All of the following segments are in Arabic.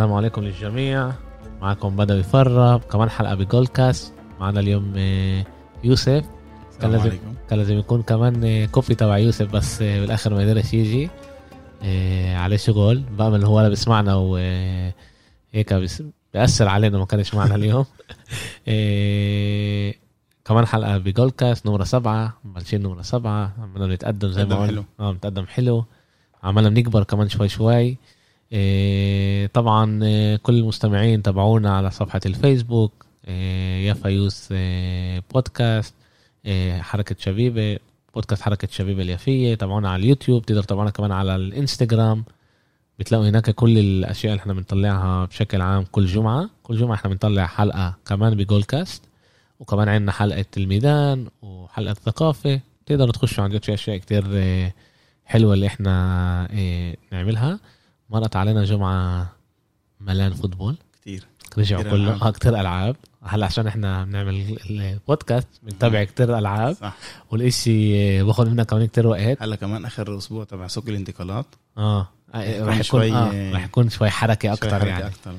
السلام عليكم للجميع. معكم بدوي فرة كمان حلقة بجول كاست معنا اليوم آه، يوسف. كان لازم كان لازم يكون كمان آه، كوفي تبع يوسف بس آه، بالآخر ما قدرش يجي. عليه شغل. بامل هو ولا بيسمعنا وهيك بيأثر علينا ما كانش معنا اليوم. كمان حلقة بجول كاست نمرة سبعة مبلشين نمرة سبعة. عمالنا نتقدم زي ما قلنا. آه نتقدم حلو. عمالنا بنكبر كمان شوي شوي. طبعا إيه كل المستمعين تابعونا على صفحة الفيسبوك إيه يا فيوس إيه بودكاست إيه حركة شبيبة بودكاست حركة شبيبة اليافية تابعونا على اليوتيوب تقدر تابعونا كمان على الإنستغرام. بتلاقوا هناك كل الأشياء اللي إحنا بنطلعها بشكل عام كل جمعة. كل جمعة إحنا بنطلع حلقة كمان بجول كاست وكمان عندنا حلقة الميدان وحلقة الثقافة. تقدروا تخشوا عن جد في أشياء كتير إيه، حلوة اللي إحنا إيه، نعملها. مرت علينا جمعة ملان فوتبول. كتير. رجعوا كله آه كتير ألعاب. هلا عشان إحنا بنعمل البودكاست بنتابع كتير ألعاب. صح. والإشي باخذ منا كمان كتير وقت. هلا كمان آخر أسبوع تبع سوق الانتقالات. آه, آه، رح يكون آه رح يكون شوي حركة أكثر يعني. أكثر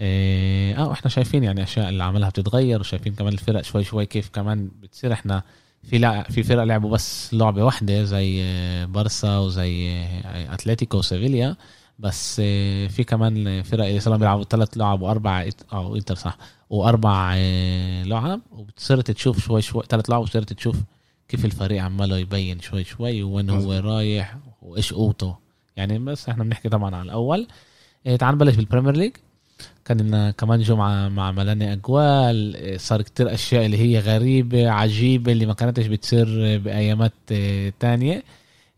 إيه، آه وإحنا شايفين يعني أشياء اللي عملها بتتغير وشايفين كمان الفرق شوي شوي كيف كمان بتصير. إحنا في لا في فرق لعبوا بس لعبة واحدة زي بارسا وزي أتلتيكو وسيفيليا. بس آه، في كمان فرق صاروا بيلعبوا ثلاث لعب وأربع أو إنتر صح وأربع آه، لعب وبتصير تشوف شوي شوي ثلاث لعب وصرت تشوف كيف الفريق عماله يبين شوي شوي وين هو رايح وإيش قوته. يعني بس إحنا بنحكي طبعا على الأول. آه، تعال نبلش بال Premier League كان لنا كمان جمعة مع مليانة أجوال. صار كتير أشياء اللي هي غريبة عجيبة اللي ما كانتش بتصير بأيامات تانية.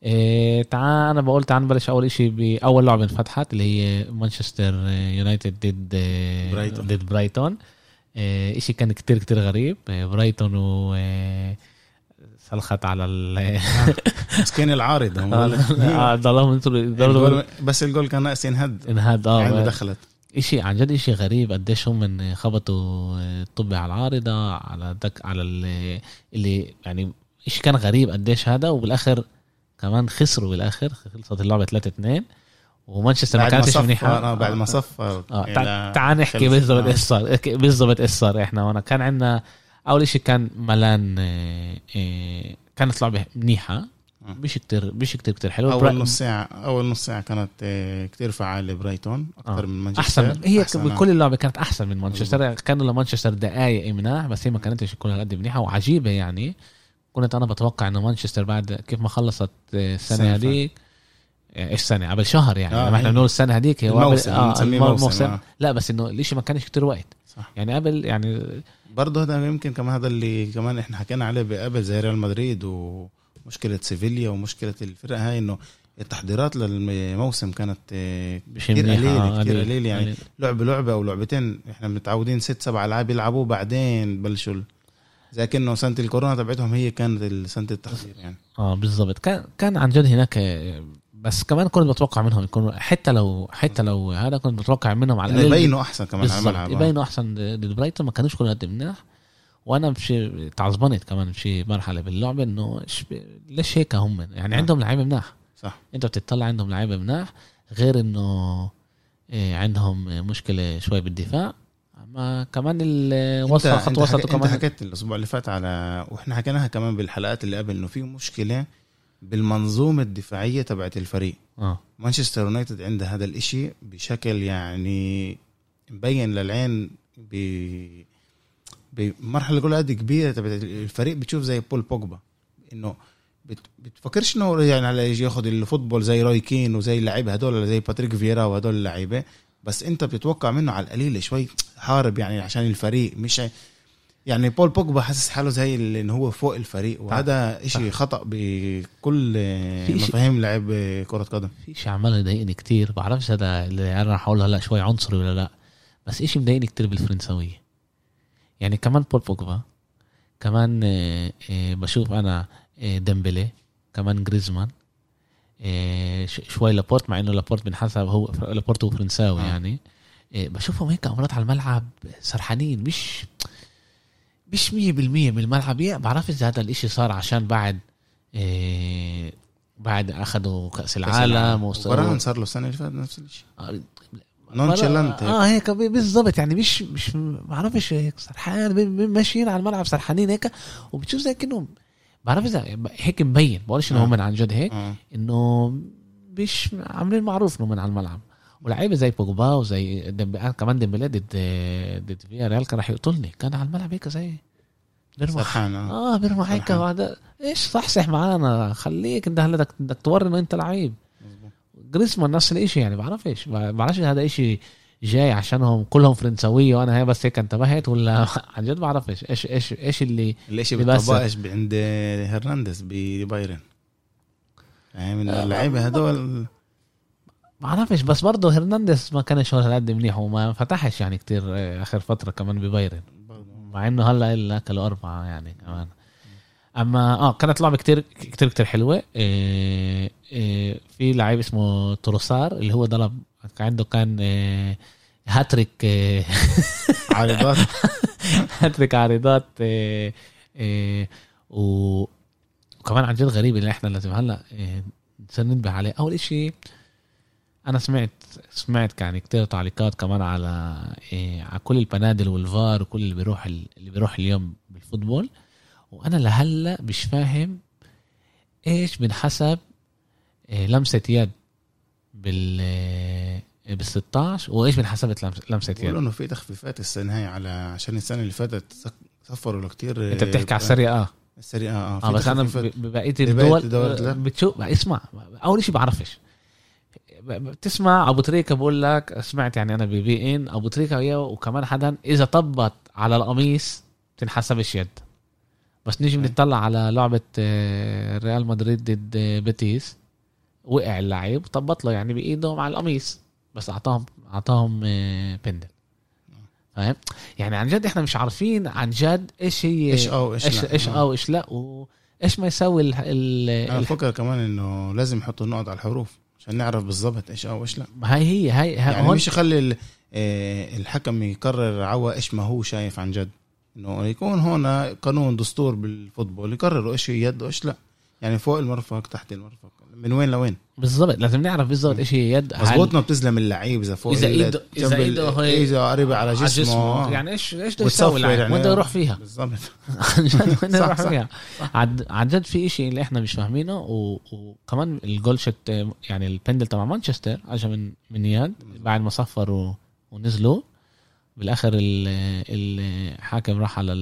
إيه تعال أنا بقول تعال نبلش أول شيء بأول لعبة انفتحت اللي هي مانشستر يونايتد ضد برايتون. ضد برايتون. إيه شيء كان كتير كتير غريب. إيه برايتون و إيه سلخت على ال مسكين العارض هم آه ضلهم بس الجول كان ناقص ينهد. انهد آه يعني دخلت. إشي عن جد إشي غريب. قديش هم من خبطوا الطابة على العارضة على دك على اللي, اللي يعني إشي كان غريب قديش هذا. وبالآخر كمان خسروا بالآخر خلصت اللعبة 3 2 ومانشستر ما كانتش منيحة. آه بعد ما صف آه تعال نحكي بالضبط إيش صار بالضبط إيش صار إحنا وأنا كان عندنا أول شيء كان ملان آه آه كانت لعبة منيحة. مش كتير مش كتير كتير حلو أول نص ساعة أول نص ساعة كانت آه، كتير فعالة برايتون أكثر آه. من مانشستر. احسن هي أحسن بكل اللعبة كانت أحسن من مانشستر. كانوا لمانشستر دقائق مناح بس هي ما كانتش كل هالقد منيحة وعجيبة يعني. كنت أنا بتوقع إنه مانشستر بعد كيف ما خلصت السنة هذيك إيش سنة؟ قبل شهر يعني. آه لما إحنا بنقول السنة هذيك هو الموسم, آه الموسم, موسم آه. لا بس إنه الشيء ما كانش كتير وقت صح. يعني قبل يعني برضه هذا يمكن كمان هذا اللي كمان إحنا حكينا عليه قبل زي ريال مدريد ومشكلة سيفيليا ومشكلة الفرق هاي إنه التحضيرات للموسم كانت آه، كثير قليلة كثير قليلة يعني لعبه لعبه أو لعبتين إحنا متعودين ست سبع ألعاب يلعبوا بعدين بلشوا زي كانه سنة الكورونا تبعتهم هي كانت سنة التحضير يعني. آه بالضبط. كان كان عن جد هناك بس كمان كنت بتوقع منهم يكونوا حتى لو حتى لو هذا كنت بتوقع منهم على الأقل. يبينوا أحسن كمان على الملعب يبينوا أحسن ضد برايتون. ما كانوش كلهم قد منيح وأنا بشي تعصبنت كمان بشي مرحلة باللعبه إنه ليش هيك هم؟ يعني آه. عندهم لعيبة مناح. صح. أنت بتطلع عندهم لعيبة مناح غير إنه إيه عندهم مشكلة شوي بالدفاع. ما كمان الوسط خط وسط كمان انت حكيت الأسبوع اللي فات على وإحنا حكيناها كمان بالحلقات اللي قبل إنه في مشكلة بالمنظومة الدفاعية تبعت الفريق. آه. مانشستر يونايتد عنده هذا الإشي بشكل يعني مبين للعين ب بمرحلة كل قد كبيرة تبعت الفريق. بتشوف زي بول بوجبا. إنه بتفكرش إنه يعني على يجي ياخذ ال football زي روي كين وزي اللعيبة هدول زي باتريك فييرا وهدول اللعيبة. بس انت بتتوقع منه على القليله شوي حارب يعني عشان الفريق مش يعني بول بوجبا حاسس حاله زي انه هو فوق الفريق وهذا شيء خطأ بكل مفاهيم لعب كرة قدم. في شيء عمال يضايقني كتير بعرفش هذا اللي أنا راح أقول هلا شوي عنصري ولا لأ بس شيء مضايقني كتير بالفرنسويه يعني كمان بول بوجبا كمان آه، آه، بشوف أنا آه، ديمبلي كمان جريزمان شوي لابورت مع إنه لابورت بنحسب هو لابورت هو فرنساوي آه. يعني. إيه، بشوفهم هيك امرات على الملعب سرحانين مش مش 100% من الملعب. يا بعرف إذا هذا الإشي صار عشان بعد إيه بعد أخذوا كأس العالم وفرعون صار له السنة اللي فاتت نفس الشيء آه نونشلانت آه هيك بالضبط يعني مش مش ما بعرفش هيك سرحان ماشيين على الملعب سرحانين هيك. وبتشوف زي كأنه بعرف إذا هيك مبين بقولش إنه هم عن جد هيك آه. إنه مش عاملين معروف إنه من على الملعب. ولاعيبه زي بوجبا وزي ديمبلي كمان ديمبلي ضد ضد فيا ريال كان راح يقتلني. كان على الملعب هيك زي بيرمح آه بيرمح هيك هذا إيش صحصح معانا. خليك أنت هلا بدك توري إنه أنت لعيب. جريسمان نفس الشيء يعني بعرفش بعرفش هذا شيء جاي عشانهم كلهم فرنساويه وأنا هي بس هيك انتبهت ولا عن جد ما بعرفش. إيش إيش إيش اللي الشيء بيطبقش عند هرنانديز ببايرن. يعني من اللعيبة هدول ما بعرفش بس برضه هرنانديز ما كانش هالقد منيح وما فتحش يعني كتير آه، آخر فترة كمان ببايرن. مع إنه هلأ إلا أكلوا أربعة يعني كمان. أما آه كانت لعبة كتير كتير كتير حلوة. إيه إيه في لعيب اسمه تروسار اللي هو ضرب عنده كان هاتريك إيه عارضات. هاتريك عارضات إيه وكمان عن جد غريب اللي إحنا لازم هلأ إيه ننبه عليه. أول إشي أنا سمعت سمعت يعني كتير تعليقات كمان على إيه على كل البنادل والفار وكل اللي بيروح اللي بيروح اليوم بالفوتبول. وأنا لهلأ مش فاهم إيش بنحسب إيه لمسة يد بال بال 16 وايش بنحسب لمسة يد؟ بيقولوا إنه في تخفيفات السنة هاي على عشان السنة اللي فاتت سفروا كتير أنت بتحكي على السريع آه. السريع آه آه بس أنا ببقية الدول بتشوف اسمع أول شيء بعرفش. بتسمع أبو تريكة بقول لك سمعت يعني أنا ببي إن أبو تريكة وكمان حدا إذا طبت على القميص تنحسبش يد. بس نيجي بنطلع على لعبة آه، ريال مدريد ضد بيتيس. وقع اللعيب طبط له يعني بإيده مع القميص. بس أعطاهم أعطاهم آه، بندل. فاهم؟ يعني عن جد إحنا مش عارفين عن جد إيش هي إيش أو إيش لا. إيش أو إيش لا وإيش ما يسوي ال أنا بفكر كمان إنه لازم يحطوا النقط على الحروف عشان نعرف بالضبط إيش أو إيش لا. هاي هي هاي, هاي يعني مش يخلي آه، الحكم يقرر عوا إيش ما هو شايف عن جد. إنه يكون هنا قانون دستور بال football يقرروا إيش هي يد وإيش لا. يعني فوق المرفق تحت المرفق. من وين لوين؟ بالضبط لازم نعرف بالضبط إيش هي يد مظبوط ما بتزلم اللعيب إذا فوق إذا ايده إذا إيده هي اذا قريبة على جسمه, جسمه. يعني إيش إيش بده يسوي يعني. وين بده يروح فيها؟ بالضبط. وين يروح فيها؟ عن جد في شيء اللي إحنا مش فاهمينه وكمان الجول شت يعني البندل تبع مانشستر اجى من من يد بعد ما صفروا ونزلوا. بالآخر الحاكم راح على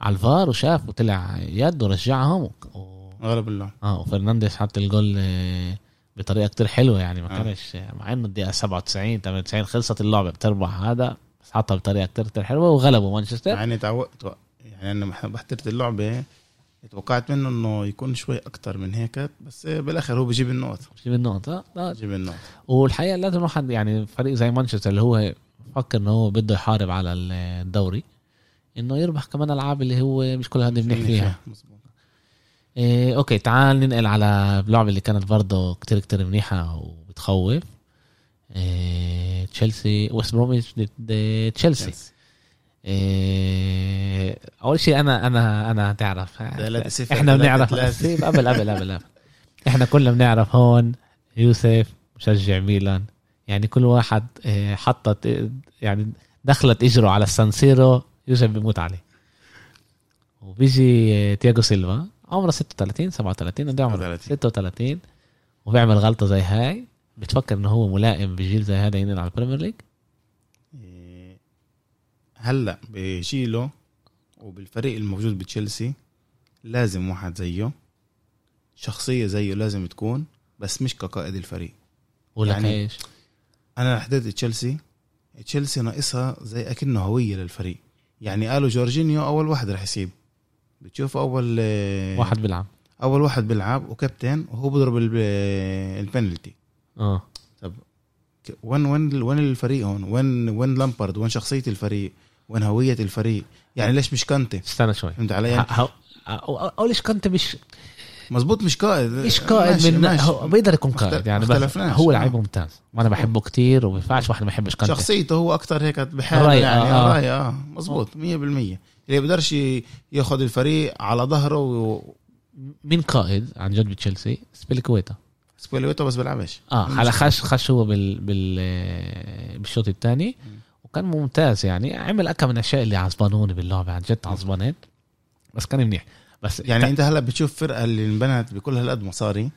على الفار وشاف وطلع يد ورجعهم و... غلب الله آه وفرنانديز حط الجول آه، بطريقة كتير حلوة يعني ما آه. كانش مع إنه الدقيقة 97 98 خلصت اللعبة بتربح هذا بس حطها بطريقة كتير كتير حلوة وغلبوا مانشستر. يعني تعودت يعني أنا بحترت اللعبة توقعت منه إنه يكون شوي أكتر من هيك بس بالآخر هو بيجيب النقط. بيجيب النقط آه بيجيب النقط. والحقيقة لازم واحد يعني فريق زي مانشستر اللي هو فكر إنه هو بده يحارب على الدوري إنه يربح كمان ألعاب اللي هو مش كل هذا منيح فيها. إيه okay تعال ننقل على اللعبه اللي كانت برضه كتير كتير منيحة وبتخوف. إيه تشيلسي ويست بروميتش ضد تشيلسي. إيه أول شيء أنا أنا أنا تعرف إحنا بنعرف. قبل قبل قبل قبل إحنا كلنا بنعرف هون يوسف مشجع ميلان. يعني كل واحد آه، حطت يعني دخلت إجره على السانسيرو يوسف بيموت عليه. وبيجي آه، تياجو سيلفا. عمره 36 37 قد عمره 36 وبيعمل غلطة زي هاي. بتفكر إنه هو ملائم بجيل زي هذا ينقل على ال Premier League؟ إيه، هلأ بجيله وبالفريق الموجود بتشيلسي لازم واحد زيه. شخصية زيه لازم تكون بس مش كقائد الفريق. ولا يعني إيش؟ أنا حددت تشيلسي. تشيلسي ناقصها زي أكنه هوية للفريق. يعني قالوا جورجينيو أول واحد رح يسيب. بتشوف أول آه، واحد بيلعب. أول واحد بيلعب وكابتن وهو بيضرب البنالتي. آه. طب وين وين وين الفريق هون؟ وين وين لامبارد؟ وين شخصية الفريق؟ وين هوية الفريق؟ يعني ليش مش كانتي؟ استنى شوي. فهمت علي؟ يعني أو ليش كانتي مش مزبوط مش قائد. مش قائد ماشي من ماشي. هو بيقدر يكون قائد يعني بس هو لعيب ممتاز وأنا بحبه كتير وما ينفعش واحد ما يحبش كانتي شخصيته هو أكتر هيك بحاله يعني آه. رأي آه. مزبوط 100% اللي بيقدرش ياخذ الفريق على ظهره و... مين قائد عن جد بتشيلسي؟ سبيلكويتا سبيلويتو بس بيلعبش. آه على خش خش هو بال بال بالشوط الثاني. وكان ممتاز يعني عمل أكم من الأشياء اللي عصبانوني باللعبه عن جد عصبانين. بس كان منيح. بس يعني. انت هلا بتشوف فرقة اللي انبنت بكل هالقد مصاري.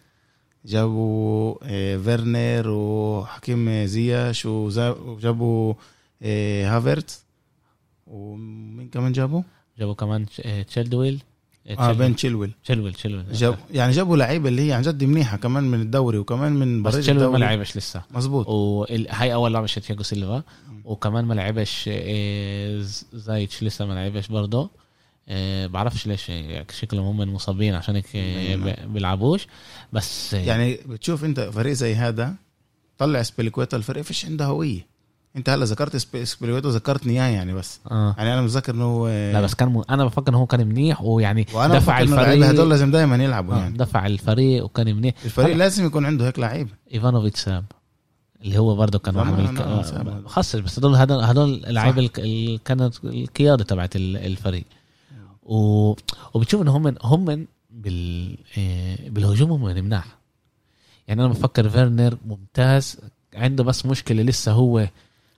جابوا آه، فيرنر وحكيم زياش وجابوا آه، هافرت ومين كمان جابوا؟ جابوا كمان آه، تشيلويل. آه بين تشيلويل. تشيلويل تشيلويل. جاب يعني جابوا لعيبة اللي هي عن جد منيحة كمان من الدوري وكمان من بس تشيلويل ما لعبش لسه. مظبوط. وهي أول لعبة تياجو سيلفا. وكمان ما لعبش زياش لسه ما لعبش برضه. آه، بعرفش ليش شكلهم هم مصابين عشان هيك آه، بيلعبوش. بس آه، يعني بتشوف انت فريق زي هذا طلع أزبيليكويتا الفريق فيش عنده هوية. انت هلا ذكرت أزبيليكويتا ذكرتني اياه يعني بس. آه. يعني أنا متذكر إنه هو لا بس كان م... أنا بفكر إنه هو كان منيح ويعني وأنا دفع الفريق. هدول لازم دائما يلعبوا آه. يعني. دفع الفريق وكان منيح. الفريق هل... لازم يكون عنده هيك لعيب إيفانوفيتش ساب اللي هو برضه كان واحد من خاصة بس هدول هدول هدول اللعيبه اللي كانت القيادة تبعت الفريق. و... وبتشوف ان هم هم بال... آه، بالهجوم هم مناح يعني أنا بفكر فيرنر ممتاز عنده بس مشكلة لسه هو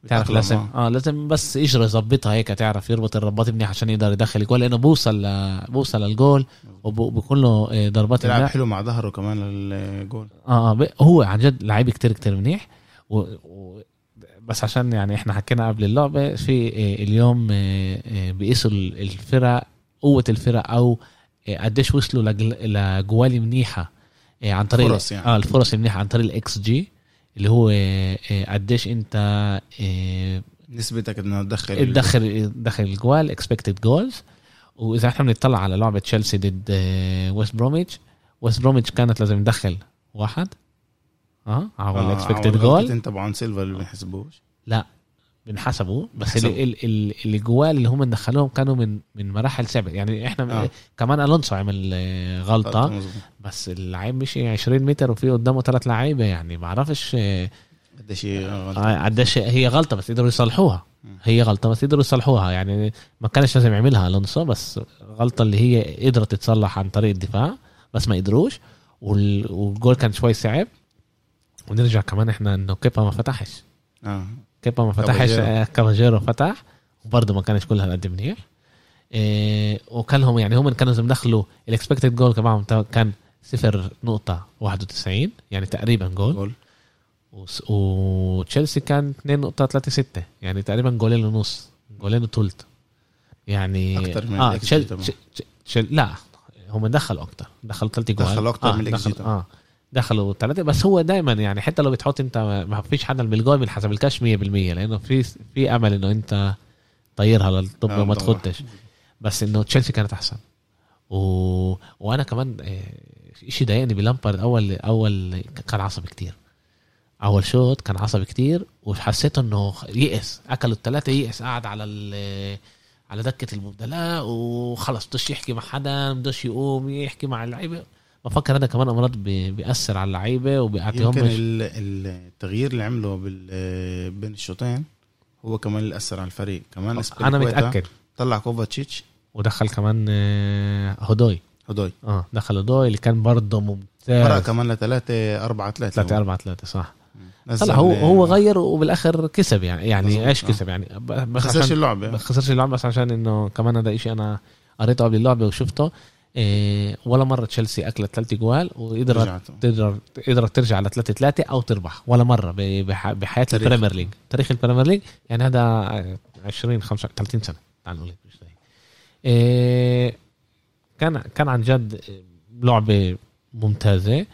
تعرف لازم آه. لازم بس اجره يظبطها هيك تعرف يربط الرباط منيح عشان يقدر يدخل الجول لأنه بوصل ل... بوصل للجول وبكون له آه، ضربات بيلعب حلو مع ظهره كمان للجول. آه, آه هو عن جد لعيب كتير كتير منيح و... و... بس عشان يعني إحنا حكينا قبل اللعبة في آه، اليوم بيقيسوا الفرق قوة الفرق أو آه، قديش وصلوا لإجوال منيحة آه، عن طريق الفرص يعني. آه الفرص المنيحة عن طريق الاكس جي اللي هو آه، قديش أنت نسبتك إنه تدخل تدخل تدخل الجوال expected goals وإذا إحنا بنطلع على لعبة تشيلسي ضد ويست بروميتش ويست بروميتش كانت لازم تدخل واحد. آه على ال expected goal تبعون سيلفا اللي بنحسبوش لا بنحسبوا بس اللي, اللي, اللي جوال اللي هم دخلوهم كانوا من من مراحل سابقة. يعني إحنا آه. كمان ألونسو عمل آه، غلطة. بس اللعيب مشي 20 متر وفي قدامه ثلاث لعيبة يعني ما بعرفش آه، قديش هي غلطة. قديش هي غلطة بس قدروا يصلحوها. هي غلطة بس قدروا يصلحوها. يعني ما كانش لازم يعملها ألونسو بس غلطة اللي هي قدرت تتصلح عن طريق الدفاع بس ما قدروش. والجول كان شوي صعب. ونرجع كمان إحنا إنه كيبا ما فتحش. آه. كيبا ما فتحش كاباييرو فتح وبرضه ما كانش كلها قد منيح. إيه وكان لهم يعني هم كانوا لازم يدخلوا ال expected goal كمان كان صفر نقطة 91 يعني تقريبا جول, جول. وتشيلسي كان 2.36 يعني تقريبا جولين ونص جولين وثلث يعني أكثر من آه تشيل تشيل لا هم دخلوا أكثر دخلوا ثلاث جول دخلوا أكثر آه من دخل آه. دخلوا ثلاثة بس هو دائما يعني حتى لو بتحط انت ما فيش حدا بالجول بينحسب الكاش 100% لأنه في في أمل إنه انت طيرها للطب وما تخدش. بس إنه تشيلسي كانت أحسن. و... وأنا كمان آه، شيء ضايقني بلامبارد أول أول كان عصبي كتير. أول شوط كان عصبي كتير وحسيت إنه يئس. أكلوا الثلاثه يئس. قاعد على على دكة المبدلات وخلص. بدوش يحكي مع حدا بدوش يقوم يحكي مع اللعيبة. بفكر هذا كمان أمراض بيأثر على اللعيبة وبيعطيهم يمكن التغيير اللي عمله بين الشوطين هو كمان اللي أثر على الفريق. كمان أنا متأكد. طلع كوفاتشيتش. ودخل كمان آه، هودوي. هودوي. آه دخل هودوي اللي كان برضه ممتاز. فرق كمان ل 3 4 3 3 4 3 صح. طلع هو هو غير وبالآخر كسب يعني يعني إيش كسب يعني؟ بس خسرش اللعبة. خسرش اللعبة بس عشان إنه كمان هذا شيء أنا قريته قبل اللعبة وشفته. إيه ولا مرة تشيلسي أكلت ثلاث جوال وقدرت تقدر قدرت ترجع على 3 3 أو تربح ولا مرة بحياة ال Premier League. تاريخ البريمير ليج يعني هذا 20 25 30 سنة. تعال نقول إيه كان كان عن جد لعبة ممتازة.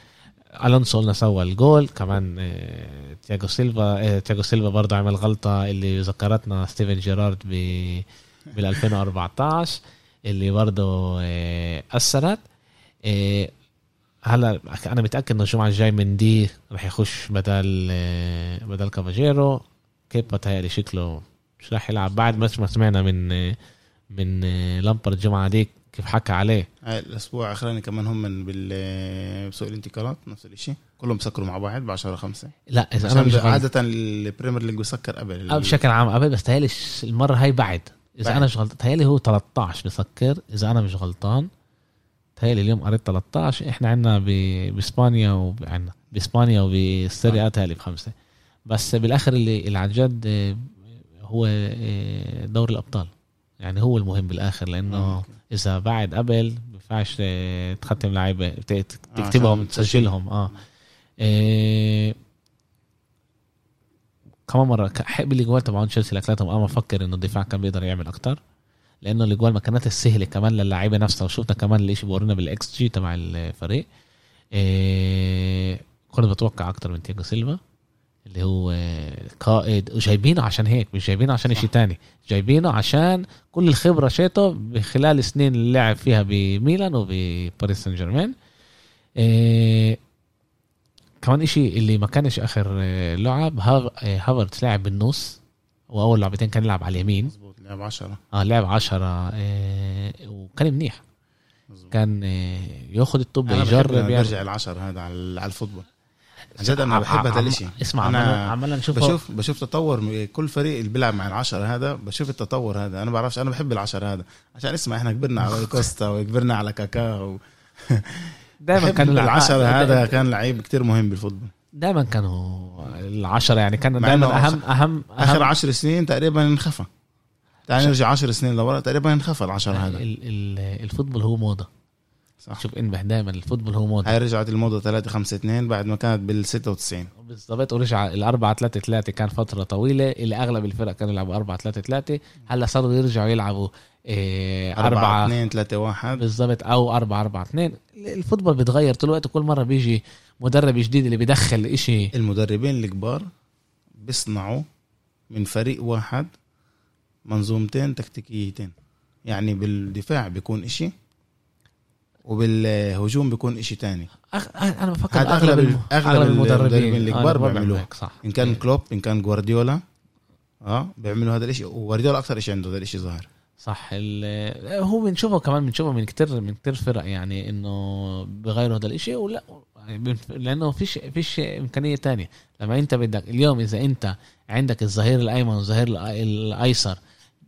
ألونسو قلنا سوى الجول. كمان إيه تياجو سيلفا إيه تياجو سيلفا برضه عمل غلطة اللي ذكرتنا ستيفن جيرارد ب بال 2014 اللي برضه آه، أثرت. آه، هلا أنا متأكد إنه الجمعة الجاي من دي رح يخش بدل آه، بدل كاباييرو. كيبا تهيألي شكله؟ مش رح يلعب. بعد ما سمعنا من من لامبارد الجمعة دي كيف حكى عليه. الأسبوع الأخراني كمان هم من بسوق الانتقالات نفس الشيء كلهم سكروا مع بعض ب 10 5 لا إذا أنا مش عادة ال Premier League بسكر قبل بشكل عام قبل بس تهيألي المرة هاي بعد. إذا أنا مش غلطان تهيألي هو 13 بسكر إذا أنا مش غلطان تهيألي اليوم قريت 13 إحنا عندنا بإسبانيا وعندنا بإسبانيا وبالسيريا إيه تالي بخمسة. بس بالآخر اللي, اللي عن جد آه، هو آه، دوري الأبطال. يعني هو المهم بالآخر لأنه آه. إذا بعد قبل ما ينفعش تختم لعيبة تكتبهم تسجلهم. آه, آه. كمان مرة حب الإجوال تبعون تشيلسي لثلاثه أنا بفكر إنه الدفاع كان بيقدر يعمل أكتر لأنه الإجوال ما كانت السهلة كمان للاعيبة نفسها. وشفنا كمان اللي بورينا بالإكس جي تبع الفريق. إيه كنت بتوقع أكتر من تياجو سيلفا اللي هو قائد وجايبينه عشان هيك مش جايبينه عشان شيء تاني. جايبينه عشان كل الخبرة شيته بخلال السنين اللي لعب فيها بميلان وبباريس سان جيرمان. إيه كمان إشي اللي ما كانش آخر لعب هافرتس لعب بالنص وأول لعبتين كان يلعب على اليمين. مظبوط لعب 10 آه لعب 10 إيه وكان منيح. مزبوط. كان إيه ياخذ الطب يجرب يرجع العشر هذا على ال football. عن جد أنا بحب هذا الشيء اسمع أنا عمالنا نشوف بشوف بشوف تطور كل فريق اللي بيلعب مع العشرة هذا بشوف التطور هذا. أنا بعرفش أنا بحب العشرة هذا. عشان اسمع إحنا كبرنا على كوستا وكبرنا على كاكا و... دائما كان العشرة هذا كان لعيب كتير مهم بال football. دائما كانوا العشرة يعني كان دائما اهم اهم آخر عشر سنين تقريبا انخفى. تعال نرجع عشر سنين لورا تقريبا انخفى العشرة هذا. ال football هو موضة. صح. شوف انبه دائما الفوتبول هو موضة. هاي رجعت الموضة 3 5 2 بعد ما كانت بال 96 بالضبط ورجع ال 4 3 3 كان فترة طويلة. اللي أغلب الفرق كانوا يلعبوا 4 3 3 هلأ صاروا يرجعوا يلعبوا 4 2 3 1 بالضبط أو 4 4 2 الفوتبول بيتغير طول الوقت وكل مرة بيجي مدرب جديد اللي بيدخل إشي. المدربين الكبار بيصنعوا من فريق واحد منظومتين تكتيكيتين. يعني بالدفاع بيكون إشي وبالهجوم بيكون إشي تاني. أخ... أنا بفكر أغلب أغلب, أغلب المدربين. الكبار بيعملوه صح. إن كان كلوب إن كان جوارديولا آه بيعملوا هذا الشيء وجوارديولا أكثر شيء عنده هذا الشيء ظاهر. صح. هو بنشوفه كمان بنشوفه من كتير من كتير فرق يعني إنه بغيروا هذا الإشي ولا لأنه فيش فيش إمكانية تانية. لما أنت بدك اليوم إذا أنت عندك الظهير الأيمن والظهير الأيسر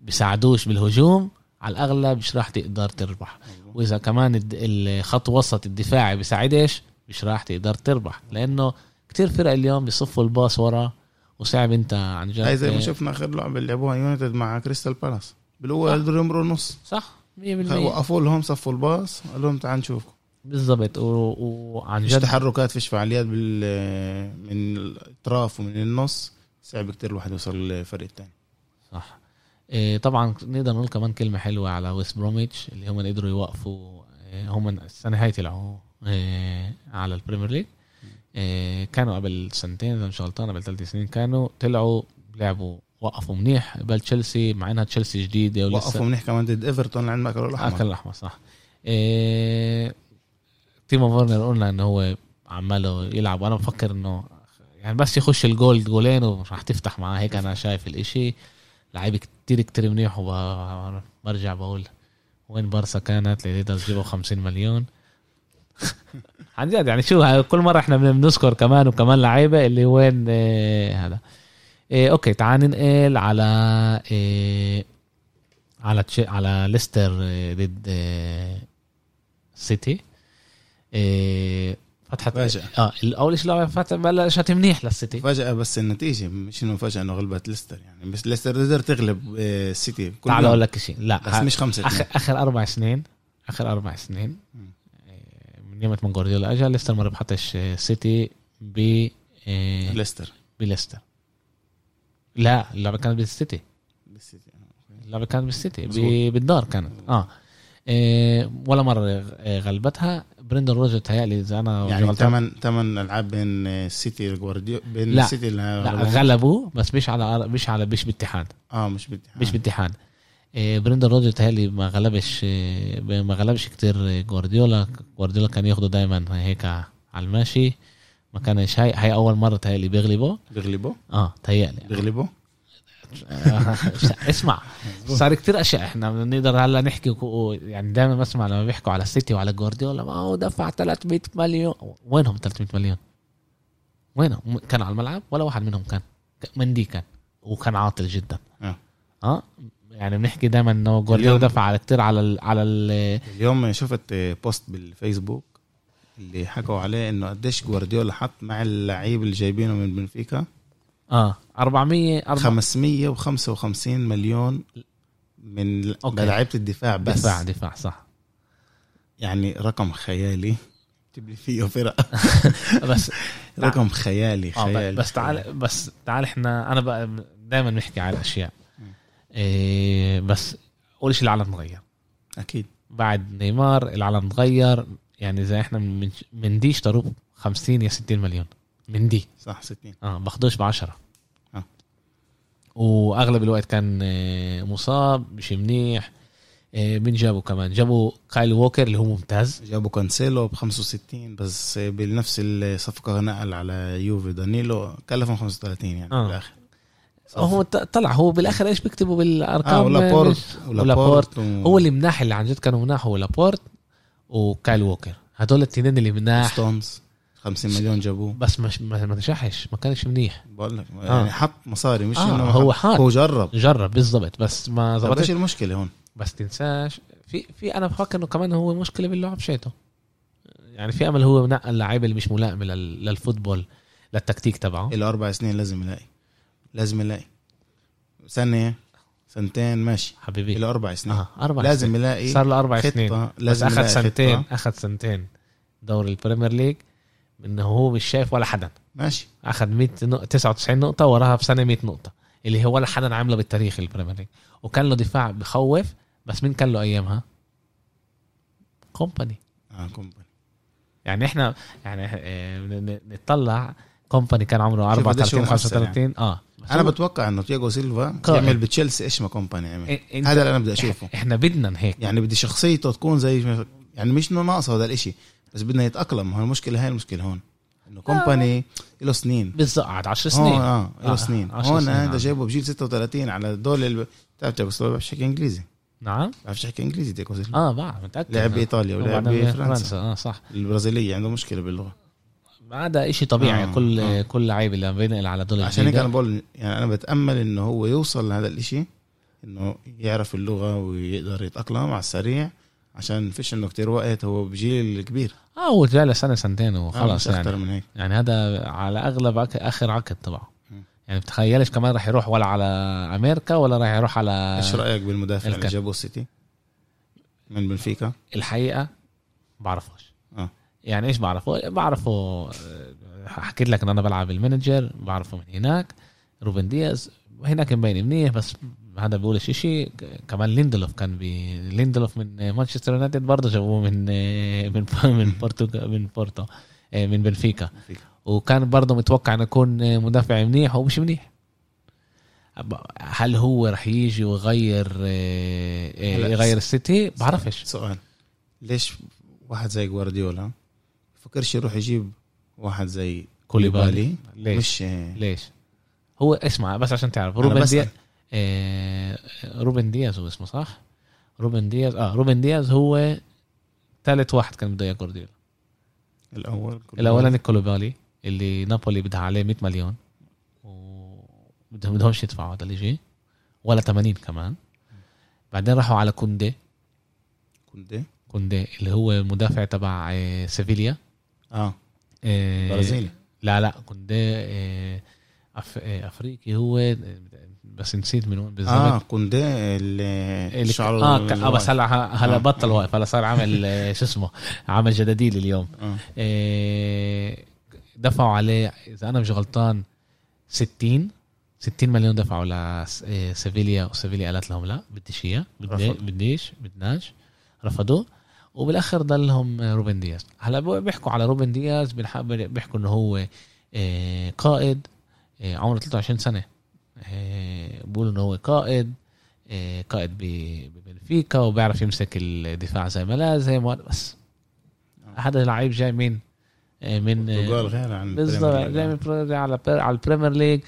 بيساعدوش بالهجوم على الأغلب مش راح تقدر تربح. وإذا كمان الخط وسط الدفاعي بيساعدش مش راح تقدر تربح. لأنه كتير فرق اليوم بيصفوا الباص ورا وصعب أنت عن جد. هاي زي ما شفنا آخر لعبة اللي لعبوها يونايتد مع كريستال بالاس بالاول قدروا يمروا النص صح 100% وقفوا لهم صفوا الباص قال لهم تعال نشوفكم. بالضبط. وعن جد تحركات فيش فعاليات بال من الاطراف ومن النص صعب كتير الواحد يوصل للفريق الثاني صح. إيه طبعا نقدر نقول كمان كلمة حلوة على ويست بروميتش اللي هم قدروا يوقفوا إيه هم السنة هاي طلعوا إيه على البريمير ليج. إيه كانوا قبل سنتين إذا مش غلطان قبل ثلاث سنين كانوا طلعوا لعبوا وقفوا منيح. قبل تشيلسي مع إنها تشيلسي جديدة ولسه. وقفوا منيح كمان ضد إيفرتون عند ماكل الاحمر ماكل الاحمر صح. إيه تيمو فورنر قلنا إنه هو عماله يلعب وأنا بفكر إنه يعني بس يخش الجول جولين وراح تفتح معاه هيك أنا شايف الإشي. لعيب كتير كتير منيح وبرجع بقول وين بارسا كانت لتقدر تجيبه 50 مليون. عن جد يعني شو كل مرة إحنا بنذكر كمان وكمان لعيبة اللي وين آه هذا. إيه أوكي تعال ننقل على إيه على تشي على ليستر آه، ضد إيه سيتي. إيه فتحت فجأة آه أول شيء فتح بلشت منيح للسيتي. فجأة بس النتيجة مش انه فجأة إنه غلبت ليستر يعني. بس ليستر قدر تغلب السيتي تعال أقول لك شيء لا بس مش خمسة اخر آخر أربع سنين آخر أربع سنين من يوم ما جوارديولا اجى ليستر ما ربحتش سيتي ب ليستر. بليستر. لا اللعبة كانت بالسيتي بالسيتي آه، اللعبة كانت بالسيتي بالدار كانت آه. إيه ولا مرة آه، غلبتها. بريندان رودجرز تهيألي إذا أنا يعني ثمان ثمان ألعاب بين السيتي والجوارديولا بين لا. السيتي لا غلبوا بس مش على مش على مش باتحاد. آه مش باتحاد. مش باتحاد. إيه بريندان رودجرز تهيألي ما غلبش إيه ما غلبش كتير جوارديولا جوارديولا كان ياخده دايما هيك على الماشي ما كانش هاي هاي أول مرة تهيألي بيغلبه بيغلبه آه تهيألي. بيغلبه اسمع صار كتير أشياء. إحنا بنقدر هلأ نحكي يعني دائما بسمع لما بيحكوا على السيتي وعلى جوارديولا ما هو دفع 300 مليون. وينهم 300 مليون؟ وينهم؟ كان على الملعب؟ ولا واحد منهم كان. مندي كان. وكان عاطل جدا. آه, آه؟ يعني بنحكي دائما إنه جوارديولا دفع على كتير على ال على ال اليوم شفت بوست بالفيسبوك اللي حكوا عليه إنه قديش جوارديولا حط مع اللعيب اللي جايبينه من بنفيكا؟ آه 400 555 مليون من لعيبه الدفاع بس. دفاع دفاع صح. يعني رقم خيالي. تبني فيه فرق. بس رقم خيالي آه، خيالي. بس تعال بس تعال إحنا أنا بقى دائما بنحكي على الأشياء. إيه بس أول شيء العالم تغير. أكيد. بعد نيمار العالم تغير. يعني زي إحنا من من دي اشتروه 50 يا 60 مليون. من دي. صح 60 آه باخدوش ب 10 آه. واغلب الوقت كان آه، مصاب مش منيح. آه، مين جابوا كمان؟ جابوا كايل ووكر اللي هو ممتاز. جابوا كانسيلو ب 65 بس بنفس الصفقة نقل على يوفي دانيلو كلفهم 35 يعني آه. بالاخر هو طلع هو بالآخر إيش بيكتبوا بالأرقام؟ آه ولابورت. ولابورت. و... هو اللي مناح اللي عن جد كانوا مناح هو لابورت. وكايل ووكر هدول الاثنين اللي مناح ستونز 50 مليون جابوه. بس مش ما نجحش ما كانش منيح. بقول لك آه. يعني حط مصاري مش آه إنه هو حط هو جرب. جرب بالضبط. بس ما ظبطش إيش المشكلة هون؟ بس تنساش في في أنا بفكر إنه كمان هو مشكلة باللعب شيته يعني في أمل هو نقل اللعيبه اللي مش ملائمه لل football للتكتيك تبعه. له أربع سنين لازم يلاقي. لازم يلاقي. سنه سنتين ماشي. حبيبي. له أربع سنين. آه. أربع لازم سنين. يلاقي صار له أربع سنين. لازم أخذ سنتين أخذ سنتين. دوري البريمير ليج انه هو مش شايف ولا حدا. ماشي. أخذ 100 99 نقطة وراها بسنة 100 نقطة. اللي هو ولا حدا عامله بالتاريخ البريمير ليج. وكان له دفاع بخوف بس مين كان له ايامها؟ كومباني. آه كومباني. يعني إحنا يعني آه نطلع كومباني كان عمره 34 35 يعني. آه. أنا بتوقع إنه تياجو سيلفا يعمل بتشيلسي إيش ما كومباني عمل إيه هذا اللي أنا بدي أشوفه. إحنا بدنا هيك. يعني بدي شخصيته تكون زي يعني مش إنه ناقصة هذا الإشي بس بدنا يتأقلم. هو المشكلة هاي المشكلة هون. إنه كومباني له سنين. بالضبط قعد 10 سنين. آه له آه. سنين. هون هذا جايبه بجيل 36 على دول بتعرف تياجو سيلفا بيعرفش يحكي إنجليزي. نعم. بيعرفش يحكي إنجليزي تياجو سيلفا. آه بعرف متأكد. لعب بإيطاليا ولعب بفرنسا. آه صح. البرازيلية عنده مشكلة باللغة. هذا شيء طبيعي آه. كل آه. كل لعيب اللي بينقل على دول عشان هيك أنا بقول يعني أنا بتأمل إنه هو يوصل لهذا الإشي إنه يعرف اللغة ويقدر يتأقلم على السريع عشان فيش إنه كتير وقت هو بجيل كبير. آه هو جاي سنه سنتين وخلص آه يعني. من هيك. يعني هذا على أغلب آخر عقد تبعه يعني بتخيلش كمان راح يروح ولا على أمريكا ولا راح يروح على إيش رأيك بالمدافع اللي جابوه السيتي من بنفيكا؟ الحقيقة بعرفش آه يعني إيش بعرفه؟ بعرفه حكيت لك إن أنا بلعب ال manager بعرفه من هناك روبن دياز. هناك مبين منيح بس هذا بيقول شيء كمان ليندلوف كان بي ليندلوف من مانشستر يونايتد برضه جابوه من من من بورتو من بورتو من بنفيكا. وكان برضه متوقع إنه يكون مدافع منيح ومش منيح. هل هو رح يجي ويغير يغير السيتي؟ بعرفش. سؤال. ليش واحد زي جوارديولا فكرش يروح يجيب واحد زي كوليبالي. ليش؟ مش ليش؟ هو اسمع بس عشان تعرف. روبن دياز آه روبن دياز هو اسمه صح؟ روبن دياز آه روبن دياز هو ثالث واحد كان بده إياه جوارديولا. الأول الأولاني كوليبالي اللي نابولي بدها عليه 100 مليون. وبدهم بدهمش يدفعوا هذا اللي جي ولا 80 كمان. بعدين راحوا على كوندي. كوندي. كوندي اللي هو مدافع تبع آه، سيفيليا. آه, آه، برازيلي. لا لا كوندي آه، أف... أفريقي هو بس نسيت من وين بالضبط. آه كوندي اللي, اللي شعره آه, ك... آه بس هلا هلا آه. بطل واقف. هلا صار عامل شو اسمه عامل جداديل اليوم. آه. آه دفعوا عليه إذا أنا مش غلطان 60 60 مليون دفعوا لسيفيليا وسيفيليا قالت لهم لا بديش إياه بديش بدناش. رفضوه. وبالآخر ضلهم روبن دياز. هلأ بيحكوا على روبن دياز بيحكوا إنه هو آه، قائد آه، عمره 23 سنة. آه، بيقولوا إنه هو قائد قائد ببنفيكا وبيعرف يمسك الدفاع زي ما لازم بس. هذا لعيب جاي من من بالضبط جاي من على على البريمير ليج.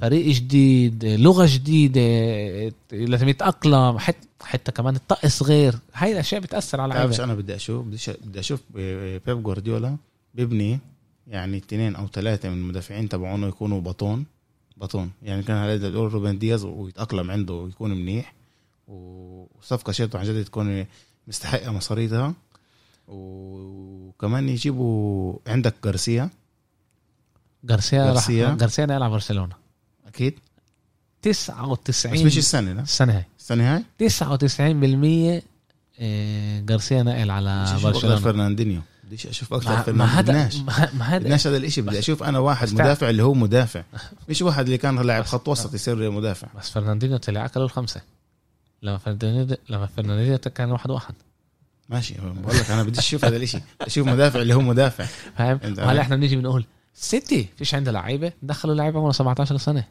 فريق جديد لغة جديدة لازم يتأقلم حتى حتى كمان الطقس غير. هاي الأشياء بتأثر على اللعيبه أنا بدي أشوف بدي أشوف بيب جوارديولا بيبني يعني اثنين أو ثلاثة من المدافعين تبعونه يكونوا بطون بطون. يعني كان هذا تقول روبن دياز ويتأقلم عنده ويكون منيح. وصفقة شيرته عن جد تكون مستحقة مصاريتها. وكمان يجيبوا عندك جارسيا. جارسيا جارسيا. جارسيا يلعب برشلونة. أكيد. 99 بس مش السنة لا السنة هاي. السنة هاي؟ 99% جارسيا نقل على برشلونة. فرناندينيو. بديش أشوف أكثر في ما هذا ما هذا هذا الشيء بدي أشوف أنا واحد مدافع اللي هو مدافع. مش واحد اللي كان لاعب خط وسط يصير مدافع. بس فرناندينيو طلع اكل الخمسة. لما فرناندينيو لما فرناندينيو كان واحد واحد. ماشي. بقول لك أنا بدي أشوف هذا الشيء أشوف مدافع اللي هو مدافع. فاهم؟ وهلا إحنا بنيجي بنقول سيتي فيش عنده لعيبة. دخلوا لعيبة عمره 17 سنة.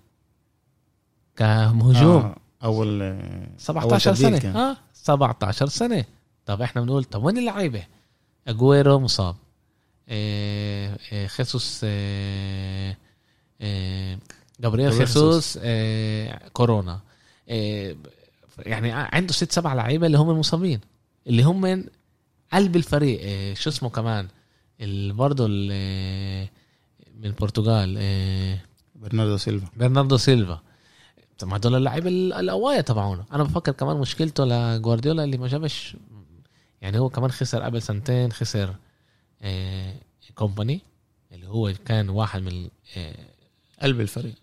كهجوم. آه. اول 17 أول سنة. آه 17 سنة. طب إحنا بنقول طب وين اللعيبة؟ أجويرو مصاب. إيه إيه خيسوس إيه إيه جابرييل خيسوس إيه كورونا. إيه يعني عنده ست سبع لعيبة اللي هم المصابين اللي هم من قلب الفريق. إيه شو اسمه كمان؟ برضه من البرتغال. إيه برناردو سيلفا. برناردو سيلفا. طب ما هدول اللعيبه القوايه تبعونه أنا بفكر كمان مشكلته لجوارديولا اللي ما جابش يعني هو كمان خسر قبل سنتين خسر آه كومباني اللي هو كان واحد من آه قلب الفريق.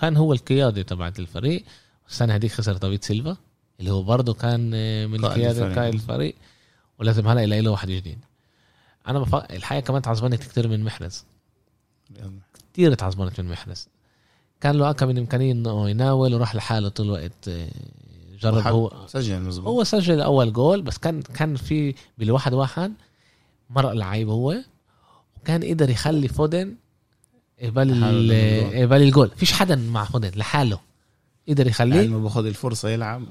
كان هو القيادي تبعت الفريق. السنة هذيك خسر دافيد سيلفا اللي هو برضه كان آه من قيادة قائد الفريق. ولازم هلا يلاقي له واحد جديد. أنا بفكر الحقيقة كمان تعصبني كثير من محرز. كثير تعصبنت من محرز. كان له أكم من إمكانية إنه يناول وراح لحاله طول الوقت آه، جرب هو. سجل مزبوط هو سجل أول جول بس كان كان في بالواحد واحد مرق لعيب هو وكان قدر يخلي فودن قبل قبل الجول. فيش حدا مع فودن لحاله. قدر يخليه. يعني ما باخذ الفرصة يلعب.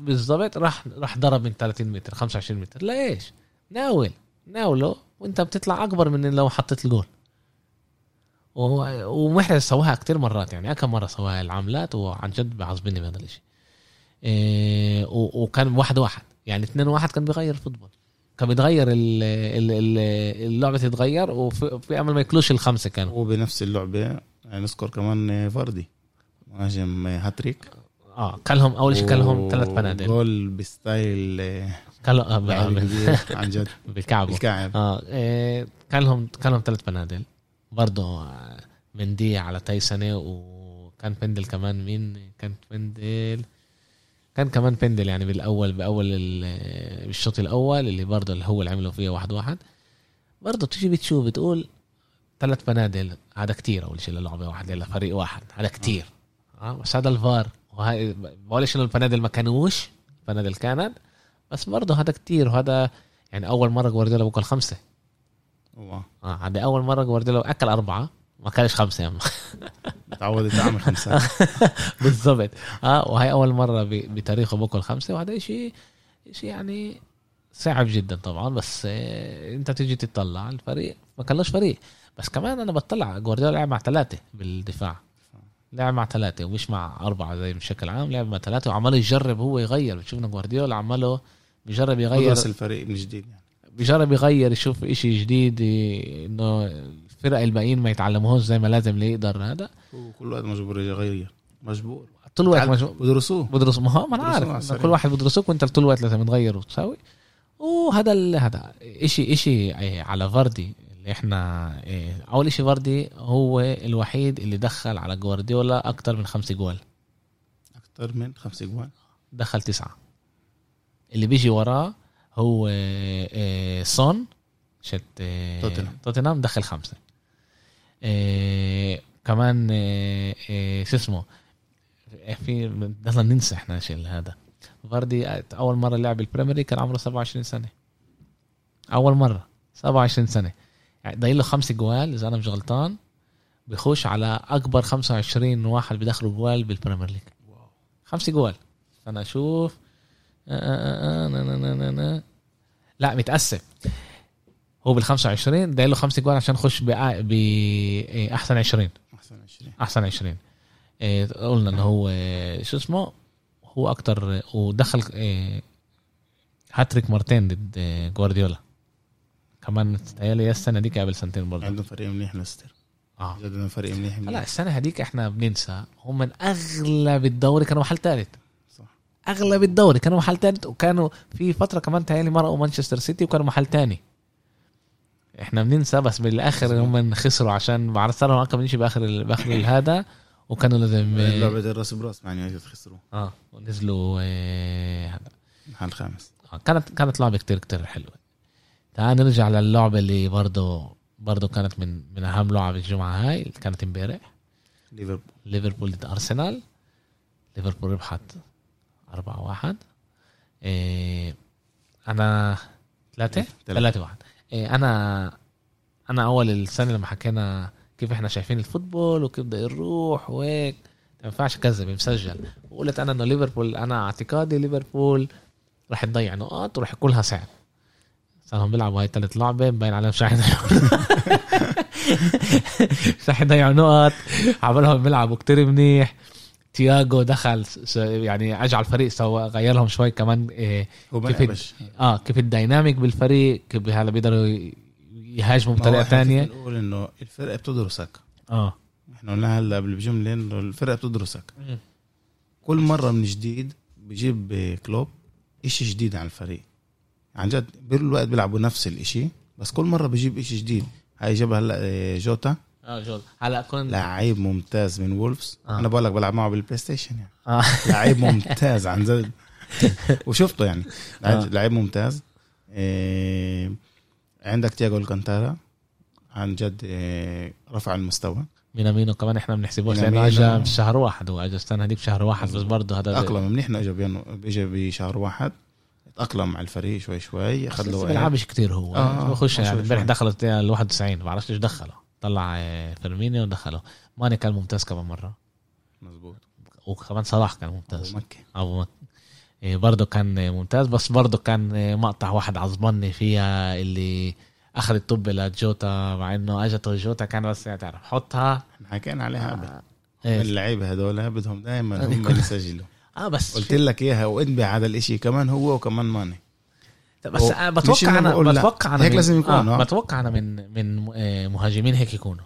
بالضبط راح راح ضرب من 30 متر 25 متر. ليش؟ ناول. ناوله وانت بتطلع أكبر من لو حطيت الجول. ومحرز سواها كتير مرات يعني. كم مرة سواها العملات وعن جد بعصبني بهذا الشيء إيه وكان واحد واحد. يعني اثنين واحد كان بيغير ال football كان بيتغير اللعبة تتغير وفي امل ما يكلوش الخمسة كانوا. وبنفس اللعبة. يعني نذكر كمان فاردي. مهاجم هاتريك. آه كان لهم أول شيء كان لهم ثلاث بنادق جول بستايل كان لهم عن جد. بالكعب بالكعب آه إيه كان لهم كان لهم ثلاث بنادق برضه مندي على تايسنة وكان بندل كمان مين؟ كان بندل كان كمان بندل يعني بالأول بأول بالشوط الأول اللي برضه اللي هو اللي عملوا فيه واحد واحد. برضه تيجي بتشوف بتقول ثلاث بنادل هذا كتير أول شيء للعبة واحدة لفريق واحد هذا كتير. آه. بس هذا الفار. وهاي بقولش انه البنادل ما كانوش البنادل كانت بس برضه هذا كتير. وهذا يعني أول مرة جوارديولا بكل خمسة. آه هذا أول مرة جوارديولا أكل أربعة. ما كانش خمسة يا تعود تعمل خمسة. بالضبط. آه وهي أول مرة بتاريخه باكل خمسة. وهذا شيء شيء يعني صعب جدا طبعا. بس آه إنت تيجي تطلع الفريق ما كانش فريق. بس كمان أنا بطلع. جوارديولا لعب مع ثلاثة بالدفاع. لعب مع ثلاثة ومش مع أربعة زي بشكل عام. لعب مع ثلاثة وعمال يجرب هو يغير. بتشوفنا جوارديولا عماله بيجرب يغير. الفريق من جديد يعني. بيجرب يغير يشوف إشي جديد إنه الفرق الباقيين ما يتعلموهوش زي ما لازم ليقدر هذا وكل وقت مجبور يغير. مجبور. طول الوقت مجبور. بدرسوه. بدرسوا ما هو ما أنا عارف. كل واحد بدرسوك وأنت طول الوقت لازم تغير وتساوي وهذا ال... هذا اشي إشي على فاردي اللي إحنا إيه، أول إشي فاردي هو الوحيد اللي دخل على جوارديولا أكثر من خمس جوال. أكثر من خمس جوال. دخل تسعة. اللي بيجي وراه هو آه، صون شت آه، توتنهام. توتنهام دخل خمسه آه، كمان شو اسمه؟ في بدنا ننسى إحنا شيء هذا. فاردي أول مرة لعب البريمير كان عمره 27 سنة. أول مرة 27 سنة. يعني ضايل له خمس جوال إذا أنا مش غلطان بخش على أكبر 25 واحد بدخلوا جوال بالبريمير ليج. خمس جوال. أنا أشوف آه آه آه لا متأسف هو بال 25 داير له خمس جوال عشان يخش باحسن 20 أحسن 20 أحسن 20 إيه قلنا انه هو شو اسمه هو أكتر ودخل إيه هاتريك مرتين ضد جوارديولا. كمان تهيألي السنة ديك قبل سنتين برضه. عندهم فريق منيح ليستر. آه. عندهم فريق منيح لا السنة هذيك إحنا بننسى. هم من أغلب الدوري كانوا محل ثالث. أغلب الدوري. كانوا محل ثالث وكانوا في فترة كمان تهيألي مرقوا مانشستر سيتي وكانوا محل ثاني إحنا بننسى بس بالآخر هم خسروا عشان صار لهم رقم بآخر بآخر هذا وكانوا لازم لعبة الراس برأس مع يونايتد خسروا آه ونزلوا آه، هذا المحل الخامس آه كانت كانت لعبة كتير كتير حلوة. تعال نرجع للعبة اللي برضه برضه كانت من من أهم لعب الجمعة هاي اللي كانت امبارح. ليفربول. ليفربول ضد أرسنال. ليفربول ربحت. 4 1 إيه أنا ثلاثة ثلاثة واحد. إيه أنا أنا أول السنة لما حكينا كيف إحنا شايفين الفوتبول وكيف بده يروح وهيك ما ينفعش كذب مسجل. وقلت أنا إنه ليفربول أنا اعتقادي ليفربول راح تضيع نقاط وراح يكونها صعب صاروا بيلعبوا هاي ثالث لعبة مبين عليهم مش رح يضيعوا نقط عملهم بيلعبوا كتير منيح. تياجو دخل يعني اجى على الفريق سوى غير لهم شوي كمان إيه كيف آه كيف الديناميك بالفريق كيف هلا بيقدروا يهاجموا بطريقة ثانية نقول إنه الفرقة بتدرسك آه. إحنا قلنا هلا قبل بجمله إنه الفرقة بتدرسك كل مرة من جديد بجيب كلوب إشي جديد عن الفريق. عن جد بالوقت بيلعبوا نفس الإشي بس كل مرة بجيب إشي جديد. هاي جاب هلا آه، جوتا. آه كنت لعيب ممتاز من وولفز. آه. أنا بقول لك بلعب معه بالبلاي ستيشن يعني. آه. لعيب ممتاز عن جد. وشفته يعني. آه. لعيب ممتاز. إيه عندك تياجو الكانتارا. عن جد إيه رفع المستوى. مينامينو كمان إحنا بنحسبوش لأنه اجى بشهر واحد هو. اجى السنة هذيك بشهر واحد بس برضه هذا أقلم. منيح إنه اجى اجى بشهر واحد. تأقلم مع الفريق شوي شوي اخذ له بيلعبش كثير هو. آه بخش يعني. امبارح دخل ال 91 ما بعرفش إيش دخله. طلع آه، فيرمينيو ودخله. ماني كان ممتاز كمان مرة. مزبوط وكمان صلاح كان ممتاز. أبو مكه أبو مكه إيه، برضه كان ممتاز بس برضه كان آه، مقطع واحد عصبني فيها اللي أخذ الطب لجوتا مع إنه أجت جوتا كان بس يعني تعرف حطها. إحنا حكينا عليها قبل. آه. اللعيبة هدول بدهم دائما هم يسجلوا آه بس قلت لك إياها وانبه على الإشي كمان هو وكمان ماني. بس بتوقع أنا بتوقع أنا هيك لازم يكون آه. بتوقع أنا من من آه، مهاجمين هيك يكونوا.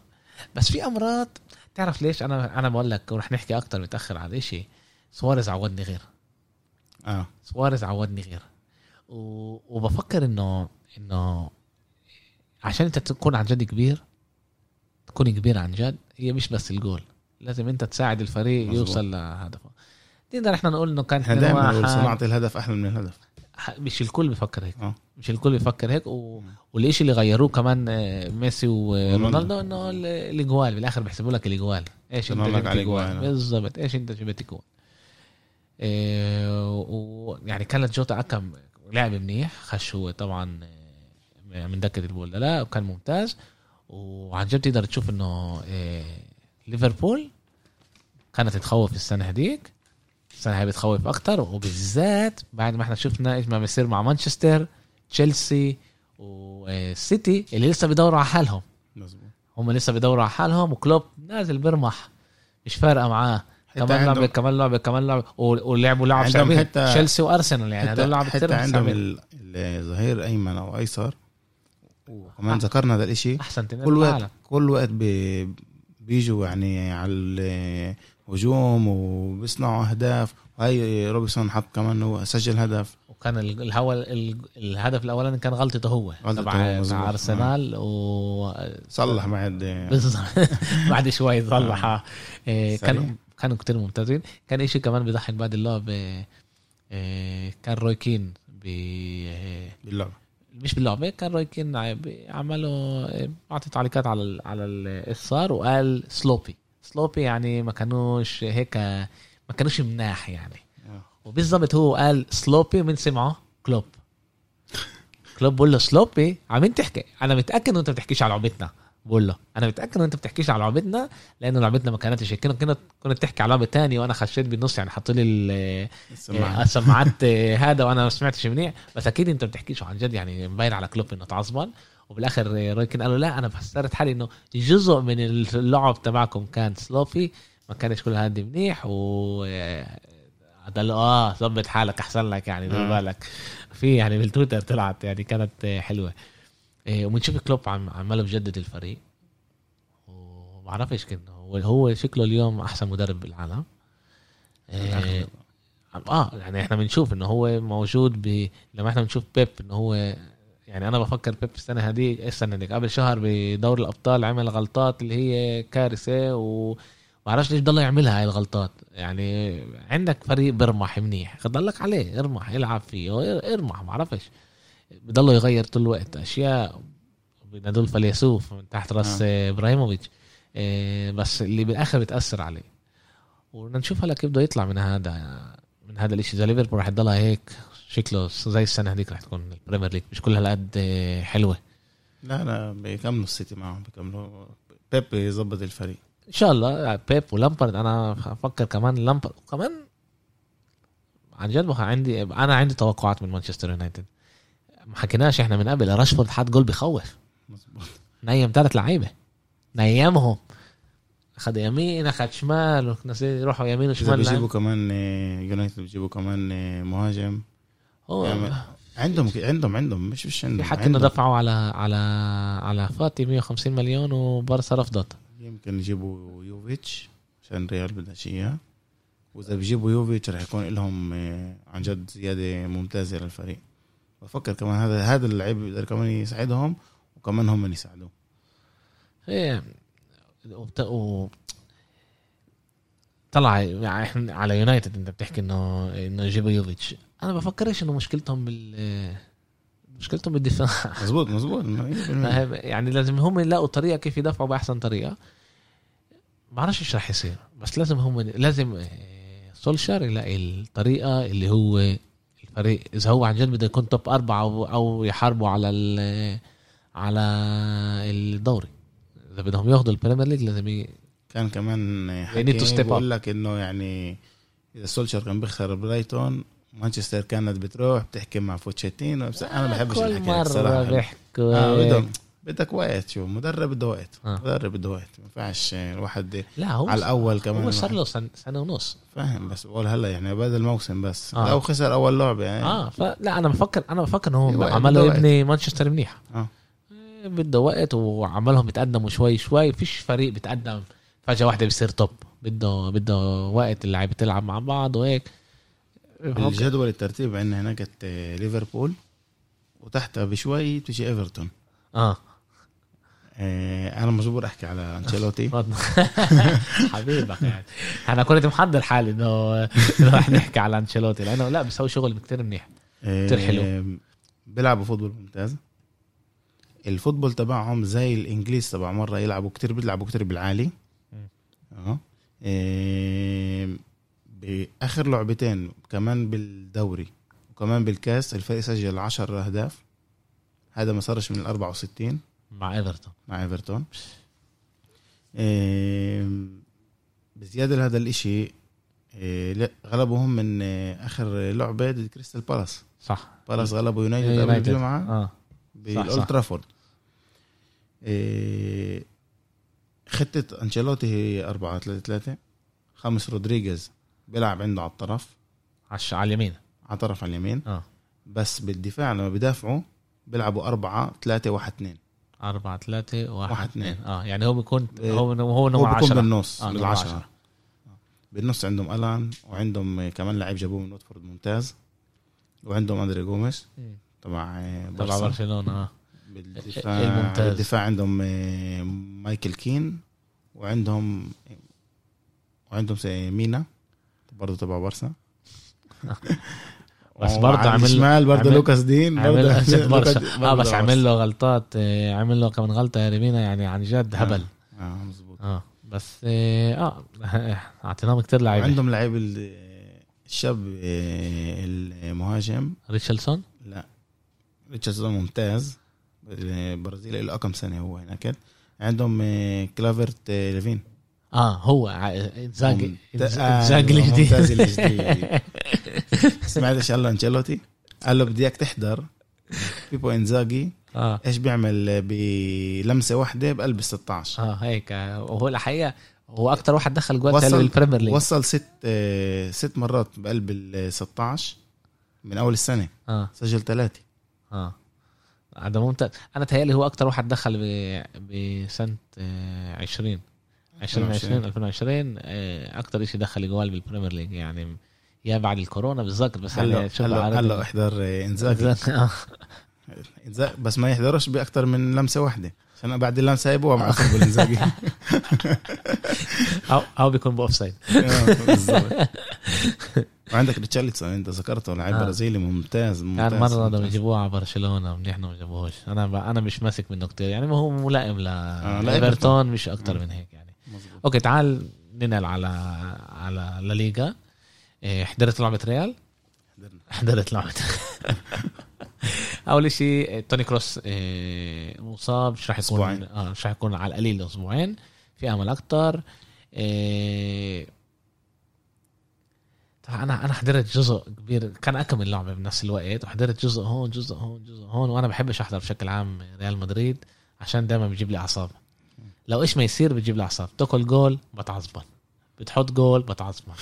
بس في أمراض تعرف ليش؟ أنا أنا بقول لك ورح نحكي أكثر متأخر على الاشي سواريز عودني غير. آه. سواريز عودني غير. و... وبفكر انه إنه عشان أنت تكون عن جد كبير تكون كبير عن جد هي مش بس الجول. لازم أنت تساعد الفريق مزبوط. يوصل لهدفه. نقدر إحنا نقول إنه كان إحنا دائما صناعة الهدف أحلى من الهدف. مش الكل بيفكر هيك. أوه. مش الكل بيفكر هيك و... والشيء اللي غيروه كمان آه، ميسي ورونالدو إنه الإجوال بالآخر بيحسبوا لك الإجوال. إيش أنت جبت إجوال؟ بالضبط. إيش أنت جبت إجوال؟ إيه ويعني كانت جوتا أكم لعب منيح خش هو طبعا آه، من دكة البول. لا وكان ممتاز. وعن جد تقدر تشوف إنه إيه ليفربول كانت تخوف السنة هذيك السنة هاي بتخوف أكتر وبالذات بعد ما إحنا شفنا إيش ما بيصير مع مانشستر تشيلسي وسيتي اللي لسه بيدوروا على حالهم. مزبوط هم لسه بيدوروا على حالهم وكلوب نازل بيرمح. مش فارقة معاه. كمان لعبه كمان لعبه كمان لعبه ولعبوا لعب شعبي تشيلسي وأرسنال يعني هدول لعبه كثير عندهم الظهير أيمن أو أيسر. وكمان ذكرنا هذا الإشي. أحسن كل وقت كل وقت بي بيجوا يعني على هجوم وبيصنعوا أهداف. وهي روبرتسون حط كمان هو سجل هدف. وكان الهوا الهدف الأولاني كان غلطته هو تبع مع أرسنال. آه. و صلح بعد. بعد شوي صلحها آه. إيه، كان كانوا كتير ممتازين. كان شيء كمان بيضحك بعد اللعب إيه، كان روي كين باللعبه مش باللعبه كان روي كين عملوا أعطي تعليقات على على الصار وقال sloppy sloppy يعني ما كانوش هيك ما كانوش مناح يعني. آه. وبالضبط هو قال سلوبي من سمعه كلوب. كلوب بقول له سلوبي عم تحكي. أنا متأكد إنه أنت بتحكيش على لعبتنا. بقول له أنا متأكد إنه أنت بتحكيش على لعبتنا لأنه لعبتنا ما كانتش هيك. كنت كنت تحكي على لعبة تانية وأنا خشيت بالنص يعني حطوا لي السماعات. هذا وأنا ما سمعتش منيح. بس أكيد أنت بتحكيش عن جد يعني مبين على كلوب إنه تعصبان وبالآخر رويكن قالوا لا أنا فسرت حالي إنه جزء من اللعب تبعكم كان سلوفي ما كانش كل هذا منيح و قال له آه ظبط حالك أحسن لك يعني دير بالك. في يعني بالتويتر طلعت يعني كانت حلوة. إيه، وبنشوف كلوب عم عماله بجدد الفريق. وما بعرفش كده هو هو شكله اليوم أحسن مدرب بالعالم. إيه آه يعني إحنا بنشوف إنه هو موجود ب لما إحنا بنشوف بيب إنه هو يعني أنا بفكر بيب السنة هذه السنة اللي قبل شهر بدور الأبطال عمل غلطات اللي هي كارثة و بعرفش ليش ضل يعملها هاي الغلطات. يعني عندك فريق برمح منيح. خضلك عليه ارمح العب فيه ارمح ما بعرفش بضلوا يغير طول الوقت. أشياء بنادول فليسوف من تحت رأس آه. إبراهيموفيتش. آه بس اللي بالآخر بتأثر عليه. وبدنا نشوف هلا كيف بده يطلع من هذا من هذا الإشي. إذا ليفربول رح تضلها هيك شكله زي السنة هذيك رح تكون البريمير ليج مش كل هالقد حلوة. لا لا بيكملوا السيتي معهم بيكملوا. بيب يظبط الفريق. إن شاء الله. بيب ولامبرد أنا أفكر كمان لامبرد وكمان عن جد عندي أنا عندي توقعات من مانشستر يونايتد. ما حكيناش إحنا من قبل. راشفورد حط جول بخوف. مظبوط. نيم ثلاث لعيبة. نيمهم. أخذ يمين أخذ شمال ناس يروحوا يمين وشمال بيجيبوا كمان آه، يونايتد بيجيبوا كمان آه، مهاجم. هو يعني عندهم عندهم عندهم مش مش عندهم حتى انه دفعوا على على على فاتي 150 مليون وبارسا رفضت. يمكن يجيبوا يوفيتش عشان ريال بدهاش إياه. وإذا بيجيبوا يوفيتش رح يكون لهم آه، عن جد زيادة ممتازة للفريق. بفكر كمان هذا هذا اللعيب بيقدر كمان يساعدهم وكمان هم يساعدوه. إيه. و... طلع يعني على يونايتد أنت بتحكي إنه إنه يجيبوا يوفيتش. أنا بفكرش إنه مشكلتهم بال مشكلتهم بالدفاع. مزبوط مزبوط يعني لازم هم يلاقوا طريقة كيف يدافعوا بأحسن طريقة. ما بعرفش إيش راح يصير بس لازم هم لازم آه، سولشار يلاقي الطريقة اللي هو الفريق إذا هو عن جد بده يكون top أربعة أو يحاربوا على على الدوري. إذا بدهم ياخذوا ال Premier League لازم ي... كان كمان حكي بقول لك إنه يعني إذا سولشار كان بيخسر برايتون مانشستر كانت بتروح بتحكي مع فوتشيتين بس أنا ما بحبش الحكي الصراحه بيحكوا آه بدهم بدك وقت شو مدرب بده وقت. آه. مدرب بده وقت. ما ينفعش الواحد لا هو على الأول كمان هو صار له سنة ونص. فاهم بس بقول هلأ يعني بدل الموسم بس. آه. لو خسر أول لعبة يعني. آه فلا أنا بفكر أنا بفكر إنه هو عملوا يبني مانشستر منيح. آه. بده وقت وعملهم يتقدموا شوي شوي. فيش فريق بيتقدم فجأة واحدة بيصير توب بده بده وقت اللعيبة تلعب مع بعض وهيك. الجدول الترتيب عندنا هناك ليفربول وتحتها بشوي بتجي إيفرتون. آه. آه، أنا مجبور أحكي على أنشيلوتي. حبيبك يعني. أنا كنت محضر حالي انه رح نحكي على أنشيلوتي لأنه لا بيسوي شغل كتير منيح. كتير حلو. آه، بيلعبوا football ممتاز. ال football تبعهم زي الإنجليز تبع مرة يلعبوا كتير بيلعبوا كتير بالعالي. آه باخر لعبتين كمان بالدوري وكمان بالكاس الفريق سجل 10 أهداف. هذا ما صارش من ال 64 مع إيفرتون. مع إيفرتون. بزيادة لهذا الإشي إيه، غلبوهم من آخر لعبة ضد كريستال بالاس. صح. بالاس غلبوا يونايتد قبل الجمعة آه. بال Old إيه خطة أنشيلوتي هي 4 3 3 خاميس رودريغيز بيلعب عنده على الطرف. على اليمين. على الطرف على اليمين. آه. بس بالدفاع لما بيدافعوا بيلعبوا 4 3 1 2 4 3 1 2 آه يعني هو بيكون هو هو نمر 10 بالنص آه بالعشرة بالنص عندهم ألان وعندهم كمان لعيب جابوه من واتفورد ممتاز. وعندهم أندري جوميز تبع تبع برشلونة. آه. بالدفاع الممتاز. بالدفاع عندهم آه، مايكل كين وعندهم وعندهم مينا. برضه تبع بارسا. بس برضه عمل شمال برضه لوكاس دين برضه. آه بس عمل له غلطات آه، عمل له كمان غلطة يا ريمينا يعني عن جد آه، هبل. آه مزبوط آه بس آه اعطيناهم كثير لعيبة. عندهم لعيب الشاب المهاجم. ريتشلسون لا. ريتشلسون ممتاز. البرازيل له كم سنة هو هناك. عندهم آه، كلافرت آه، ليفين آه هو انزاجي انزاجي الجديد سمعت إيش قال له أنشيلوتي؟ قال له بدي إياك تحضر. بيبو انزاجي آه. إيش بيعمل؟ بلمسه واحدة بقلب ال 16 آه هيك. وهو الحقيقة هو أكثر واحد دخل جوال بال Premier League. وصل ست آه، ست مرات بقلب ال 16 من أول السنة. آه. سجل ثلاثة. آه. هذا ممتاز. أنا تهيألي هو أكتر واحد دخل بسنة 20 2020 2020 أكتر شيء دخل جوال بال Premier League يعني يا بعد الكورونا بالظبط بس هلأ يعني هلأ هلأ احضر إنزاجي. آه. بس ما يحضرش باكثر من لمسة واحدة. عشان بعد اللمسة يبوع مع انزاجي أو أو بيكون ب offside. وعندك ريتشارلسون أنت ذكرته لاعب آه. برازيلي ممتاز ممتاز كان مره بدهم يجيبوه على برشلونة منيح ما جابوهوش أنا أنا مش ماسك منه كتير يعني هو ملائم لايفرتون آه مش أكتر من هيك يعني مزبوط. أوكي تعال ننقل على على لا ليغا إيه، حضرت لعبة ريال؟ حضرت لعبة. أول شيء توني كروس إيه، مصاب. مش راح يكون آه مش راح يكون على القليل أسبوعين. في أمل أكتر. إيه أنا أنا حضرت جزء كبير. كان أكمل لعبة بنفس الوقت وحضرت جزء هون جزء هون جزء هون وأنا بحبش أحضر بشكل عام ريال مدريد عشان دائما بيجيب لي أعصاب. لو إيش ما يصير بتجيب لي أعصاب. تأكل جول بتعصبن. بتحط جول بتعصبن.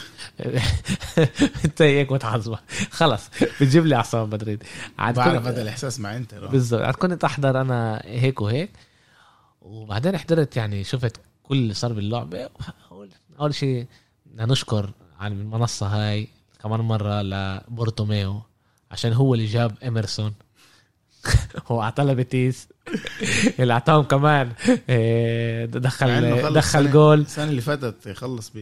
أنت هيك بتعصبن. خلص بتجيب لي أعصاب مدريد عاد بعرف هذا الإحساس مع انت بالضبط. عاد كنت أحضر أنا هيك وهيك. وبعدين حضرت يعني شفت كل اللي صار باللعبه أول شيء بدنا نشكر عن المنصة هاي كمان مرة لبارتوميو عشان هو اللي جاب إميرسون هو اعطى بيتيس. اللي أعطاهم كمان. إيه، دخل دخل جول. السنة اللي فاتت خلص ب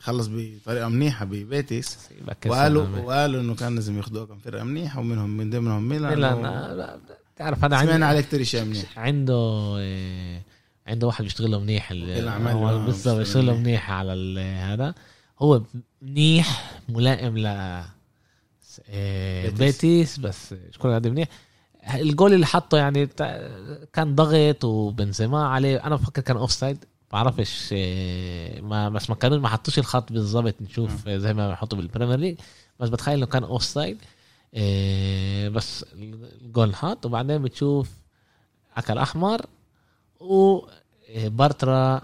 خلص بطريقة منيحة ببيتيس. وقالوا وقالوا إنه كان لازم ياخذوها كم فرقة منيحة ومنهم من ضمنهم ميلان. ميلان تعرف هذا سمعنا عليه كثير شيء منيح. عنده إيه عنده واحد بيشتغل له منيح بالضبط بيشتغل له منيح. على هذا. هو منيح ملائم ل بيتيس. بس كل هذا منيح الجول اللي حطه يعني كان ضغط وبنزيما عليه. أنا بفكر كان offside بعرفش إيه، ما بس ما كانوا ما حطوش الخط بالضبط نشوف زي ما بحطوا بال Premier League. بس بتخيل إنه كان offside إيه، بس الجول حط وبعدين بتشوف أكل أحمر. وبارترا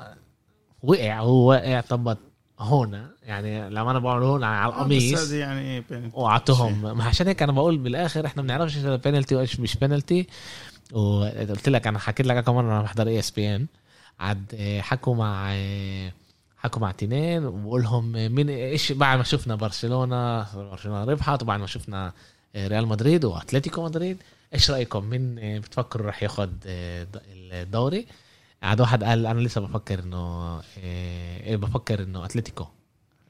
وقع. هو واقع طبط هون يعني لما أنا بقول هون على القميص بس يعني وعطهم ما عشان هيك أنا بقول بالآخر إحنا ما بنعرفش إيش بينالتي وايش مش بينالتي وقلت لك أنا حكيت لك كمان أنا بحضر ESPN عاد حكوا مع حكوا مع تنين وبقول لهم مين إيش بعد ما شفنا برشلونة برشلونة ربحت وبعد ما شفنا ريال مدريد وأتلتيكو مدريد. إيش رأيكم؟ مين بتفكروا راح ياخذ الدوري؟ قعد واحد قال أنا لسه بفكر إنه إيه بفكر إنه أتلتيكو.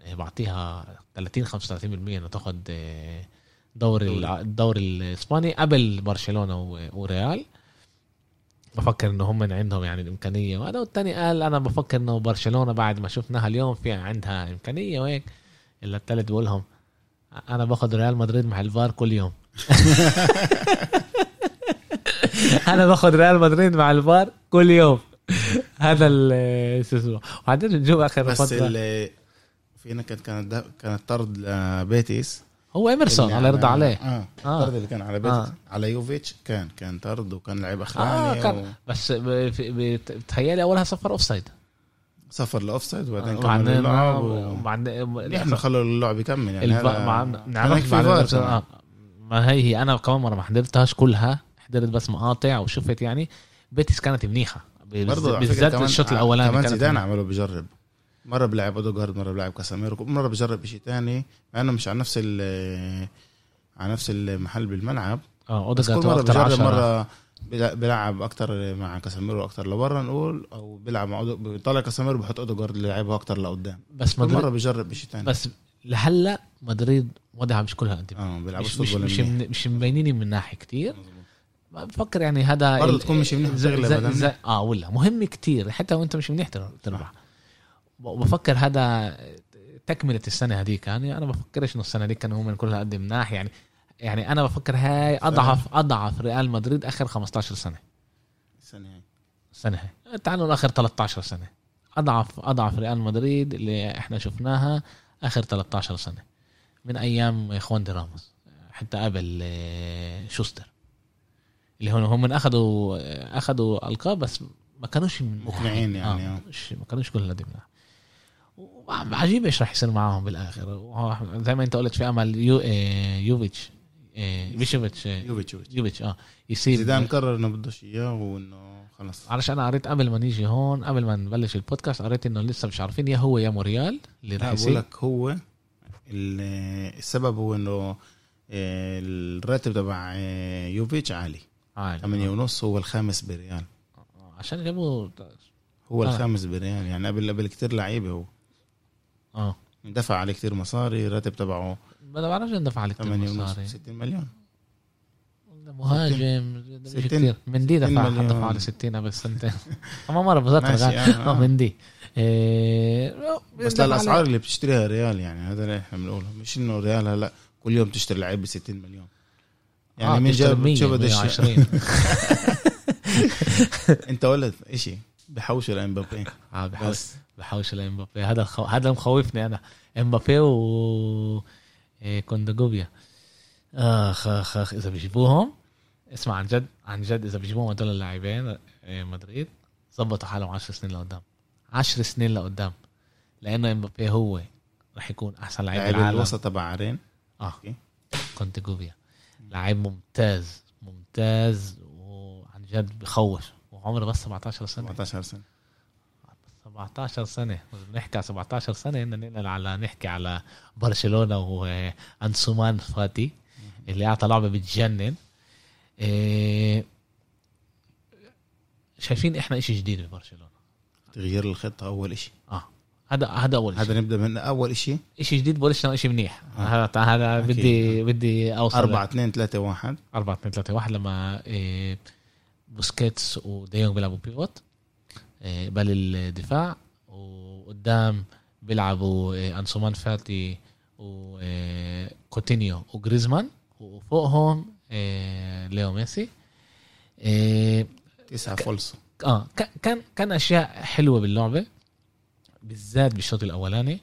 إيه بعطيها 30 35% إنه تاخذ إيه دوري الدوري الإسباني قبل برشلونة وريال. بفكر إنه هم عندهم يعني الإمكانية. وهذا والثاني قال أنا بفكر إنه برشلونة بعد ما شفناها اليوم في عندها إمكانية وهيك. إلا الثالث بقول لهم أنا باخذ ريال مدريد مع الفار كل يوم. أنا باخذ ريال مدريد مع الفار كل يوم. هذا شو اسمه. وبعدين نشوف آخر بس فترة. فينا كانت كانت كانت طرد لبيتيس هو إيمرسون الله يرضى عليه. آه الطرد اللي كان على بيتيس. آه. على يوفيتش كان كان طرد وكان لعيب أخراني آه كان. و... بس بتهيألي اولها صفر اوف سايد صفر لاوف سايد وبعدين آه. كمل اللعب وبعدين إحنا خلوا اللعب يكمل يعني الف... مع... نعرف آه. ما هي هي أنا كمان مرة ما حضرتهاش كلها حضرت بس مقاطع وشفت يعني. بيتيس كانت منيحة. بالذات الشوط الأولاني كمان زيدان عمله بجرب. مرة بلعب اودوجارد مرة بلعب كاساميرو مرة بجرب شيء تاني مع إنه مش على نفس على نفس المحل بالملعب. آه اودوجارد مرة بجرب مرة بيلعب أكتر مع كاساميرو أكتر لورا نقول أو بيلعب مع بيطلع كاساميرو بحط اودوجارد اللي لعبه أكتر لقدام. بس مدريد مرة بجرب بشيء تاني. بس لهلأ مدريد وضعها مش كلها انت آه مش مش, مش, مش مبينين من ناحية كتير. بفكر يعني هذا برضه تكون مش منيح تغلب آه ولا. مهم كتير. حتى وانت مش منيح تربح. بفكر هذا تكملة السنة هذيك. يعني أنا بفكرش إنه السنة دي كانوا هم كلها قد مناح. يعني يعني أنا بفكر هاي أضعف أضعف ريال مدريد آخر 15 سنة. السنة هاي. السنة هاي. تعالوا آخر 13 سنة. أضعف أضعف ريال مدريد اللي إحنا شفناها آخر 13 سنة. من أيام إخوان دي راموس. حتى قبل آه، شوستر. اللي هون هم أخذوا أخذوا ألقاب بس ما كانوش مقنعين يعني آه. ما كانوش كل هذه عجيب إيش راح يصير معاهم بالآخر. زي ما أنت قلت في أمل يو آه، يوفيتش آه، بيشوفيتش آه، يوفيتش. يوفيتش آه يصير زيدان قرر إنه بدوش إياه وإنه خلص علشان أنا قريت قبل ما نيجي هون قبل ما نبلش البودكاست قريت إنه لسه مش عارفين يا هو يا موريال اللي راح يصير لك هو السبب هو إنه آه، الراتب تبع آه، يوفيتش عالي. عالي 8 ونص هو الخامس بريال. عشان جابوا هو آه. الخامس بريال يعني قبل قبل كتير لعيبة هو. آه. دفع عليه كتير مصاري الراتب تبعه ما بعرفش دفع عليه كتير مصاري. 60 مليون. مهاجم كثير من دي دفع دفع على 60 قبل سنتين ما مرة بذكر آه. من دي إيه بس للاسعار اللي بتشتريها ريال يعني هذا اللي إحنا بنقوله. مش إنه ريال هلا كل يوم تشتري لعيب ب 60 مليون. يعني آه من جاب شو بدش انت ولد اشي بحوش لامبابي آه بحوش بحوش لامبابي هذا الخو... هذا مخوفني أنا. إمبابي و إيه كوندوجوبيا اخ اخ اخ إذا بيجيبوهم اسمع عن جد عن جد إذا بيجيبوهم هدول اللاعبين إيه مدريد ظبطوا حالهم 10 سنين لقدام. 10 سنين لقدام. لأنه إمبابي هو رح يكون أحسن لعيب العالم. الوسط تبع عرين. آه. كنت جوفيا لعيب ممتاز ممتاز وعن جد بخوف وعمره بس 17 سنة. 17 سنة. 17 سنة. بنحكي على 17 سنة بدنا على نحكي على برشلونة وانسومان فاتي اللي أعطى لعبة بتجنن. إيه شايفين إحنا إشي جديد ببرشلونه تغيير الخطة أول إشي. آه. هذا هذا أول شيء هذا نبدأ من أول شيء شيء جديد بلشنا شيء منيح. آه. هذا هذا بدي بدي أوصل. 4 2 3 1 4 2 3 1 لما إيه بوسكيتس وديونج بيلعبوا بيفوت إيه بل الدفاع وقدام بيلعبوا إيه انسومان فاتي وكوتينيو وجريزمان وفوقهم ليو ميسي. تسعة فولسو آه كان كان أشياء حلوة باللعبة. بالذات بالشوط الأولاني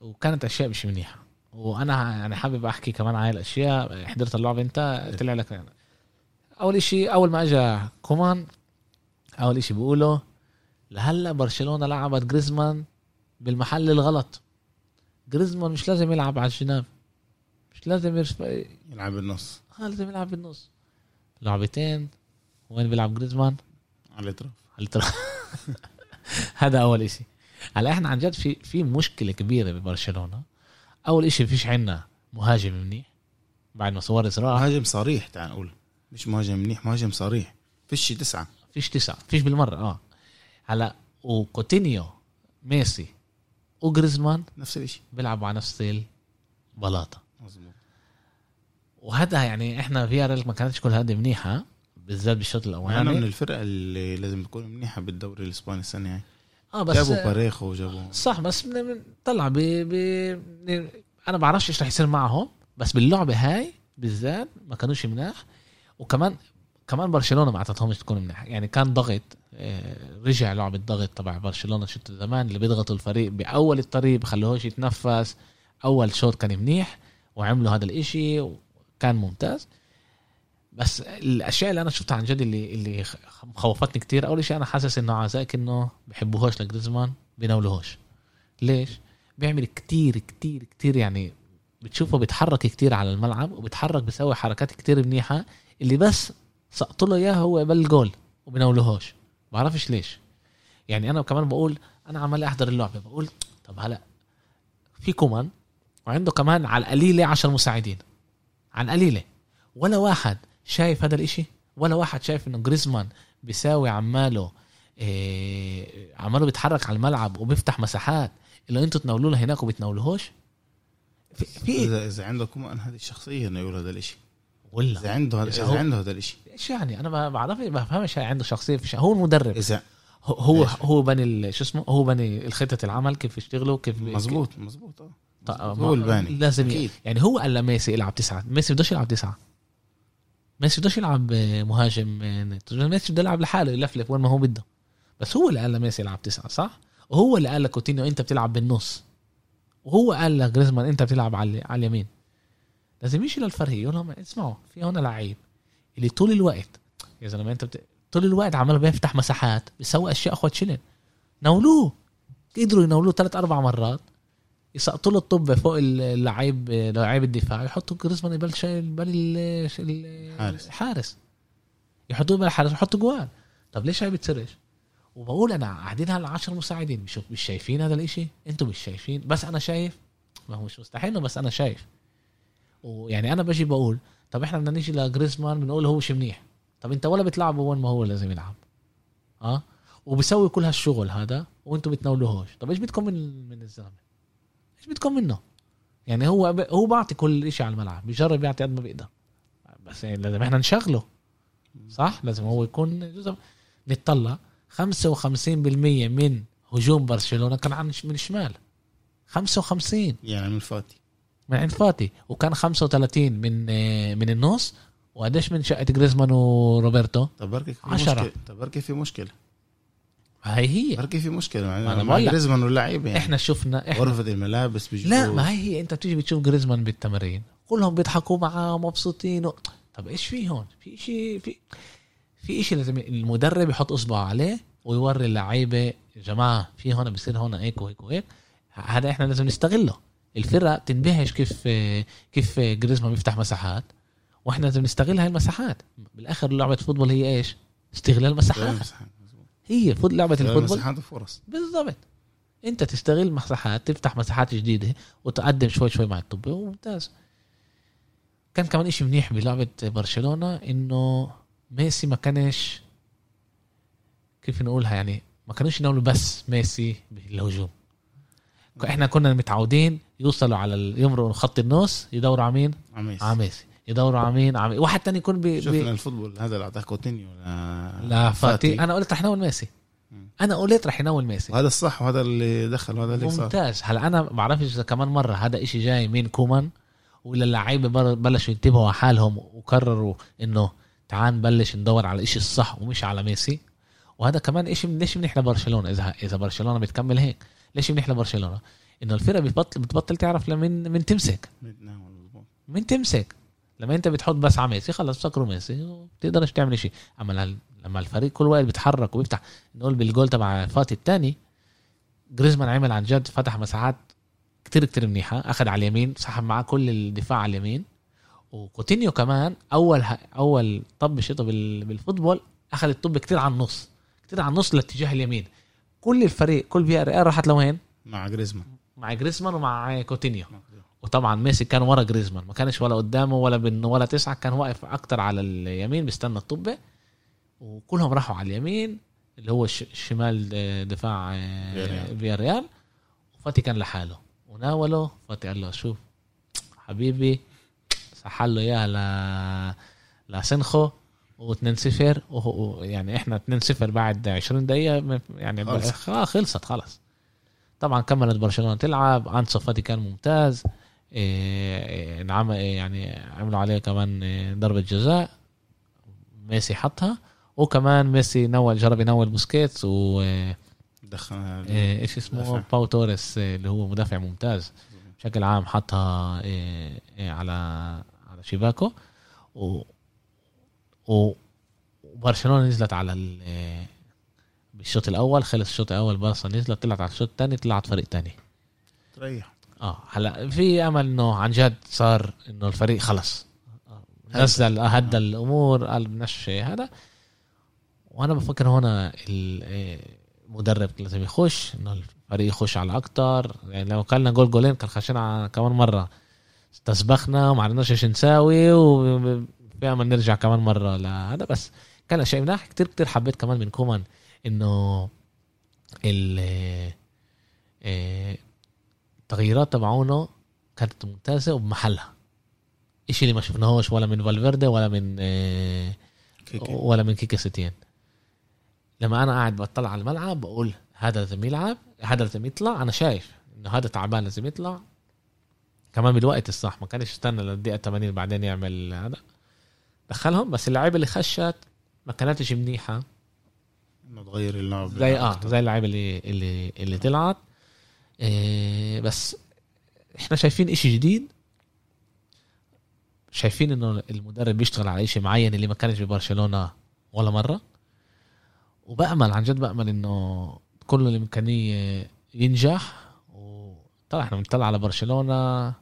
وكانت أشياء مش منيحة. وأنا يعني حابب أحكي كمان على الأشياء حضرت اللعبه أنت طلع لك يعني. أول شيء أول ما اجى كومان أول شيء بيقولوا لهلأ برشلونة لعبت جريزمان بالمحل الغلط. جريزمان مش لازم يلعب على الجناب. مش لازم يرف... يلعب بالنص. آه لازم يلعب بالنص. لعبتين وين بيلعب جريزمان؟ على الأطراف. على الأطراف. هذا أول إشي. هلا إحنا عن جد في في مشكلة كبيرة ببرشلونة. أول إشي فيش عنا مهاجم منيح بعد ما سواريز راح. مهاجم صريح تعال نقول. مش مهاجم منيح مهاجم صريح. فيش تسعة. فيش تسعة فيش بالمرة آه. هلا وكوتينيو ميسي وجريزمان نفس الشيء بيلعبوا على نفس البلاطة مظبوط. وهذا يعني إحنا في ما كانتش كل هذه منيحة بالذات بالشوط الأولاني. أنا من الفرق اللي لازم تكون منيحة بالدوري الإسباني السنة هاي. آه بس جابوا باريخو وجابوا صح بس طلع ب ب أنا بعرفش إيش رح يصير معهم بس باللعبة هاي بالذات ما كانوش مناح. وكمان كمان برشلونة ما أعطتهمش تكون مناح. يعني كان ضغط آه، رجع لعبة ضغط تبع برشلونة شفت زمان اللي بيضغطوا الفريق بأول الطريق بخلوهوش يتنفس. أول شوط كان منيح وعملوا هذا الإشي وكان ممتاز. بس الأشياء اللي أنا شفتها عن جد اللي اللي خوفتني كتير. أول شيء أنا حاسس إنه عزاك إنه بحبوهوش لجريزمان بيناولوهوش. ليش؟ بيعمل كتير كتير كتير يعني بتشوفه بيتحرك كتير على الملعب وبيتحرك بيسوي حركات كتير منيحة. اللي بس سقطوا له اياها هو قبل الجول وبيناولوهوش. بعرفش ليش. يعني أنا كمان بقول أنا عمال أحضر اللعبه بقول طب هلا في كومان وعنده كمان على القليلة عشر مساعدين. على القليله ولا واحد. شايف هذا الإشي؟ ولا واحد شايف إنه جريزمان بيساوي عماله إيه عماله بيتحرك على الملعب وبيفتح مساحات اللي إنتوا تناولوا هناك وبتناولوهوش؟ في, في اذا إذا عندكم هذه الشخصية إنه يقول هذا الإشي. ولا. إذا عنده هذا إذا عنده هذا الإشي. إيش يعني؟ أنا ما بعرف ما بفهمش عنده شخصية في هو المدرب. اذا هو إيش. هو بني شو اسمه؟ هو بني الخطة العمل كيف يشتغلوا كيف مزبوط مزبوط آه. هو الباني لازم أكيد. يعني هو قال لميسي يلعب تسعة. ميسي بدوش يلعب تسعة. ميسي بدوش يلعب مهاجم ميسي بده يلعب لحاله يلفلف وين ما هو بده. بس هو اللي قال لميسي يلعب تسعة صح؟ وهو اللي قال لكوتينيو أنت بتلعب بالنص. وهو قال لجريزمان أنت بتلعب على اليمين. لازم يجي للفريق يقول لهم اسمعوا في هنا لعيب اللي طول الوقت يا زلمة أنت بت... طول الوقت عمال بيفتح مساحات بيسوي أشياء اخوات شلن ناولوه قدروا يناولوه ثلاث أربع مرات. يسقطوا له الطب فوق اللعيب لعيب الدفاع. يحطوا جريزمان يبل شايل بل الحارس الحارس يحطوه بالحارس ويحطوا جوال طب ليش هاي بتصيرش؟ وبقول أنا قاعدين هلا 10 مساعدين. مش مش شايفين هذا الإشي؟ أنتم مش شايفين. بس أنا شايف ما هو مش مستحيل بس أنا شايف. ويعني أنا بجي بقول طب إحنا بدنا نيجي لجريزمان بنقول هو مش منيح. طب أنت ولا بتلعبه وين ما هو لازم يلعب. آه؟ وبسوي كل هالشغل هذا وأنتم بتناولوهوش. طب إيش بدكم من من الزلمة؟ إيش بدكم منه. يعني هو ب... هو بعطي كل شيء على الملعب بيجرب يعطي قد ما بيقدر. بس يعني لازم إحنا نشغله. صح؟ لازم هو يكون جزء. نتطلع. 55% من هجوم برشلونة كان عن من الشمال. 55 يعني من فاتي. من عند فاتي. وكان 35 من من النص. وقديش من شقة جريزمان وروبرتو؟ طب بركي في 10 مشكلة. طب بركي في مشكلة. هاي هي. بركي في مشكلة؟ يعني مع جريزمان واللعيبه يعني. إحنا شفنا إحنا غرفة الملابس بيجوا لا ما هي. هي أنت بتيجي بتشوف جريزمان بالتمرين. كلهم بيضحكوا معاه مبسوطين و... طب إيش في هون؟ في شيء في في شيء لازم المدرب يحط إصبعه عليه ويوري اللعيبة يا جماعة في هون بصير هون هيك وهيك وهيك. هذا إحنا لازم نستغله. الفرق تنبهش كيف كيف جريزمان بيفتح مساحات. وإحنا لازم نستغل هاي المساحات. بالآخر لعبة football هي إيش؟ استغلال مساحات هي foot لعبة ال football. مساحات وفرص بالضبط. انت تستغل مساحات تفتح مساحات جديدة وتقدم شوي شوي مع الطبة. ممتاز. كان كمان إشي منيح بلعبة برشلونة إنه ميسي ما كانش كيف نقولها يعني ما كانوش يناولوا بس ميسي بالهجوم. إحنا كنا متعودين يوصلوا على يمروا خط النص يدوروا على مين؟ على ميسي. يدوروا على مين؟ على واحد تاني يكون بي... شفنا ال football هذا اللي اعطاه كوتينيو لا فاتي. أنا قلت رح يناول ميسي. أنا قلت رح يناول ميسي. وهذا الصح وهذا اللي دخل وهذا اللي صار. ممتاز. هلا أنا ما بعرفش إذا كمان مرة هذا إشي جاي من كومان ولا اللعيبة بلشوا ينتبهوا على حالهم وقرروا إنه تعال نبلش ندور على الإشي الصح ومش على ميسي. وهذا كمان إشي ليش منيح لبرشلونة؟ اذا إذا برشلونة بتكمل هيك ليش منيح لبرشلونة؟ إنه الفرقة بتبطل بتبطل تعرف لمين من تمسك. من تمسك. لما انت بتحط بس على ميسي خلص بسكروا ميسي وبتقدرش تعمل شيء. أما لما الفريق كل وقت بيتحرك وبيفتح نقول بالجول تبع فاتي الثاني جريزمان عمل عن جد فتح مساحات كتير كتير منيحة أخذ على اليمين سحب معاه كل الدفاع على اليمين. وكوتينيو كمان أول أول طب شيطه بالفوتبول أخذ الطب كتير على النص كتير على النص لاتجاه اليمين. كل الفريق كل في ار راحت لوين؟ مع جريزمان مع جريزمان ومع كوتينيو. وطبعا ميسي كان ورا جريزمان ما كانش ولا قدامه ولا بين ولا تسعة كان واقف أكتر على اليمين بيستنى الطبة. وكلهم راحوا على اليمين اللي هو الشمال دفاع فيا ريال وفاتي كان لحاله. وناوله فاتي قال له شوف حبيبي سحل له إياها ل لسنخو و2 0 يعني إحنا 2 0 بعد 20 دقيقة يعني خلصت. خلصت خلص طبعا كملت برشلونة تلعب. أنسو فاتي كان ممتاز. إيه نعم يعني عملوا عليه كمان ضربة جزاء. ميسي حطها. وكمان ميسي نول جرب ينول بوسكيتس و دخل إيه إيش اسمه؟ باو توريس اللي هو مدافع ممتاز. بشكل عام حطها إيه إيه على على شباكه و وبرشلونة نزلت على بالشوط الأول. خلص الشوط الأول برشلونة نزلت طلعت على الشوط الثاني طلعت فريق ثاني تريح. آه هلا في أمل إنه عن جد صار إنه الفريق خلص. نزل هدى الأمور قال بنش هذا وأنا بفكر هنا المدرب لازم يخش إنه الفريق يخش على أكتر. يعني لو كلنا جول جولين كان خشينا كمان مرة. استسبخنا وما عرفناش إيش نساوي وفي أمل نرجع كمان مرة لهذا. بس كان شيء مناح. كتير كتير حبيت كمان من كومان إنه ال التغييرات تبعونه كانت ممتازة وبمحلها. إشي اللي ما شفناهوش ولا من فالفيردي ولا من كيكي. ولا من كيكي سيتين لما أنا قاعد بطلع على الملعب بقول هذا لازم يلعب هذا لازم يطلع. أنا شايف إنه هذا تعبان لازم يطلع. كمان بالوقت الصح ما كانش يستنى للدقيقة 80 بعدين يعمل هذا. دخلهم بس اللعيبة اللي خشت ما كانتش منيحة. إنه تغير اللعب. زي آه زي اللعيبة اللي اللي اللي طلعت. بس إحنا شايفين إشي جديد. شايفين إنه المدرب بيشتغل على إشي معين اللي ما كانش ببرشلونة ولا مرة. وبأمل عن جد بأمل إنه كل الإمكانية ينجح. وطلع إحنا بنطلع على برشلونة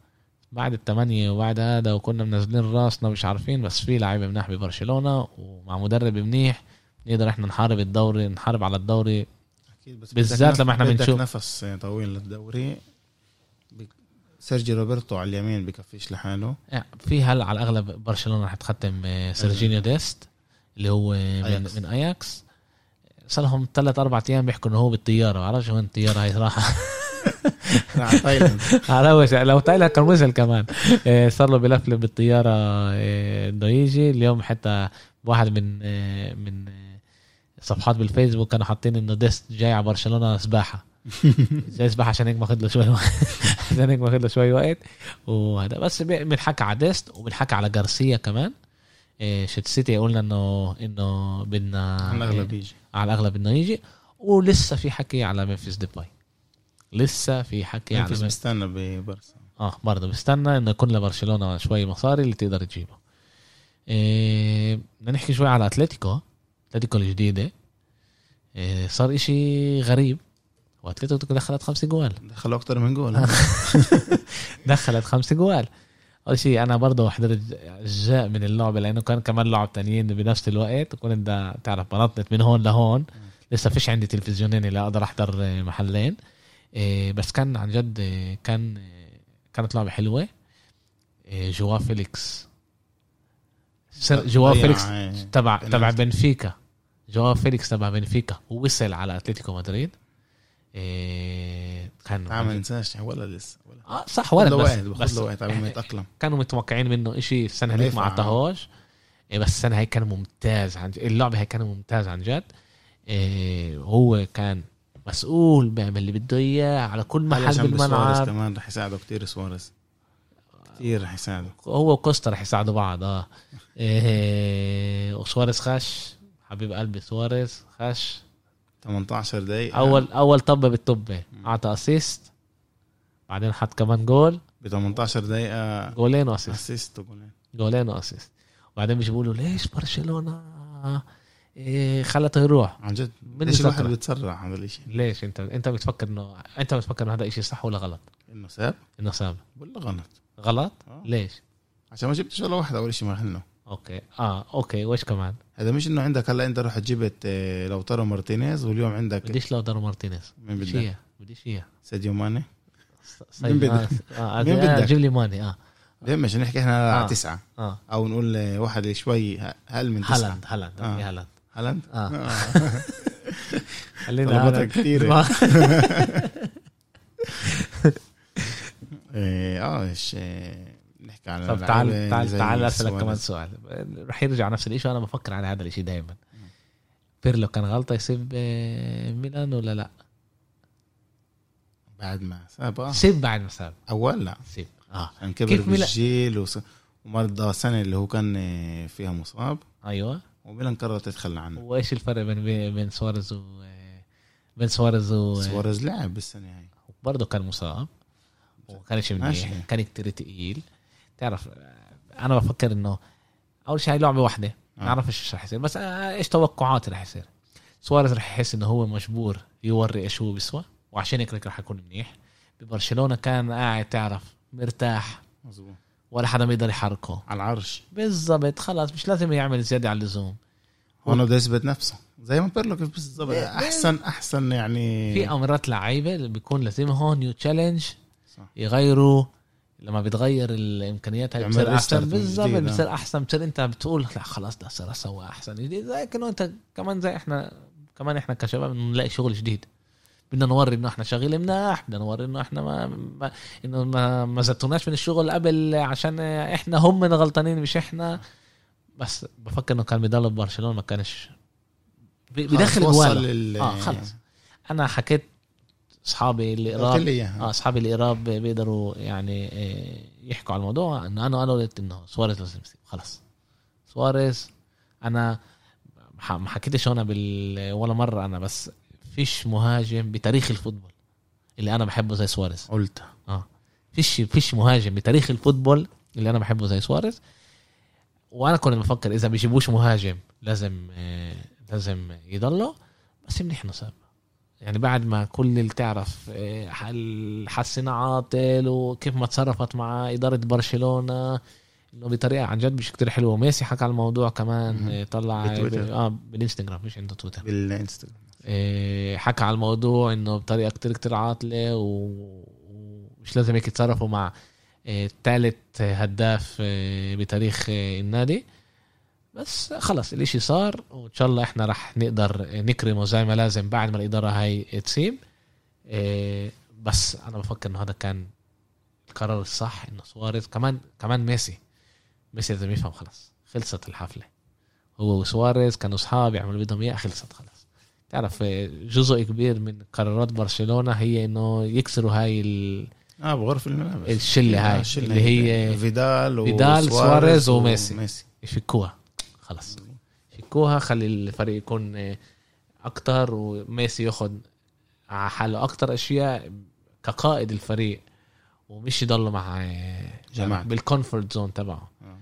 بعد الثمانية وبعد هذا وكنا منزلين راسنا مش عارفين بس في لعيبة منيح ببرشلونة ومع مدرب منيح. نقدر إحنا نحارب الدوري نحارب على الدوري. أكيد بس بالذات لما إحنا بنشوف نفس طويل للدوري. سيرجي روبرتو على اليمين بكفيش لحاله. في هلأ على الأغلب برشلونة رح تختم آه، سيرجينيو ديست اللي هو من, من أياكس. صار لهم ثلاث أربع أيام بيحكوا إنه هو بالطيارة بعرفش وين الطيارة هاي راح تايلاند. لو تايلاند كان وصل كمان. آه، صار له بلفلف بالطيارة انه يجي اليوم حتى واحد من من صفحات بالفيسبوك كانوا حاطين إنه ديست جاي على برشلونة سباحة. زي سباحة عشان هيك ماخذ له شوي وقت. عشان هيك ماخذ له شوي وقت. وهذا بس بنحكى على ديست وبنحكى على جارسيا كمان. إيه شت سيتي قلنا انه إنه بدنا على الأغلب إيه، يجي. على الأغلب إنه يجي. ولسه في حكي على ممفيس ديباي لسه في حكي على ممفيس بستنى ببرسا آه برضه بستنى إنه يكون لبرشلونة شوي مصاري اللي تقدر تجيبه. إيه بدنا نحكي شوي على اتلتيكو اتلتيكو الجديده إيه صار إشي غريب. واتلتيكو دخلت خمس جوال. دخلوا أكثر من جول دخلت خمس جوال. أول شيء أنا برضه حضرت أجزاء من اللعبة لأنه كان كمان لعب تانيين بنفس الوقت وكنت تعرف بنطت من هون لهون. لسه فيش عندي تلفزيونين اللي أقدر أحضر محلين. إيه، بس كان عن جد كان كانت لعبة حلوة. جوا فيليكس. جوا فيليكس تبع تبع بنفيكا. جوا فيليكس تبع بنفيكا ووصل على أتلتيكو مدريد. إيه كان ما ننساش ولا لسه ولا. آه صح ولا بس بس وقت قبل ما يتأقلم. كانوا متوقعين منه شيء السنة هذيك ما اعطاهوش إيه بس السنة هي كان ممتاز عن اللعبه هي كان ممتاز عن جد. إيه هو كان مسؤول بيعمل اللي بده إياه على كل محل بالملعب. كمان رح يساعده كتير سواريز. كثير رح يساعده. هو وكوستا رح يساعدوا بعض آه. إيه وسواريز خش. حبيب قلبي سواريز خش. 18 دقيقة. اول أول طبة بالطبه أعطى assist بعدين حط كمان جول. ب 18 دقيقة. جولين و assist assist وجولين. جولين و assist وبعدين بيجيبوا له ليش برشلونة؟ إيه خلته يروح. عن جد. ليش الواحد بيتسرع هذا الشيء ليش؟ انت أنت بتفكر انه أنت بتفكر إنه هذا الشيء صح ولا غلط؟ إنه ساب؟ إنه ساب. ولا غلط؟ غلط؟ آه. ليش؟ عشان ما جبتش ولا واحدة أول شيء ما okay آه okay وإيش كمان؟ هذا مش إنه عندك هلا أنت رحت جبت آه، لاوتارو مارتينيز واليوم عندك بديش لاوتارو مارتينيز مين بدك؟ بديش إياه ساديو ماني مين بدك؟ آه, آه, آه، بدك؟ جيب لي ماني آه مش نحكي إحنا آه. تسعة آه. أو نقول واحد شوي هل من تسعة هالاند هالاند آه. هالاند هالاند آه, آه. خلينا كثير إيه، آه إيش عن طب تعال تعال تعال أسألك كمان سؤال. رح يرجع نفس الشيء أنا بفكر على هذا الشيء دائما بيرلو كان غلطة يسيب آه، ميلان ولا لا؟ بعد ما ساب آه. سيب بعد ما ساب. أول لا. سيب. آه. كان كبر بالجيل وس... ومرضى سنة اللي هو كان آه، فيها مصاب. أيوه. وميلان قررت تتخلى عنه. وإيش الفرق بين بين سواريز و بين سواريز و سواريز لعب بالسنة هاي. برضه كان مصاب. وكانش منيح. كان كتير تقيل. تعرف أنا بفكر إنه أول شيء هي لعبة واحدة ما نعرف إيش رح يصير بس آه، إيش توقعاتي رح يصير. سواريز رح يحس إنه هو مجبور يوري إيش هو بيسوى وعشان هيك رح يكون منيح. ببرشلونة كان قاعد تعرف مرتاح مزبوط ولا حدا بيقدر يحركه. على العرش. بالضبط خلاص مش لازم يعمل زيادة على اللزوم. هون بده يثبت نفسه. زي ما بيرلو كيف بالضبط. إيه، أحسن أحسن يعني. في أمرات لعيبة بيكون لازم هون new challenge يغيروا لما بتغير الإمكانيات هاي بتصير أحسن. بالضبط بتصير أحسن. بتصير أنت بتقول لا خلاص ده صار أسوي أحسن زي كأنه أنت كمان زي إحنا كمان إحنا كشباب نلاقي شغل جديد. بدنا نوري إنه إحنا شغالين مناح بدنا نوري إنه إحنا ما, ما إنه ما ما زتوناش من الشغل قبل عشان إحنا هم من غلطانين مش إحنا. بس بفكر إنه كان بيضل ببرشلونة ما كانش بدخل جوال آه خلص أنا حكيت أصحابي اللي قراب آه أصحابي اللي قراب بيقدروا يعني آه، يحكوا على الموضوع. انه أنا أنا قلت إنه سواريز لازم يسيب خلص سواريز أنا ما حكيتش هنا بال ولا مرة أنا بس فيش مهاجم بتاريخ ال football اللي أنا بحبه زي سواريز. قلت. آه. فيش فيش مهاجم بتاريخ ال football اللي أنا بحبه زي سواريز. وأنا كنت بفكر إذا بيجيبوش مهاجم لازم آه لازم يضله بس منيح نصاب يعني بعد ما كل اللي تعرف آه، حسن عاطل وكيف ما تصرفت مع إدارة برشلونة؟ إنه بطريقة عن جد مش كتير حلوة. ميسي حكى على الموضوع كمان آه، طلع آه بالإنستغرام مش عنده تويتر. بالإنستغرام. آه، حكى على الموضوع إنه بطريقة كتير كتير عاطلة و مش لازم هيك يتصرفوا مع ثالث هداف بتاريخ النادي. بس خلص الإشي صار وإن شاء الله إحنا رح نقدر نكرمه زي ما لازم بعد ما الإدارة هاي تسيب. بس أنا بفكر إنه هذا كان القرار الصح إنه سواريز كمان كمان ميسي ميسي لازم يفهم خلص خلصت الحفلة. هو وسواريز كانوا أصحاب يعملوا بدهم اياه خلصت خلص تعرف جزء كبير من قرارات برشلونة هي إنه يكسروا هاي ال آه بغرف الملابس. الشلة هاي الشلة اللي هي فيدال فيدال سواريز وميسي. يفكوها خلص يفكوها خلي الفريق يكون أكتر وميسي ياخد على حاله أكتر أشياء كقائد الفريق ومش يضل مع جماعة. بال comfort zone تبعه. آه.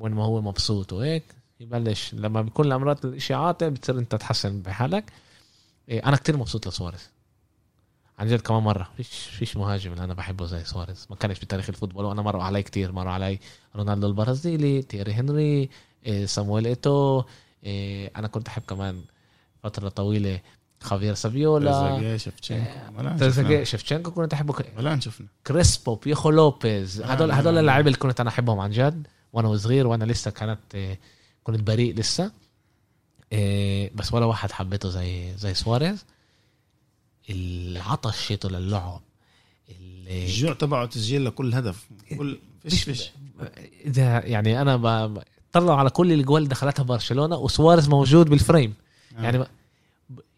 وين ما هو مبسوط وهيك يبلش. لما الامرات الإشي عاطل بتصير أنت تحسن بحالك. إيه، أنا كتير مبسوط لسواريز. عن جد كمان مرة. فيش فيش مهاجم اللي أنا بحبه زي سواريز. ما كانش بتاريخ ال football وأنا مروا علي كتير. مروا علي رونالدو البرازيلي تيري هنري صامويل إيتو إيه، أنا كنت أحب كمان فترة طويلة خافير سافيولا. تريزيجيه شفتشينكو. كنت أحبه. ولا شفنا كريسبو بيوخو لوبيز. هدول هدول اللاعبين اللي كنت أنا أحبهم عن جد. وأنا صغير وأنا لسه كانت كنت بريء لسه. بس ولا واحد حبيته زي زي سواريز. العطش شيته للعب. الجوع تبعه تسجيل لكل هدف. كل فيش فيش. إذا يعني أنا بطلع على كل الجوال دخلتها برشلونة وسواريز موجود بال frame. آه. يعني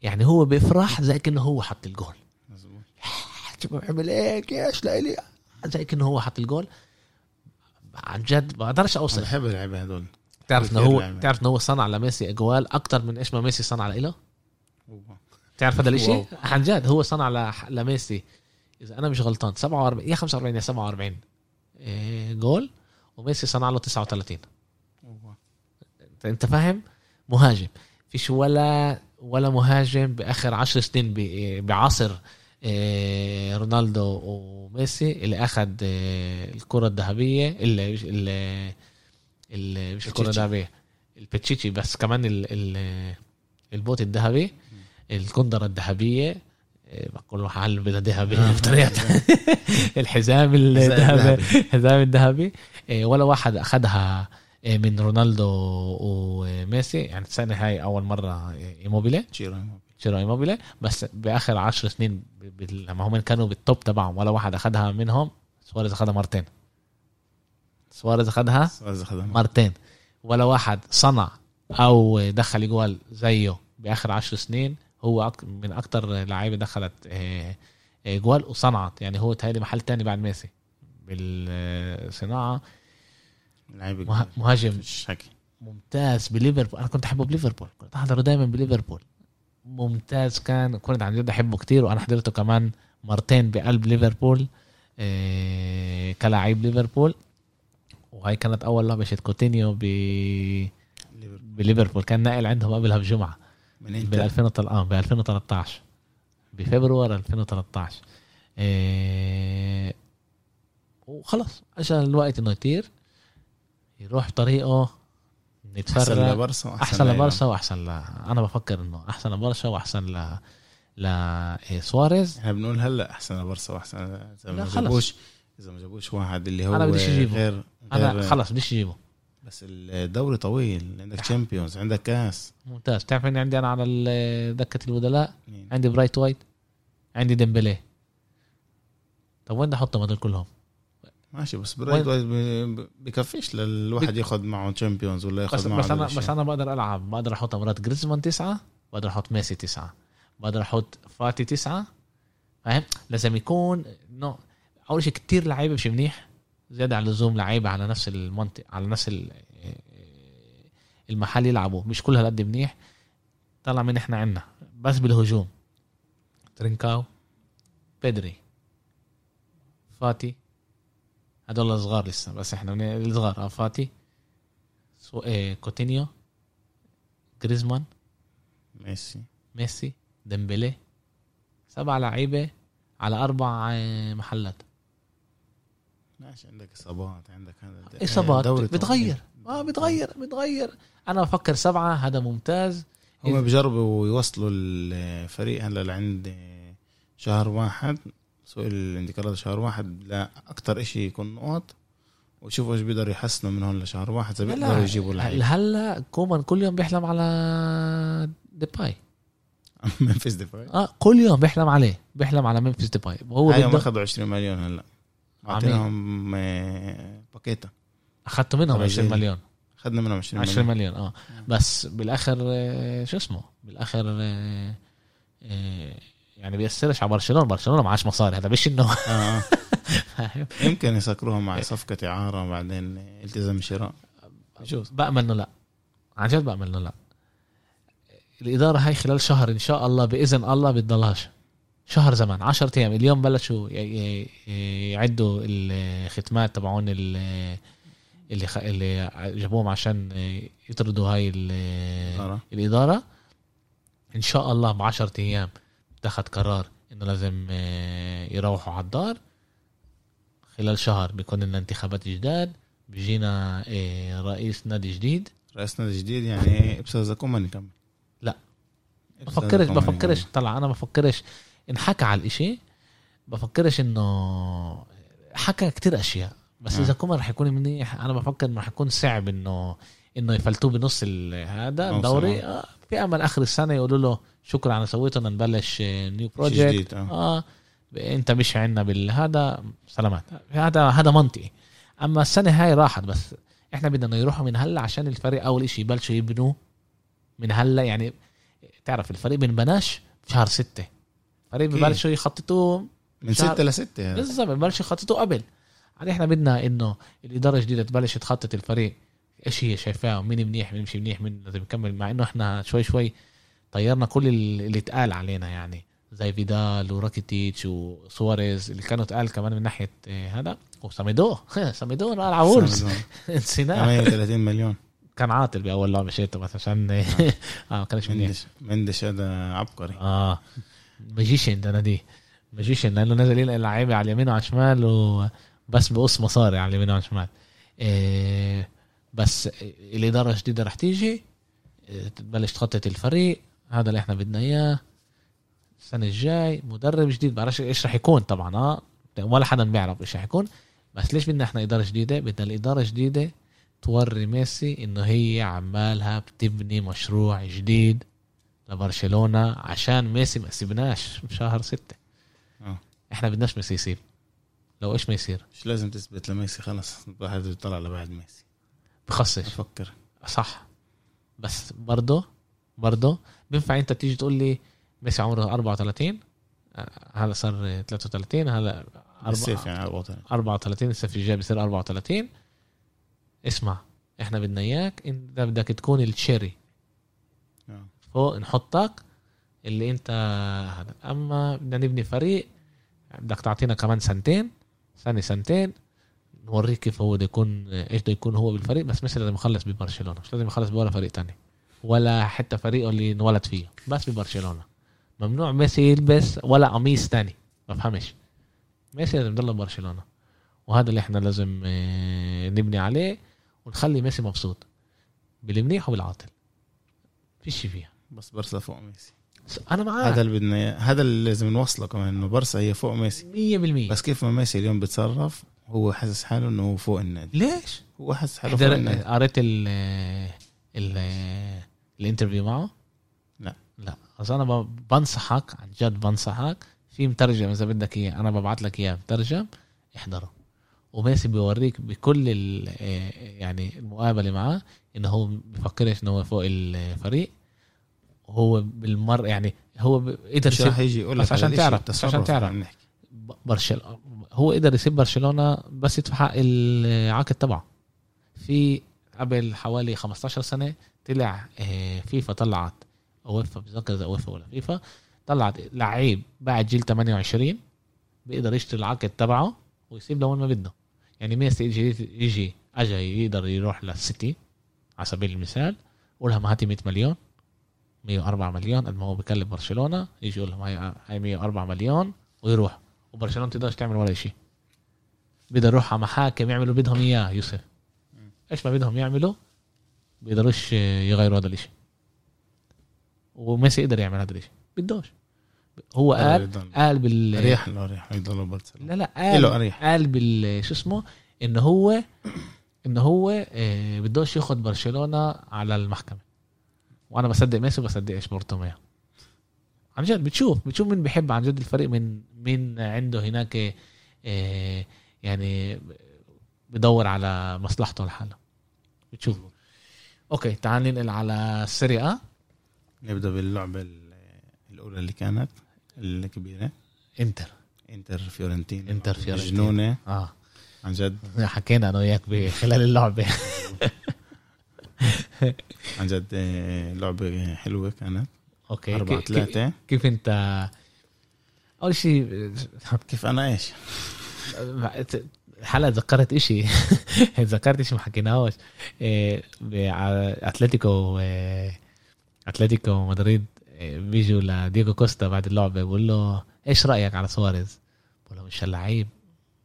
يعني هو بيفرح زي كأنه هو حط الجول. مظبوط. عمل هيك إيش لي زي كأنه هو حط الجول. عن جد ما بقدرش اوصل بحب اللعيبة هدول تعرف إنه هو تعرف إنه هو صنع لميسي أجوال أكثر من إيش ما ميسي صنع له؟ تعرف هذا الشيء عن جد هو صنع لميسي. إذا أنا مش غلطان 47 يا 45 يا 47 إيه جول وميسي صنع له 39 انت فاهم؟ مهاجم. فيش ولا ولا مهاجم بآخر عشر سنين بعصر إيه، رونالدو وميسي اللي أخذ إيه، الكرة الذهبية اللي اللي مش الكرة الذهبية البتشيتشي بس كمان ال البوت الذهبي الكندرة الذهبية إيه، بقول له حل بدها ذهبي آه. بطريقة الحزام الذهبي. الحزام الذهبي. ولا واحد أخذها من رونالدو وميسي يعني السنة هاي أول مرة إيموبيلي. تشيرو تشيرو إيموبيلي. بس بآخر عشر سنين لما هم كانوا بال top تبعهم ولا واحد اخذها منهم سواريز اخذها مرتين. سواريز اخذها مرتين. ولا واحد صنع أو دخل جوال زيه بآخر عشر سنين هو من أكتر لعيبة دخلت جوال وصنعت. يعني هو تهيألي محل تاني بعد ميسي. بالصناعة. لعيب مهاجم. ممتاز بليفربول. أنا كنت أحبه بليفربول. كنت احضره دائما بليفربول. ممتاز. كان كنت عن جد أحبه كتير وأنا حضرته كمان مرتين بقلب ليفربول إيه كلاعب ليفربول. وهي كانت أول لعبة شفت كوتينيو ب بليفربول. كان ناقل عندهم قبلها بجمعة. من ب 2013 آه ب 2013 بفبراير 2013 إيه وخلص عشان الوقت إنه يطير. يروح طريقه نتفرج أحسن لبرشا وأحسن أحسن لبرشا وأحسن ل... أنا بفكر إنه أحسن لبرشا وأحسن ل ل سواريز. إحنا بنقول هلأ أحسن لبرشا وأحسن إذا ما جابوش إذا ما جابوش واحد اللي هو أنا بديش اجيبه غير, غير أنا خلص بديش اجيبه بس الدوري طويل عندك Champions عندك كاس. ممتاز. تعرف إني عندي أنا على دكة البدلاء عندي برايت وايت عندي ديمبلي طب وين بدي أحطهم هذول كلهم؟ ماشي بس برايت وايت بكفيش للواحد ياخذ معه Champions ولا ياخذ معه بس أنا بس أنا بقدر ألعب. بقدر أحط مرات جريزمان تسعة بقدر أحط ميسي تسعة بقدر أحط فاتي تسعة فاهم؟ لازم يكون نو أول شيء كتير لعيبة مش منيح زيادة عن اللزوم لعيبة على نفس المنطقة على نفس المحل يلعبوا. مش كل هالقد منيح طلع من إحنا عنا. بس بالهجوم. ترينكاو بيدري فاتي هدول صغار لسه بس إحنا الصغار. آه فاتي سو إيه كوتينيو جريزمان ميسي. ميسي ديمبلي سبع لعيبة على أربع آه، محلات. ماشي عندك إصابات عندك هذا إصابات بتغير. آه بتغير بتغير. أنا بفكر سبعة هذا ممتاز. هم بيجربوا يوصلوا الفريق هلا لعند شهر واحد. سوق الانديكارات شهر واحد لا أكثر شيء يكون نقط وشوفوا إيش بيقدروا يحسنوا من هون لشهر واحد إذا بيقدروا يجيبوا لعيب. هلا كومان كل يوم بيحلم على ديباي؟ ممفيس ديباي؟ آه كل يوم بيحلم عليه بيحلم على ممفيس ديباي. وهو هاي أخذوا 20 مليون هلا. أعطيناهم آه، باكيتا. أخذتوا منهم 20 مليون. أخذنا منهم 20 مليون. 20 مليون آه. بس بالآخر آه، شو اسمه؟ بالآخر آه، يعني بيأثرش على برشلونة برشلونة معاش مصاري هذا مش إنه آه. يمكن يسكروها مع صفقة إعارة بعدين التزام شراء. بجوز بأمل إنه لا. عن جد بأمل إنه لا. الإدارة هاي خلال شهر إن شاء الله بإذن الله بتضلهاش. شهر زمان 10 أيام. اليوم بلشوا يعدوا الختمات تبعون اللي اللي جابوهم عشان يطردوا هاي الإدارة. إن شاء الله ب 10 أيام اتخذ قرار إنه لازم آه، يروحوا على الدار. خلال شهر بيكون لنا انتخابات جداد. بيجينا آه، رئيس نادي جديد. رئيس نادي جديد يعني ابسا كومان يكمل لا. بفكرش بفكرش. طلع أنا بفكرش. انحكى على الإشي. بفكرش إنه حكى كتير أشياء. بس اذا كومان رح يكون منيح. أنا بفكر إنه رح يكون صعب إنه إنه يفلتوه بنص هذا الدوري. آه في أمل آخر السنة يقولوا له شكرا على سويته نبلش new project آه. آه أنت مش عندنا بالهذا سلامات هذا هذا منطقي. أما السنة هاي راحت بس إحنا بدنا يروحوا من هلأ عشان الفريق أول شيء يبلشوا يبنوا من هلأ. يعني تعرف الفريق بنبناش شهر ستة. الفريق ببلشوا يخططوا من ستة لستة يعني. بالضبط ببلشوا يخططوا قبل. يعني إحنا بدنا إنه الإدارة الجديدة تبلش تخطط الفريق إيش هي شايفاه مين منيح مين مش منيح مين لازم يكمل مع إنه إحنا شوي شوي طيرنا كل اللي اتقال علينا يعني زي فيدال وراكيتيتش وسواريز اللي كانوا اتقال كمان من ناحية إيه هذا وساميدو. ساميدو على وولز نسيناه. 30 مليون. كان عاطل بأول لعبة شيته بس عشان آه, آه ما كانش منيح. مندش هذا عبقري. آه. ماجيشن ده دي. ماجيشن لأنه نزل يلقى لعيبة على اليمين وعلى الشمال وبس بقص مصاري على اليمين وعلى الشمال. إيه بس الإدارة الجديده رح تيجي. تبلش تخطط الفريق. هذا اللي إحنا بدنا إياه. السنة الجاي مدرب جديد بعرفش إيش رح يكون طبعا آه. ولا حدا بيعرف إيش رح يكون. بس ليش بدنا إحنا إدارة جديدة؟ بدنا الإدارة الجديده توري ميسي إنه هي عمالها بتبني مشروع جديد لبرشلونة عشان ميسي ما سيبناش بشهر ستة. آه. إحنا بدناش ميسي يسيب. لو إيش ما يصير؟ مش لازم تثبت لميسي خلص. الواحد يطلع لبعد ميسي. بخصش بفكر صح. بس برضه برضه بينفع انت تيجي تقول لي ميسي عمره 34 آه، هذا صار 33 هلا الصيف يعني 34 34 الصيف الجاي بصير 34 اسمع إحنا بدنا إياك انت بدك تكون التشيري آه. فوق نحطك اللي أنت هذا. أما بدنا نبني فريق بدك تعطينا كمان سنتين سنه سنتين نوريك كيف هو بده يكون إيش بده يكون هو بالفريق بس مش لازم يخلص ببرشلونة مش لازم يخلص بولا فريق تاني. ولا حتى فريقه اللي انولد فيه. بس ببرشلونه ممنوع ميسي يلبس ولا قميص تاني. ما بفهمش. ميسي لازم يضل ببرشلونه وهذا اللي إحنا لازم آه، نبني عليه ونخلي ميسي مبسوط. بالمنيح وبالعاطل. فيش فيها. بس برسا فوق ميسي. أنا معاك. هذا اللي بدنا هذا اللي لازم نوصله كمان إنه برسا هي فوق ميسي. 100% بس كيف ما ميسي اليوم بتصرف هو حاسس حاله إنه هو فوق النادي. ليش؟ هو حاسس حاله فوق النادي. قريت ال ال ال interview معه؟ لا. لا. بس أنا بنصحك عن جد بنصحك في مترجم إذا بدك إياه أنا ببعث لك إياه مترجم احضره. وميسي بيوريك بكل يعني المقابلة معاه إنه هو بفكرش إنه هو فوق الفريق. وهو بالمر يعني هو قدر مش راح يجي يقول لك عشان تعرف عشان تعرف. برشلونه هو قدر يسيب برشلونة بس يدفع حق العقد تبعه. في قبل حوالي 15 سنة طلع آه، فيفا طلعت يويفا بتذكر إذا يويفا ولا فيفا طلعت لعيب بعد جيل 28 بيقدر يشتري العقد تبعه ويسيب لوين ما بده. يعني ميسي يجي يجي اجى يقدر يروح للسيتي على سبيل المثال قول لهم هاتي 100 مليون 104 مليون قد ما هو بكلم برشلونة يجي يقول لهم هاي 104 مليون ويروح. وبرشلونة تقدرش تعمل ولا شيء بدها يروح على محاكم يعملوا بدهم إياه يوسف. إيش ما بدهم يعملوا؟ بيقدروش يغيروا هذا الإشي. وميسي قدر يعمل هذا الإشي. بدوش. هو قال قال بال أريح له أريح. يضل برشلونة. لا لا قال أريح. قال بال شو اسمه؟ إنه هو إنه هو آه، بدوش ياخذ برشلونة على المحكمة. وأنا بصدق ميسي وبصدق إيش بورتوميو عن جد بتشوف بتشوف مين بيحب عن جد الفريق من مين عنده هناك آه، يعني بدور على مصلحته لحاله بتشوف. okay تعال ننقل على السيريا A نبدأ باللعبة الأولى اللي كانت الكبيرة. إنتر. إنتر فيورنتينا إنتر فيورنتينا مجنونة. آه. عن جد. حكينا أنا وياك خلال اللعبة. عن جد آه، لعبة حلوة كانت. okay أربعة ثلاثة كيف أنت؟ أول شيء كيف أنا إيش؟ حلقة ذكرت إشي. ذكرت إشي ما حكيناهوش. إيه، اتلتيكو إيه، أتلتيكو مدريد إيه، بيجوا لدييغو كوستا بعد اللعبة بقول له إيش رأيك على سواريز؟ بقول له مش لعيب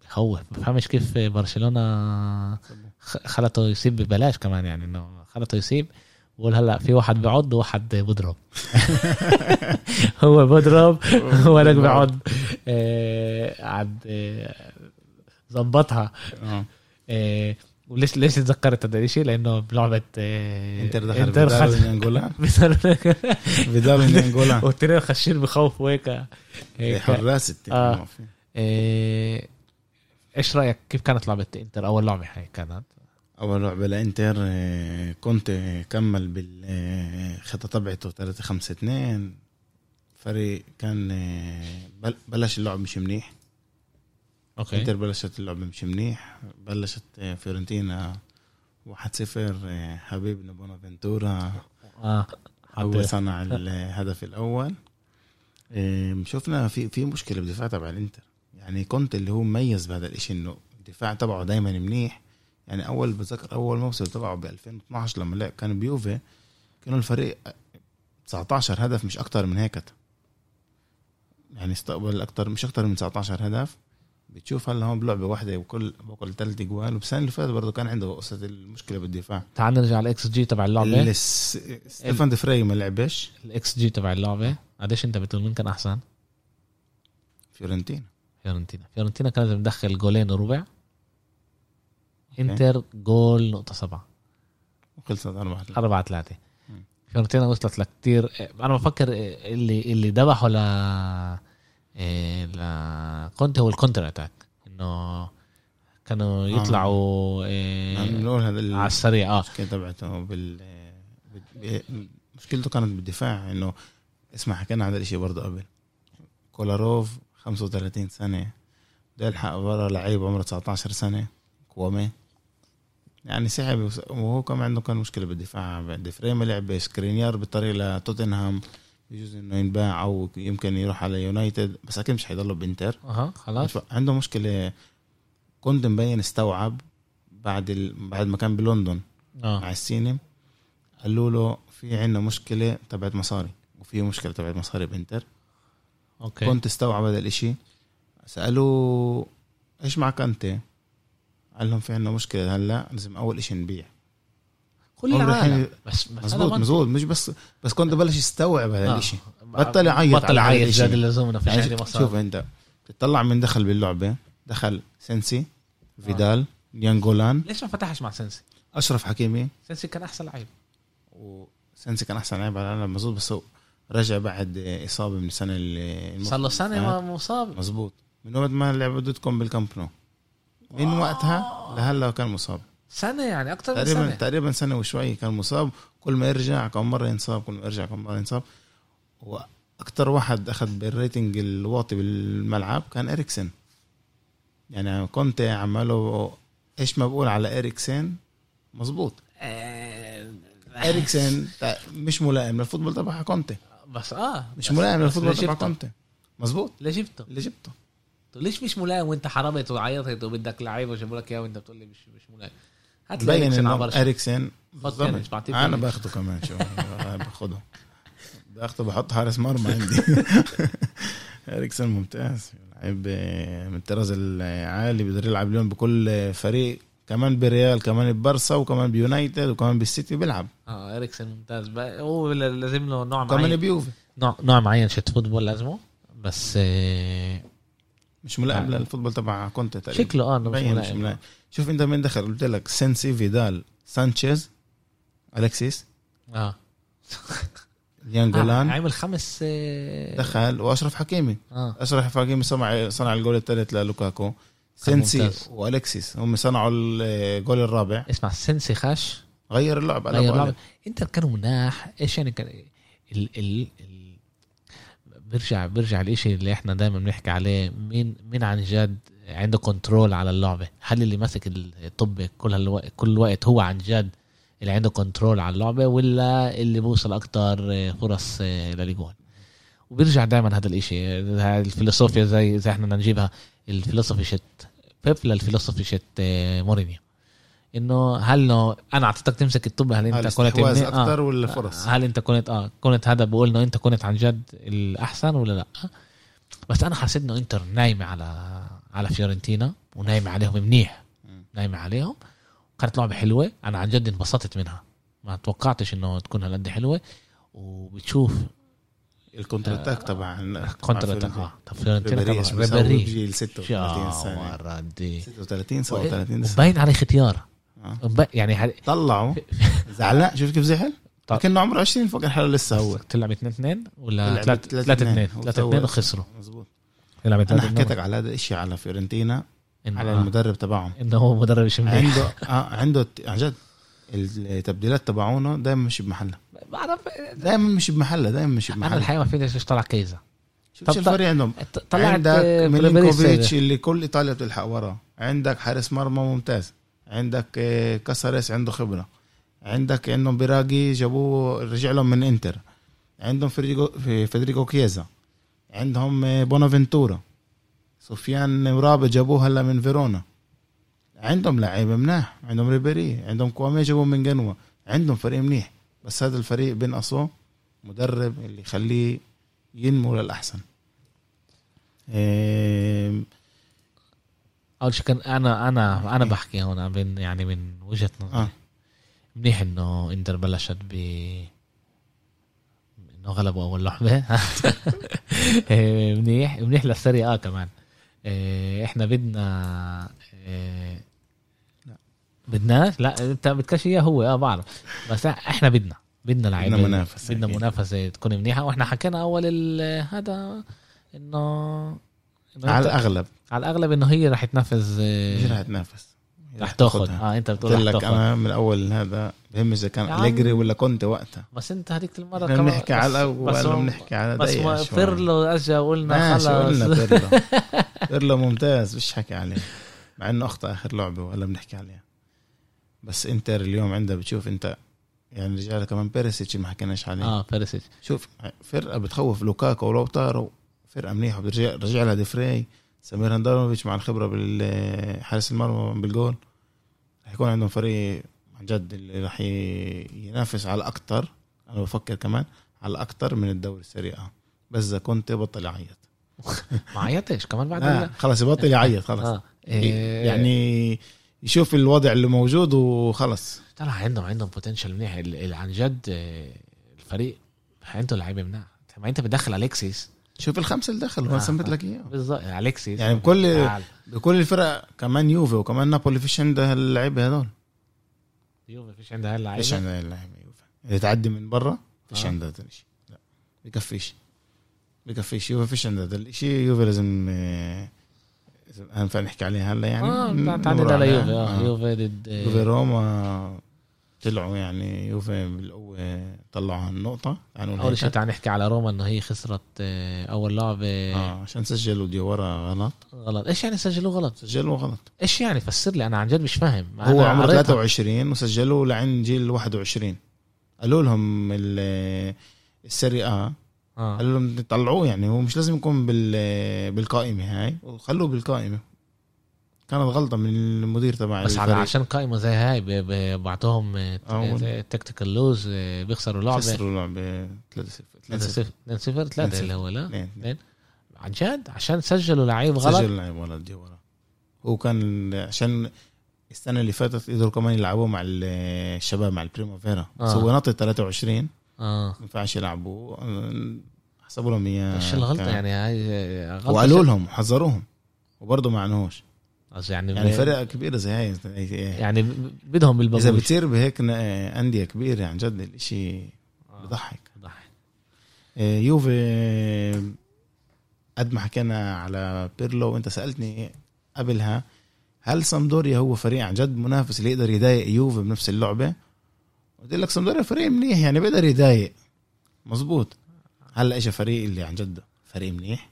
بخوف بفهمش كيف برشلونة خلته يسيب ببلاش كمان يعني إنه خلته يسيب بقول هلا في واحد بيعض وواحد بضرب. هو بضرب وأنا بيعض عد ظبطها. آه. إيه وليش ليش تذكرت هذا الشيء لأنه بلعبه إيه انتر دخل انتر خد انجولا فيدال من انجولا وترى خشير بخوف وهيك. حراس آه. إيه إيش رأيك؟ كيف كانت لعبة إنتر؟ أول لعبة هاي كانت. أول لعبة لإنتر إيه، كنت كمل بالخطه تبعته 3 5 2 فريق كان إيه، بلش اللعب مش منيح. okay. انتر بلشت اللعبة مش منيح. بلشت فيورنتينا 1-0 حبيبنا بونافينتورا آه هو صنع الهدف الأول. شفنا في في مشكلة بالدفاع تبع الانتر. يعني كنت اللي هو مميز بهذا الإشي إنه الدفاع تبعه دائما منيح. يعني أول بتذكر أول موسم تبعه ب 2012 لما لعب كان بيوفي كانوا الفريق 19 هدف مش أكتر من هيك. يعني استقبل أكتر مش أكتر من 19 هدف. بتشوف هلا هون بلعبة واحدة وكل بكل ثلاث اجوال وبسنه اللي فاتت برضه كان عنده قصة المشكلة بالدفاع. تعال نرجع على الإكس جي تبع اللعبة. ستيفان دفري ما لعبش. الإكس جي تبع اللعبة. قديش أنت بتقول مين كان أحسن؟ فيورنتينا. فيورنتينا. فيورنتينا كانت مدخل جولين وربع. إنتر جول نقطة سبعة. وخلصت أربعة أربعة ثلاثة. فيورنتينا وصلت لكتير. أنا بفكر اللي اللي ذبحوا ل إيه كونتي هو ال counter attack إنه كانوا آه. يطلعوا هذا على السريع آه. المشكلة تبعته بال مشكلته كانت بالدفاع إنه اسمع حكينا عن هذا الشيء برضه قبل. كولاروف 35 سنة بده يلحق ورا لعيب عمره 19 سنة كوامي. يعني سحب وهو كمان عنده كان مشكلة بالدفاع. ديفري ما لعبش سكرينيار بطريقه لتوتنهام. بيجوز إنه ينباع أو يمكن يروح على يونايتد بس أكيد مش حيضلوا بإنتر. أها خلاص. عنده مشكلة. كنت مبين استوعب بعد ال... بعد ما كان بلندن. آه. مع الصينيين قالوا له في عندنا مشكلة تبعت مصاري وفي مشكلة تبعت مصاري بإنتر. أوكي. كنت استوعب هذا الإشي. سالوه إيش معك أنت؟ قال لهم في عندنا مشكلة هلأ لازم أول إشي نبيع. كل العالم. بس مزبوط مزبوط مش بس بس كنت بلش يستوعب هذا آه. الشيء بطل يعيط بطل يعيط زاد اللزوم في يعني شوف أنت تطلع من دخل باللعبة دخل سنسي فيدال آه. يانجولان ليش ما فتحش مع سنسي؟ أشرف حكيمي. سنسي كان أحسن لعيب. وسنسي كان أحسن لعيب على العالم مزبوط بس هو رجع بعد إصابة من السنة اللي صار له سنة مصاب. مزبوط من وقت ما لعب ضدكم بالكامب نو. من وقتها لهلا كان مصاب. سنة يعني أكثر من تقريبا سنة. تقريبا سنة وشوي كان مصاب كل ما يرجع كم مرة ينصاب كل ما يرجع كم مرة ينصاب. وأكثر واحد أخذ بال rating الواطي بالملعب كان إريكسن. يعني كنت عماله إيش ما بقول على إريكسن مزبوط آه، إريكسن مش ملائم لل football تبع كونتي. بس آه مش ملائم لل football تبع كونتي. مزبوط ليه جبته؟ ليه جبته؟ ليش مش ملائم وأنت حرمت وعيطت وبدك لعيبه وجابوا لك إياه وأنت بتقول لي مش مش ملائم؟ هتلاقي إنه اريكسن أنا باخده كمان شو باخده. باخده بحط حارس مرمى عندي. اريكسن ممتاز. لعيب من الطراز العالي بيقدر يلعب اليوم بكل فريق كمان بريال كمان ببرسا وكمان بيونايتد وكمان بالسيتي بيلعب. آه اريكسن ممتاز. هو لازم له نوع معين. كمان بيوفي. نوع نوع معين شت football لازمه. بس آه مش ملائم آه. لل football تبع كونتي تقريبا. شكله آه مش ملائم. مش ملائم. شوف انت مين دخل قلت لك سينسي فيدال سانشيز الكسيس آه. ناينجولان آه عمل خمس آه. دخل وأشرف حكيمي. آه. أشرف حكيمي صنع صنع الجول الثالث للوكاكو. سينسي والكسيس هم صنعوا الجول الرابع. اسمع سينسي خش. غير اللعب غير اللعب انت كانوا مناح. إيش يعني كان ال ال ال بيرجع بيرجع الاشي اللي إحنا دائما بنحكي عليه. مين مين عن جد عنده control على اللعبة. هل اللي ماسك الطابة كل الوقت كل الوقت هو عن جد اللي عنده control على اللعبة ولا اللي بوصل أكتر فرص للجول وبيرجع دائما هذا الإشي. الفلسفيا زي زي إحنا نجيبها الفلسفي شت بيب للفلسفي شت مورينيو؟ إنه هل أنا أعطيتك تمسك الطابة هل أنت كنت أكثر آه ولا فرص؟ هل أنت كنت آه كنت هذا بقول إنه أنت كنت عن جد الأحسن ولا لأ؟ بس أنا حسيت إنه انتر نايمة على على فيورنتينا ونايمه عليهم منيح. نايمه عليهم. كانت لعبة حلوة. أنا عن جد انبسطت منها. ما توقعتش إنه تكون هالقد حلوة. وبتشوف ال counter attack تبع ال counter attack. آه طب فيورنتينا تبع ريبيري. جيل 36 سنة. 36 37 سنة. وباين عليه ختيار آه. يعني طلعوا. زعلان. شوف كيف زعل. كانه عمره 20 فوق الحاله لسه هو. تلعب 2 2 ولا 3 2 3 2 وخسروا. مظبوط. أنا حكيتك على هذا الشيء على فيورنتينا على آه. المدرب تبعهم. إنه هو مدرب مش عنده آه عنده عن جد التبديلات تبعونه دائما مش بمحلها بعرف. دائما مش بمحلها دائما مش بمحلها أنا الحقيقة ما فيني ليش طلع كيزا شوف الفريق عندهم؟ طلعت عندك ميلينكوفيتش اللي كل إيطاليا بتلحق وراه. عندك حارس مرمى ممتاز. عندك آه، كاسيريس عنده خبرة. عندك عندهم بيراجي جابوه رجع لهم من إنتر. عندهم في فيدريكو كيزا. عندهم آه، بونافنتورا. سفيان أمرابط جابوه هلا من فيرونا. عندهم لعيبة مناح عندهم ريبيري عندهم كوامي جابوه من جنوة عندهم فريق منيح بس هذا الفريق بينقصه مدرب اللي يخليه ينمو للأحسن. إيه أول شيء كان أنا أنا أنا بحكي هون من يعني من وجهة نظري. آه. منيح إنه إنتر بلشت ب غلبوا أول لعبة. إيه، منيح منيح للسري آه كمان. إيه، إحنا بدنا إيه، لا بدناش لا إنت بدكش إياه هو آه بعرف. بس إحنا بدنا بدنا لعيبه بدنا منافسة بدنا منافسة تكون منيحة. وإحنا حكينا أول هذا إنه على الأغلب. على الأغلب إنه هي رح تنافس مش رح تنافس. رح تاخذ آه انت بتقول لك أنا من أول هذا بهم إذا كان أليجري ولا كنت وقتها. بس أنت هذيك المرة كمان بنحكي على الأول ولا بنحكي على بس بيرلو اجى وقلنا خلص قلنا بيرلو بيرلو ممتاز مش حكي عليه. مع إنه أخطأ آخر لعبة ولا بنحكي عليها. بس إنتر اليوم عندها بتشوف أنت يعني رجال كمان بيريسيتش ما حكيناش عليه. آه بيريسيتش شوف فرقة بتخوف لوكاكو ولوتارو فرقة منيحة. بترجع رجع لها ديفري سمير هندانوفيتش مع الخبرة بالحارس المرمى بالجول. رح يكون عندهم فريق عن جد اللي راح ينافس على أكثر أنا بفكر كمان على أكثر من الدوري السريع. بس إذا كنت بطل يعيط. ما عيطش كمان بعد آه خلص يبطل يعيط خلص آه. إيه يعني يشوف الوضع اللي موجود وخلص طلع عندهم عندهم بوتنشال منيح. عن جد آه، الفريق عنده لعيبة منيح. ما أنت بتدخل الكسيس شوف الخمسة اللي دخلوا أنا سميت لك اياه بالظبط الكسيس يعني بكل بكل الفرق كمان يوفي وكمان نابولي فيش عندها اللعيبة هذول. يوفي فيش عندها اللعيبة. فيش عندها اللعيبة يوفي. اللي تعدي من برا فيش آه. عندها هذا الشيء لا بكفيش. بكفيش. يوفي فيش عندها هذا الشيء يوفي لازم آه، هنفع نحكي عليها هلا يعني. آه تعدي على يوفي آه يوفي ضد يوفي روما. طلعوا يعني يوفي بالقوة طلعوا النقطة يعني أول شيء تعال نحكي على روما إنه هي خسرت آه، أول لعبة. آه عشان سجلوا ديورا غلط. غلط. إيش يعني سجلوا غلط؟ سجلوا غلط. إيش يعني؟ فسر لي أنا عن جد مش فاهم. هو عمره 23 وسجلوا لعند جيل 21 قالوا لهم السري آه. آه. قالوا لهم طلعوه يعني هو مش لازم يكون بالقائمة هاي. وخلوه بالقائمة. كانت غلطة من المدير تبع بس على عشان قائمة زي هاي بعتهم تكتيكال لوز بيخسروا لعبة. خسروا لعبة 3 0 2 0 3 اللي هو لا؟ اثنين عن جد؟ عشان سجلوا لعيب غلط؟ سجلوا لعيب غلط دي ورا. هو كان عشان السنة اللي فاتت قدروا كمان يلعبوا مع الشباب مع البريمافيرا آه. بس هو نط 23 آه. ما ينفعش يلعبوا. حسبوا لهم إياه. إيش الغلطة يعني؟ هاي غلطة وقالوا لهم وحذروهم وبرضه ما عنوش يعني يعني فرق كبيرة زي هاي يعني بدهم بالبابوش اذا بتصير بهيك أندية كبيرة عن جد الإشي آه. بضحك. بضحك. آه، يوفي قد ما حكينا على بيرلو وأنت سألتني قبلها هل سامدوريا هو فريق عن جد منافس اللي يقدر يضايق يوفي بنفس اللعبة؟ قلت لك سامدوريا فريق منيح يعني بيقدر يضايق. مزبوط هلا اجى فريق اللي عن جد فريق منيح.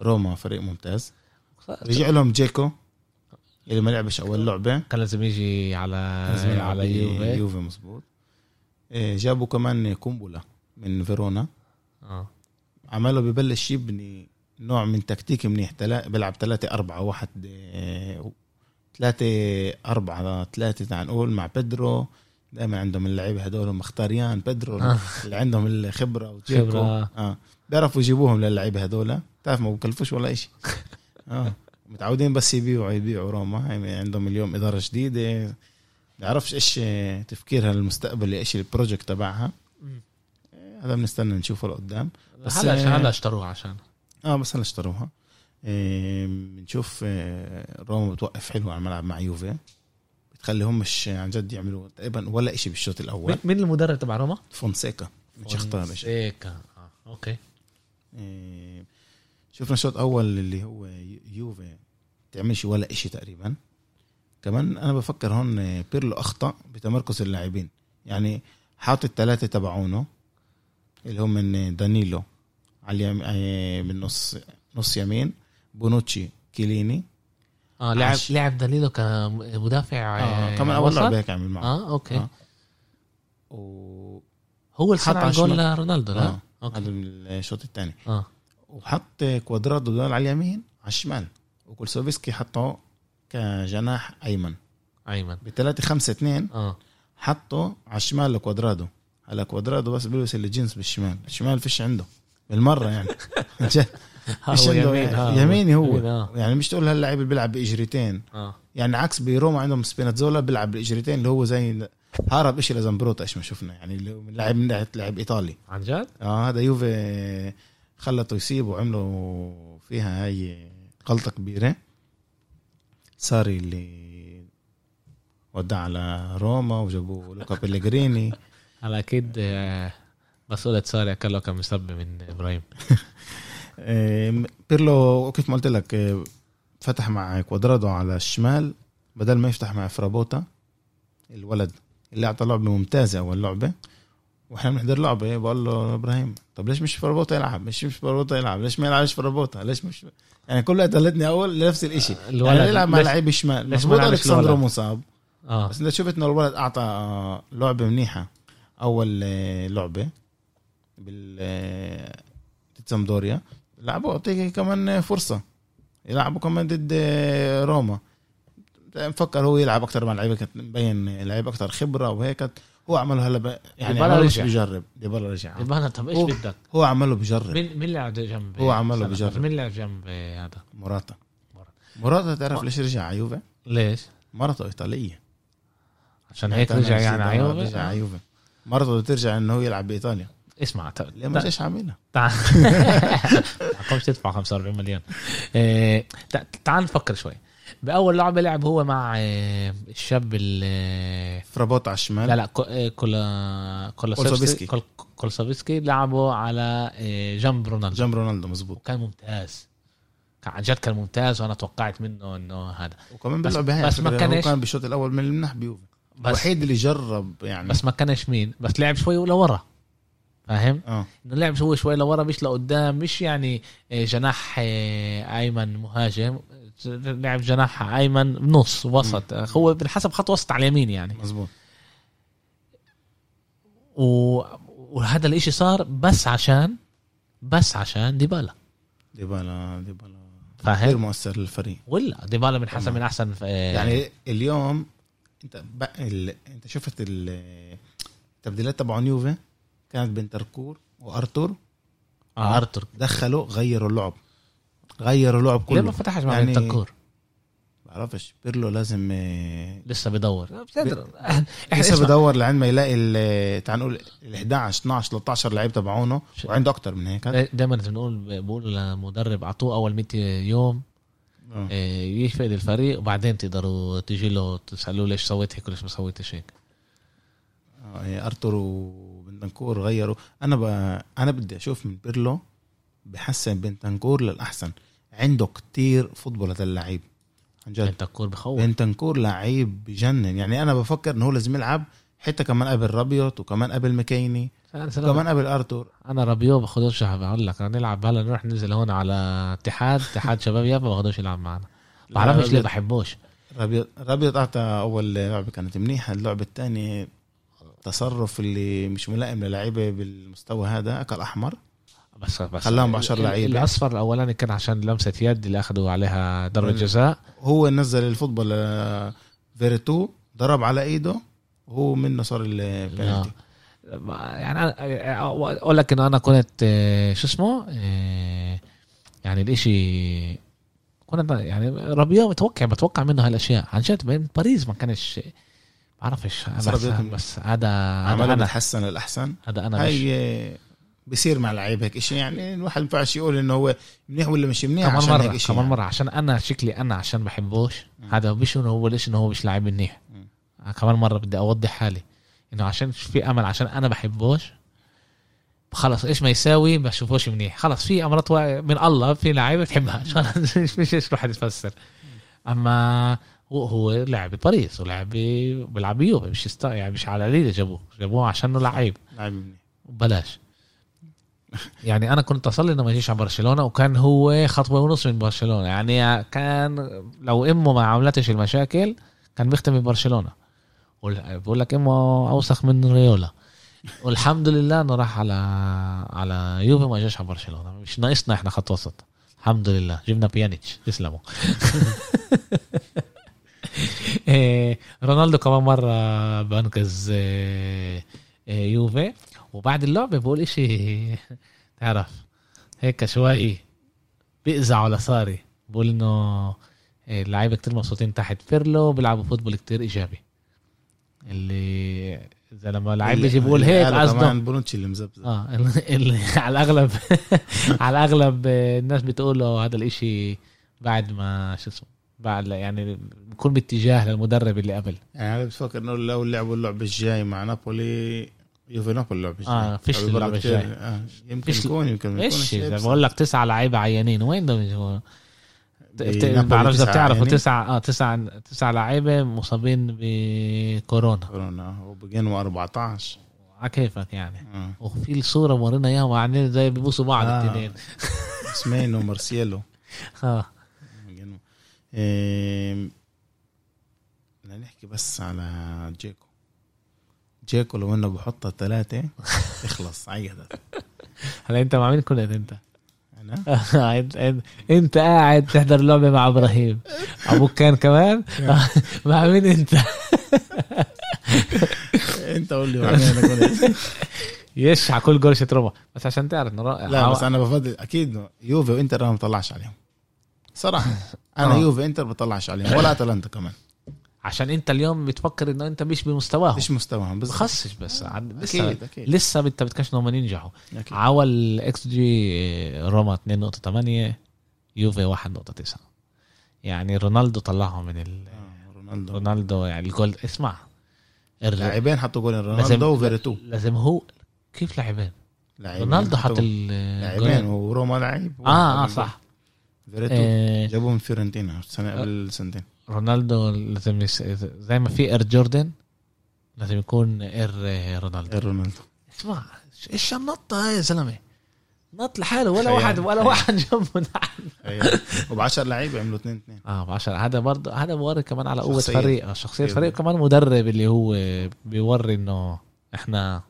روما فريق ممتاز. رجع لهم جيكو. اللي ما لعبش أول لعبة. كان لازم يجي على على يوفي. يوفي مزبوط إيه، جابوا كمان كومبولا من فيرونا. آه. عمله ببلش يبني نوع من تكتيك منيح. تلا... بيلعب ثلاثة أربعة واحد إيه، ثلاثة أربعة ثلاثة تعال نقول مع بيدرو. دائما عندهم اللعيبة هدول مختاريان. بيدرو آه. اللي عندهم الخبرة وجيكو خبرة. آه. بيعرفوا يجيبوهم للعيبة هدول. تعرف ما بكلفوش ولا شيء آه. متعودين بس يبيعوا يبيعوا روما. يعني عندهم اليوم إدارة جديده بيعرفش إيش تفكيرها المستقبلي إيش ال project تبعها. هذا بنستنى نشوفه لقدام. بس هلا هلا اشتروها عشان. آه بس هلا اشتروها. بنشوف آه، روما بتوقف حلو على الملعب مع يوفي. بتخليهم مش عن جد يعملوا تقريبا ولا شيء بالشوط الأول. مين المدرب تبع روما؟ فونسيكا. مش اختار فونسيكا. آه أوكي. شفنا الشوط الأول اللي هو يوفي تعملش ولا إشي تقريبا. كمان أنا بفكر هون بيرلو أخطأ بتمركز اللاعبين. يعني حاط الثلاثه تبعونه اللي هم من دانيلو على آه، من نص نص يمين بونوتشي كيليني. آه لعب عش... لعب دانيلو كمدافع آه كمان أول لعبه هيك عمل معه. آه أوكي. آه. و... هو اللي حط جول رونالدو لا؟ آه. أوكي. هذا الشوط الثاني. آه. وحط كوادرادو دول على اليمين على الشمال. وكولسوفسكي حطه كجناح أيمن. أيمن. ب 3 5 2 آه. حطه على الشمال لكوادرادو هلا كوادرادو بس بيلبس الجينز بالشمال. الشمال فيش عنده. بالمرة يعني. مش عنده يعني. يميني هو. آه. يعني مش تقول هاللعيب اللي بيلعب بإجريتين. آه. يعني عكس بروما عندهم سبيناتزولا بيلعب بالاجريتين اللي هو زي هرب شيء لزمبروتا إيش ما شفنا. يعني اللي من لاعب من لاعب إيطالي. عن جد؟ آه هذا يوفي خلطوا يسيبوا وعملوا فيها هاي غلطة كبيرة. ساري اللي ودع على روما وجابوا لوكا بيليجريني على أكيد آه، مسؤولة ساري اكله كان مسبب من إبراهيم. بيرلو كيف ما قلت لك آه، فتح مع كوادرادو على الشمال بدل ما يفتح مع فرابوتا الولد اللي أعطى لعبة ممتازة أول لعبة. وإحنا بنحضر لعبة بقول له إبراهيم طب ليش مش فرابوتا يلعب؟ مش مش فرابوتا يلعب ليش ما يلعبش فرابوتا ليش مش يعني كلها دلتني أول لنفس الشيء يعني يلعب مع لعيب الشمال مظبوط ألكسندرو مصاب. آه. بس انت شفت انه الولد أعطى لعبة منيحة. أول لعبة بال سامدوريا. لعبوا اعطيه كمان فرصة. يلعبوا كمان ضد روما. مفكر هو يلعب أكثر مع لعيبة كانت مبين لعيب أكثر خبرة وهيك. هو عمله هلا يعني ديبالا رجع. بيجرب. ديبالا رجع. ديبالا طب إيش بدك؟ هو عمله بجرب. مين مين لعب جنب؟ هو عمله بجرب. مين لعب جنب هذا؟ موراتا موراتا تعرف ليش رجع على يوفي؟ ليش؟ مرته إيطالية. عشان هيك رجع يعني على يوفي؟ رجع على يوفي. مرته ترجع إنه هو يلعب بإيطاليا. اسمع ليه ما إيش عاملها؟ تعال. تدفع 45 مليون. إيه، تعال نفكر شوي. بأول لعبة لعب هو مع آه، الشاب ال فرابوت على الشمال. لا لا آه، كولا كولاسوفسكي كولاسوفسكي لعبوا على آه، جنب رونالدو جنب رونالدو مزبوط كان ممتاز. كان عن جد كان ممتاز وأنا توقعت منه إنه هذا. وكمان باللعبه هاي بس ما كانش كان بالشوط الأول من المنح بيوفي. الوحيد اللي جرب يعني. بس ما كانش مين. بس لعب شوي لورا. فاهم؟ آه. إنه لعب هو شوي لورا مش لقدام مش يعني جناح أيمن مهاجم. لعب جناح أيمن نص وسط. هو بالحسب خط وسط على اليمين يعني. مزبوط و... وهذا الإشي صار بس عشان بس عشان ديبالا. ديبالا ديبالا. فاهم؟ غير مؤثر للفريق. ولا ديبالا من حسن من أحسن يعني اليوم أنت ال... أنت شفت التبديلات تبع اليوفي؟ كانت بنتنكور وأرتور. آه أرتور. دخلوا غيروا اللعب. غيروا لعب كله. ليه ما فتحش مع يعني... بنتنكور بعرفش بيرلو لازم لسه بدور لسه بدور لعند ما يلاقي تعال نقول ال 11 12 13 لعيب تبعونه وعنده أكتر من هيك. دائما بنقول بقول للمدرب اعطوه أول 100 يوم أوه. يفقد الفريق وبعدين تقدروا تجي له تسألوه ليش سويت هيك وليش ما سويتش هيك. آه أرتور وبنتنكور غيروا. أنا ب... أنا بدي أشوف من بيرلو بحسن بنتنكور للأحسن. عنده كتير football هذا اللعيب. عن جد. بنتنكور بخوف. بنتنكور لعيب بجنن. يعني أنا بفكر إنه هو لازم يلعب حتى كمان قبل رابيوت وكمان قبل مكيني كمان قبل أرتور. أنا رابيو باخدوش بقول لك نلعب هلا نروح ننزل هون على اتحاد. اتحاد شباب يافا ما باخدوش يلعب معنا. بعرفش ليه بحبوش. رابيوت رابيوت أعطى أول لعبة كانت منيحة. اللعبة الثانية تصرف اللي مش ملائم للعيبة بالمستوى هذا أكل أحمر. بس بس خلاهم ب 10 لعيبة. الأصفر الأولاني كان عشان لمسة يد اللي اخذوا عليها ضربة جزاء. هو نزل ال football فيرتو ضرب على إيده وهو منه صار البنالتي يعني أقول لك إنه أنا كنت شو اسمه؟ يعني الإشي كنت يعني ربيع متوقع بتوقع منه هالأشياء. عن جد باريس ما كانش بعرفش بس, بس هذا عمله بتحسن الأحسن؟ هذا أنا هي بصير مع لعيب هيك شيء يعني الواحد ما ينفعش يقول إنه هو منيح ولا مش منيح كمان عشان مرة هيك كمان يعني. مرة عشان أنا شكلي أنا عشان بحبوش هذا مش إنه هو ليش إنه هو مش لاعب منيح. كمان مرة بدي أوضح حالي. إنه عشان في أمل عشان أنا بحبوش خلص إيش ما يساوي بشوفوش منيح. خلص في امرات من الله في لعيبة بتحبها مش مش إيش الواحد يفسر. أما هو هو لعب باريس ولعب بيلعب بيوفي مش يعني مش على ليلة جابوه. جابوه عشانه لعيب. لعيب بلاش. يعني أنا كنت أصلي إنه ما يجيش على برشلونة وكان هو خطوة ونص من برشلونة. يعني كان لو إمه ما عملتش المشاكل كان بيختم ببرشلونه بقول لك إمه أوسخ من ريولا. والحمد لله إنه راح على على يوفي ما جاش على برشلونة. مش ناقصنا إحنا خط وسط. الحمد لله. جبنا بيانيتش. تسلموا. إيه، رونالدو كمان مرة بنقذ إيه، إيه، يوفي. وبعد اللعبة بقول إشي تعرف هيك شوي بيقزع على صاري. بقول إنه اللعيبة كتير مبسوطين تحت بيرلو بيلعبوا football كتير إيجابي. اللي إذا لما لعيب بيجي بيقول هيك قصده. بونوتشي اللي مزبزب. آه اللي على الأغلب على الأغلب الناس بتقول له هذا الإشي بعد ما شو اسمه بعد يعني بكون باتجاه للمدرب اللي قبل. يعني أنا بفكر إنه لو لعبوا اللعبة الجاي مع نابولي يوفي نابولي الجاي آه فيش اللعبة الجاي آه. يمكن يكون يمكن ما يكونش بقول لك تسعة لعيبة عيانين وين ده ما بعرفش إذا بتعرفوا تسعة آه تسعة تسعة لعيبة مصابين بكورونا. كورونا وبقينوا 14 على كيفك يعني؟ آه. وفي الصورة ورينا اياها وعاملين زي بيبوسوا بعض آه. الاثنين اسمين ومارسيلو آه. إيه... نحكي بس على جيكو. جيكو لو انه بحطها ثلاثة يخلص عيدت هلا انت مع مين كنت انت؟ أنا؟ انت قاعد تحضر لعبة مع إبراهيم. أبوك كان كمان؟ مع مين انت؟ انت قول لي مع مين أنا كنت يش على كل جول روما. بس عشان تعرف إنه لا بس أنا بفضل أكيد يوفي وإنتر أنا ما بطلعش عليهم. صراحة. أنا آه. يوفي انتر بطلعش عليهم ولا أتلانتا كمان. عشان انت اليوم بتفكر انه انت مش بمستواهم. مش مستواهم بس خصش بس. لسه أكيد أكيد. لسه انت بتكش إنهم ينجحوا. عول إكس جي روما 2.8 يوفي 1.9 يعني رونالدو طلعهم من ال آه رونالدو. رونالدو يعني الجول. اسمع. لاعبين حطوا جول رونالدو وفيرتو لازم هو كيف لاعبين؟ رونالدو حط لاعبين وروما لعيب. آه آه صح. فيرتو آه. جابوه من فيورنتينا السنة قبل سنتين. رونالدو لازم يس... زي ما في Air Jordan لازم يكون Air رونالدو. Air رونالدو. اسمع إيش النطه يا زلمة؟ نط لحاله ولا واحد ولا واحد جنبه. وب 10 لعيبة عملوا 2 2 آه ب 10 هذا برضه هذا بوري كمان على قوة فريق. شخصية فريق كمان مدرب اللي هو بيوري إنه إحنا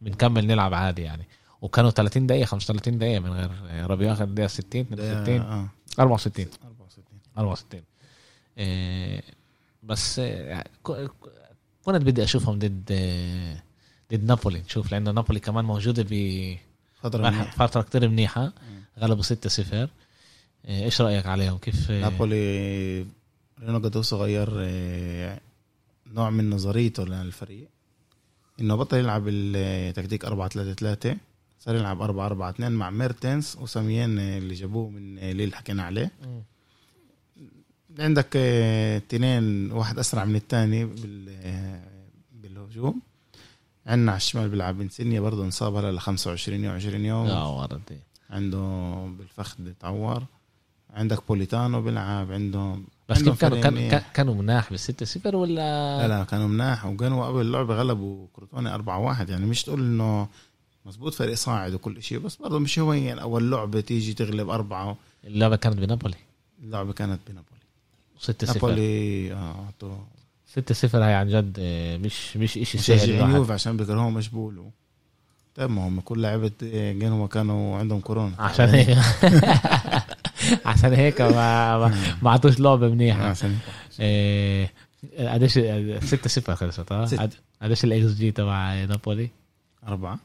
بنكمل نلعب عادي يعني. وكانوا 30 دقيقة 35 دقيقة من غير ربيع آخر دقيقة 60 62 آه. 64 64 64 إيه بس آه، كنت بدي أشوفهم ضد آه، ضد نابولي. نشوف لأنه نابولي كمان موجودة ب فترة منيحة. فترة كثير منيحة. غلبوا 6 0 إيش رأيك عليهم؟ كيف نابولي مورينو قدوسو غير آه، نوع من نظريته للفريق. إنه بطل يلعب التكتيك 4 3 3 صار يلعب 4 4 2 مع ميرتنس وساميين اللي جابوه من اللي حكينا عليه. عندك اثنين واحد أسرع من الثاني بالهجوم عندنا على الشمال بيلعب انسينيا برضه انصاب هلا ل 25 يوم 20 يوم. لا وردي عنده بالفخذ تعور. عندك بوليتانو بيلعب عندهم بس كيف كانوا كانوا كانوا مناح بالستة صفر ولا؟ لا لا كانوا مناح. وكانوا قبل اللعبة غلبوا كروتوني 4 1 يعني مش تقول إنه مزبوط فريق صاعد وكل شيء بس برضه مش هو يعني أول لعبة تيجي تغلب أربعة. اللعبة كانت بنابولي. اللعبة كانت بنابولي. 6 0 نابولي آه 6 0 هاي عن جد آه، مش مش شيء سهل يوفي عشان بكرهوهم مشبول طيب ما هم كل لعيبة جنوا كانوا عندهم كورونا. عشان هيك. عشان هيك ما ما عطوش لعبه منيحه عشان إيه، قديش 6 0 خلصت آه؟ قديش الاكس جي تبع نابولي؟ أربعة.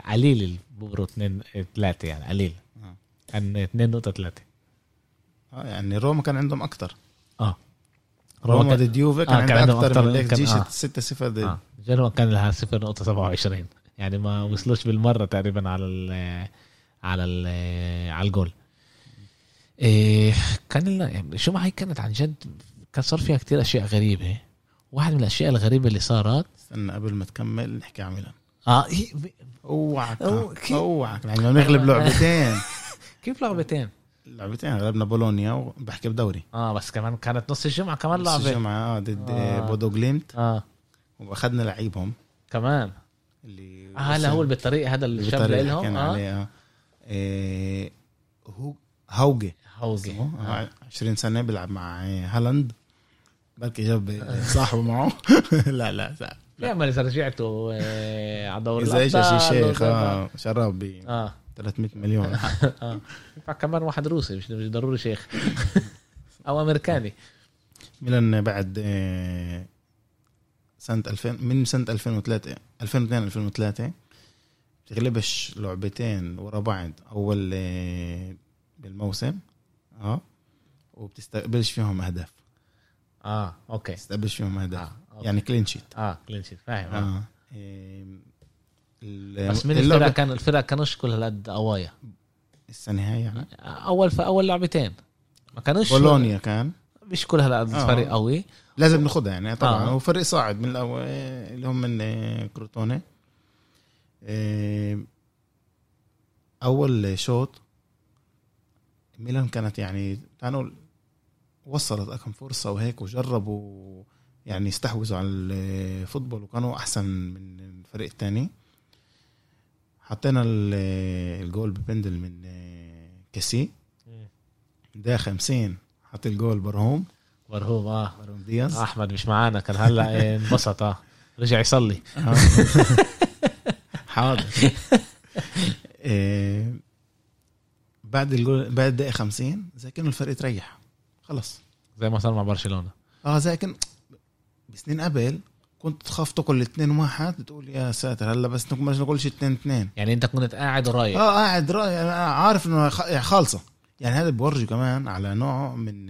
قليل البورو 2 3 يعني قليل. آه. كان 2.3 آه يعني روما كان عندهم أكثر آه. روما ضد يوفي كان, آه كان عندهم أكثر من الاكس جي 6 0 ضد جنوا كان لها 0.27 يعني ما وصلوش بالمرة تقريبا على ال على ال على الجول. إيه كان يعني شو ما هي كانت عن جد كان صار فيها كتير أشياء غريبة. واحد من الأشياء الغريبة اللي صارت استنى قبل ما تكمل نحكي عن ميلان. آه أوعك أوعك. يعني نغلب لعبتين. كيف لعبتين؟ لعبتين غلبنا بولونيا وبحكي بدوري. آه بس كمان كانت نص الجمعة كمان لعبة. نص الجمعة آه ضد آه. بودو جليمت آه. وأخذنا لعيبهم. كمان. اللي آه هلا هو بالطريقة هذا اللي شاب لهم كان آه. عليه إيه هو هوجي. هوجي. آه. 20 سنة بيلعب مع هالاند. بركي جاب صاحبه معه. لا لا لا. ما إذا رجعتوا آه، على دوري إذا إيش شي شيخ آه شراب ب آه. 300 مليون. آه كمان واحد روسي مش ضروري شيخ. أو أمريكاني. ميلان بعد آه، سنة 2000 من سنة 2003 2002 2003 بتغلبش لعبتين ورا بعض أول آه، بالموسم آه وبتستقبلش فيهم أهداف. آه أوكي. بتستقبلش فيهم أهداف. آه. يعني clean sheet آه clean sheet فاهم. آه, آه. إيه بس من الفرق كان الفرق كانوش كل هالقد قوايا. السنة هاي يعني؟ أول في أول لعبتين. ما كانوش بولونيا كان. مش كل آه. فريق قوي. لازم ناخذها يعني طبعا. آه. هو فريق صاعد من الأول اللي هم من آه، كروتوني آه، أول شوط ميلان كانت يعني كانوا وصلت كم فرصة وهيك وجربوا يعني يستحوذوا على الفوتبول وكانوا أحسن من الفريق الثاني حطينا الجول ببندل من آه، كاسي. ده 50 حط الجول برهوم برهوم آه. برهوم دياز. أحمد مش معانا كان هلأ انبسط آه. رجع يصلي. آه. حاضر. إيه بعد الجول بعد دقيقة 50 زي كأنه الفريق تريح. خلص زي ما صار مع برشلونة. آه زي كان بسنين قبل كنت تخاف تاكل الاثنين واحد تقول يا ساتر هلا بس ما نقولش اثنين اثنين. يعني انت كنت قاعد رايح آه قاعد رايح عارف إنه يعني خالصة. يعني هذا بورجي كمان على نوع من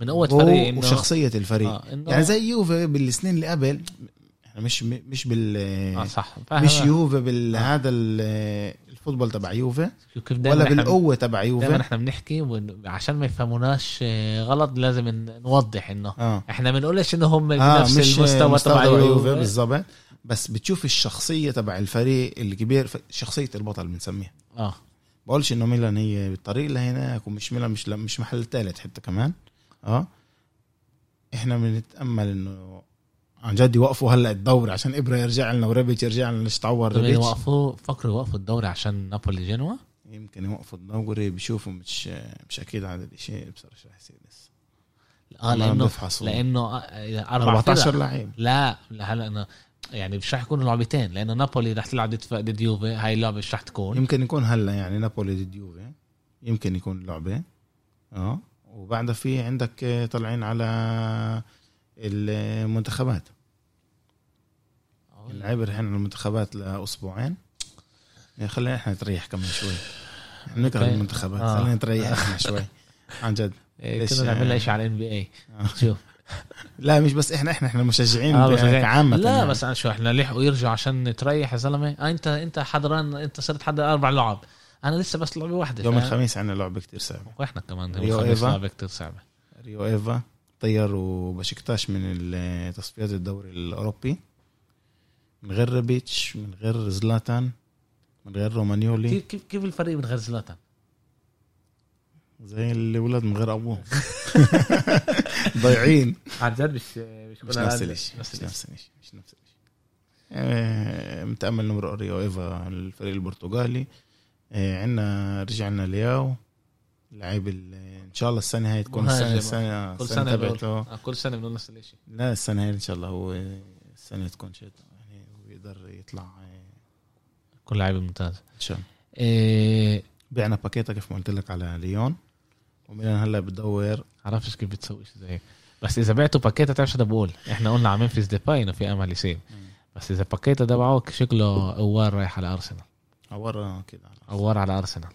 من قوة فريق إنه وشخصيه الفريق. آه إنه يعني زي يوفي بالسنين اللي قبل مش مش بال آه صح. مش يوفي بالهذا آه. الفوتبول تبع يوفي ولا بالقوة تبع يوفي. دائما إحنا بنحكي عشان ما يفهموناش آه، غلط لازم نوضح إنه آه. إحنا بنقولش إنه هم آه بنفس المستوى تبع يوفي. بالضبط. بس بتشوف الشخصية تبع الفريق الكبير شخصية البطل بنسميها. آه. بقولش إنه ميلان هي بالطريق لهناك ومش ميلان مش مش محل ثالث حتى كمان. آه. إحنا بنتأمل إنه عن جد يوقفوا هلأ الدوري عشان إبرا يرجع لنا وريبيتش يرجع لنا تعور ريبيتش؟ يوقفوا؟ فكروا يوقفوا الدوري عشان نابولي جنوا؟ يمكن يوقفوا الدوري بيشوفوا مش مش أكيد هذا الشيء بصراحة رح يصير لسه. آه لأنه لأنه 14 لعيب. لا هلأ أنا يعني مش رح يكونوا لعبتين لأنه نابولي رح تلعب ضد يوفي هاي اللعبة مش رح تكون. يمكن يكون هلأ يعني نابولي ضد يوفي يمكن يكون لعبة. آه وبعدها في عندك طالعين على المنتخبات. اللعيبه الحين المنتخبات لأسبوعين. يعني خلينا إحنا نتريح كمان شوي. نكره المنتخبات. آه. خلينا نتريح إحنا شوي. عن جد. إيه، كنا نعمل شيء على ان بي اي شوف. لا مش بس إحنا إحنا إحنا مشجعين آه عامة لا يعني. بس شو إحنا لحقوا يرجعوا عشان تريح يا زلمة. آه أنت أنت حضران أنت صرت حضر أربع لعب. أنا لسه بس لعبة واحدة يوم الخميس عندنا لعبة كتير صعبة. وإحنا كمان يوم الخميس لعبة كتير صعبة. ريو إيفا. طيروا بشكتاش من تصفيات الدوري الأوروبي. من غير ريبيتش من غير زلاتان من غير رومانيولي. كيف كيف الفريق من غير زلاتان؟ زي الاولاد من غير ابوهم ضايعين. عن جد مش مش, مش نفس الشيء مش نفس الشيء مش نفس الشيء آه، متأمل نمر ريو إيفا الفريق البرتغالي. آه، عندنا رجعنا لياو. لعيب إن شاء الله السنة هاي تكون السنة السنة كل سنة تبعته. آه، كل سنة بنقول نفس الشيء لا السنة هاي إن شاء الله هو السنة تكون شيء ويقدر يطلع كل لعيب ممتاز. إن شاء الله. إيه بعنا باكيتا كيف ما قلت لك على ليون. وميلان هلا بتدور. عرفتش كيف بتسوي شيء زي هيك. بس إذا بعتوا باكيتا تعرف شو بقول؟ إحنا قلنا على منفيس ديباي إنه في أمل يصير. بس إذا باكيتا تبعه شكله أوار رايح على أرسنال. أوار كده أوار على أرسنال.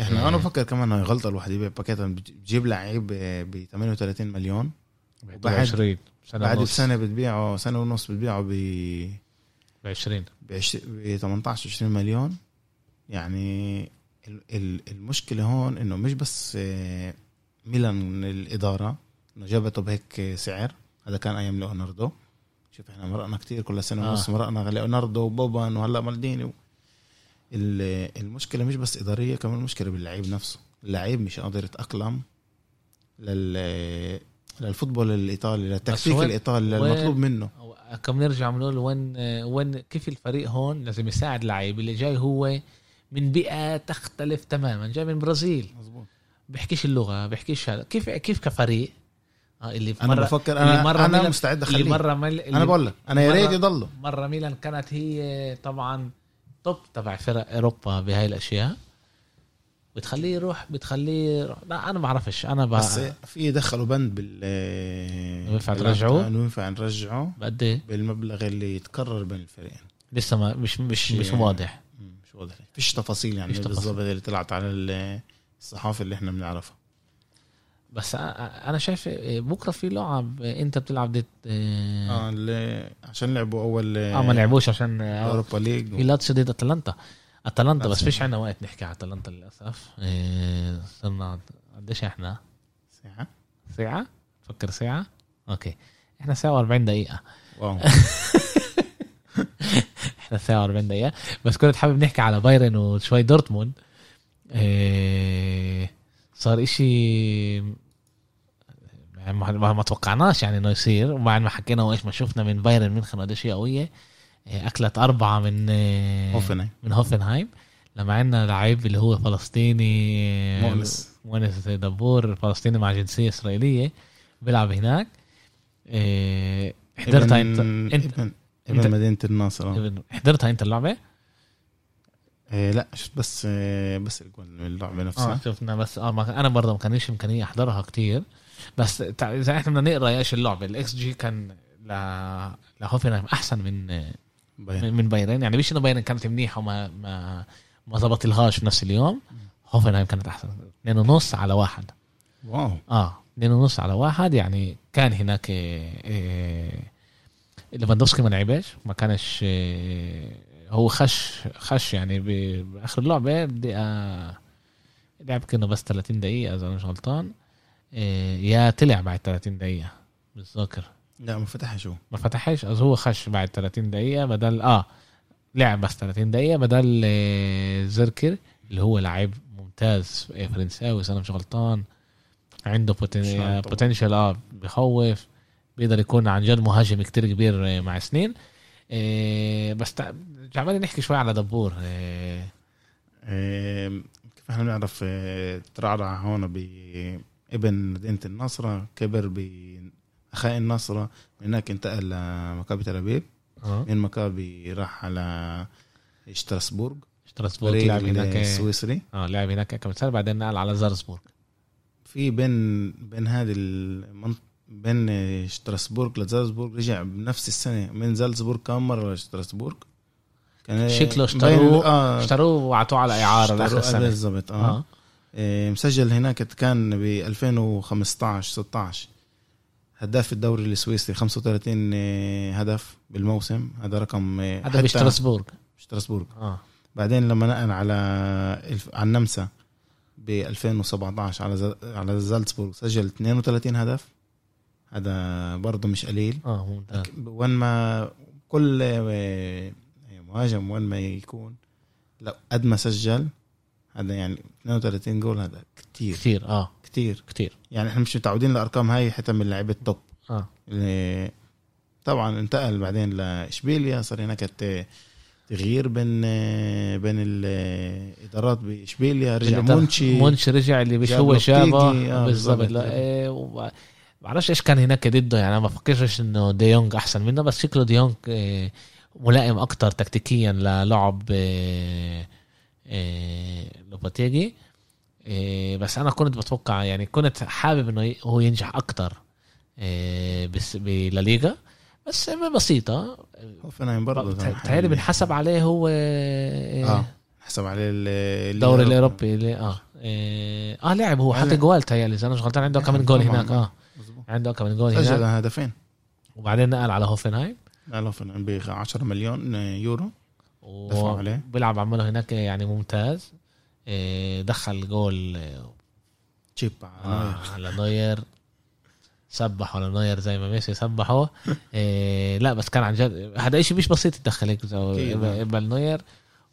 إحنا إيه. أنا بفكر كمان إنه غلطه الواحد يبيع باكيتا بتجيب لعيب ب 38 مليون. بعد 20 سنة بعد سنه بتبيعه سنة ونص بتبيعه ب ب 20 ب 18 20 مليون. يعني المشكلة هون إنه مش بس آه، ميلان الإدارة إنه جابته بهيك سعر. هذا كان أيام ليوناردو. شوف إحنا مرقنا كتير كل سنة ونص آه. مرقنا ليوناردو وبوبان وهلأ مالديني المشكلة مش بس إدارية كمان المشكلة باللعيب نفسه. اللعيب مش قادر يتأقلم لل للفوتبول الإيطالي للتكتيك الإيطالي المطلوب منه. كم نرجع بنقول وين وين كيف الفريق هون لازم يساعد لعيب اللي جاي هو من بيئة تختلف تماما جاي من برازيل. مزبوط بيحكيش اللغة بيحكيش هذا. كيف كيف كفريق؟ آه اللي في أنا مرة بفكر أنا مرة أنا ميلان مستعد أخليه. اللي مرة مل... أنا بقول لك أنا يا ريت يضله. مرة ميلان كانت هي طبعا توب تبع فرق أوروبا بهاي الأشياء. بتخليه يروح بتخليه. لا أنا ما بعرفش. أنا بقى بس في يدخلوا بند بال ينفع ترجعوه؟ ينفع نرجعه بقد إيه؟ بالمبلغ اللي يتكرر بين الفريقين. لسه ما مش مش مش واضح. مش واضح. فيش تفاصيل يعني بالضبط اللي طلعت على الصحافة اللي إحنا بنعرفها. بس أنا شايف بكرة في لعب. انت بتلعب ضد آه اللي عشان لعبوا أول آه ما لعبوش عشان أوروبا ليج. في لاتش ضد أتلانتا. أتلانتا بس فيش عندنا وقت نحكي على أتلانتا للأسف. إيه، صرنا قديش إحنا؟ ساعة. ساعة؟ فكر ساعة؟ Okay. إحنا ساعة و40 دقيقة. Wow. إحنا ساعة و40 دقيقة. بس كنت حابب نحكي على بايرن وشوي دورتموند. إيه صار إشي ما, ما توقعناش يعني إنه يصير. وبعد ما حكينا وإيش ما شفنا من بايرن ميونخ قديش هي قوية. إيه، أكلت أربعة من هوفنهايم. من هوفنهايم لما عندنا لعيب اللي هو فلسطيني مؤنس. مؤنس دبور فلسطيني مع جنسية إسرائيلية بيلعب هناك. إيه حضرتها انت انت ابن مدينة الناصرة. حضرتها إنت اللعبة؟ إيه لا بس إيه بس اللعبة نفسها. آه شفنا بس آه أنا برضه ما كانش إمكانية أحضرها كتير. بس إذا إحنا بدنا نقرأ إيش اللعبة الاكس جي كان ل لهوفنهايم أحسن من بايرن. من بايرن. يعني مش إنه بايرن كانت منيحة وما ما ما ظبط لهاش في نفس اليوم. هوفنهايم كانت أحسن. اثنين ونص على واحد. Wow. آه اثنين ونص على واحد. يعني كان هناك إيه, إيه ليفاندوفسكي ما لعبش. ما كانش إيه هو خش خش يعني بآخر اللعبه بدقيقه لعب كأنه بس 30 دقيقة إذا أنا مش غلطان. يا طلع بعد 30 دقيقة. بالذاكر. لا ما فتحش هو. ما فتحش؟ إذا هو خش بعد 30 دقيقة بدل آه لعب بس 30 دقيقة بدل آه زركر اللي هو لعيب ممتاز فرنساوي أنا مش غلطان. عنده بوتنشال آه بخوف. بيقدر يكون عن جد مهاجم كتير كبير آه، مع سنين. إيه بس عمالين نحكي شوي على دبور. إيه إيه كيف إحنا بنعرف ترعرع هون بابن مدينة النصرة كبر بأخاء النصرة من هناك انتقل لمكابي تل أبيب. أه. من مكابي راح على شتراسبورغ شتراسبورغ لعب هناك. السويسري آه لعب هناك كم سنة بعدين نقل على زارسبورغ في بين بين هذه المنطقة بين شتراسبورغ لزالزبورغ رجع بنفس السنة. من زالزبورغ كم مرة لشتراسبورغ كان شكله اشتروه آه اشتروه وعطوه على إعارة لآخر السنة بالضبط آه. آه. آه، مسجل هناك كان ب 2015 16 هداف الدوري السويسري 35 آه، هدف بالموسم. هذا رقم هذا بشترسبورغ شتراسبورغ آه. بعدين لما نقل على على النمسا ب 2017 على على زالتسبورغ سجل 32 هدف. هذا برضه مش قليل. آه ممتاز. وين ما كل مهاجم وين ما يكون لا قد ما سجل هذا يعني 32 جول هذا كتير. كتير آه. كتير. كتير. يعني إحنا مش متعودين الارقام هاي حتى من لعيبة ال top. آه. اللي طبعا انتقل بعدين لإشبيليا صار هناك تغيير بين بين الإدارات بإشبيليا رجع مونشي. مونشي رجع اللي مش هو جابه آه بالضبط. لا إيه. بعرفش إيش كان هناك ضده. يعني ما بفكرش إنه ديونج دي أحسن منه بس شكله ديونج دي إيه ملائم أكتر تكتيكيا للعب إيه لوباتيجي. إيه بس أنا كنت بتوقع يعني كنت حابب إنه هو ينجح أكتر إيه بس بلاليغا بس بسيطة. هوفنهايم برضه بتهيألي بنحسب عليه هو آه حسب عليه الدوري الأوروبي اللي آه آه, آه لعب هو حتى جوال تهيألي إذا أنا مش غلطان عنده كمان جول هناك آه. عنده كمان جول هناك. سجل هدفين. وبعدين نقل على هوفنهايم. على هوفنهايم ب 10 مليون يورو. دفعوا عليه. بيلعب عمله هناك يعني ممتاز. آه، دخل جول chip آه على نوير. سبح ولا نوير زي ما ميسي سبحه. إيه لا بس كان عن جد هذا شيء مش بسيط تدخل هيك قبال نوير.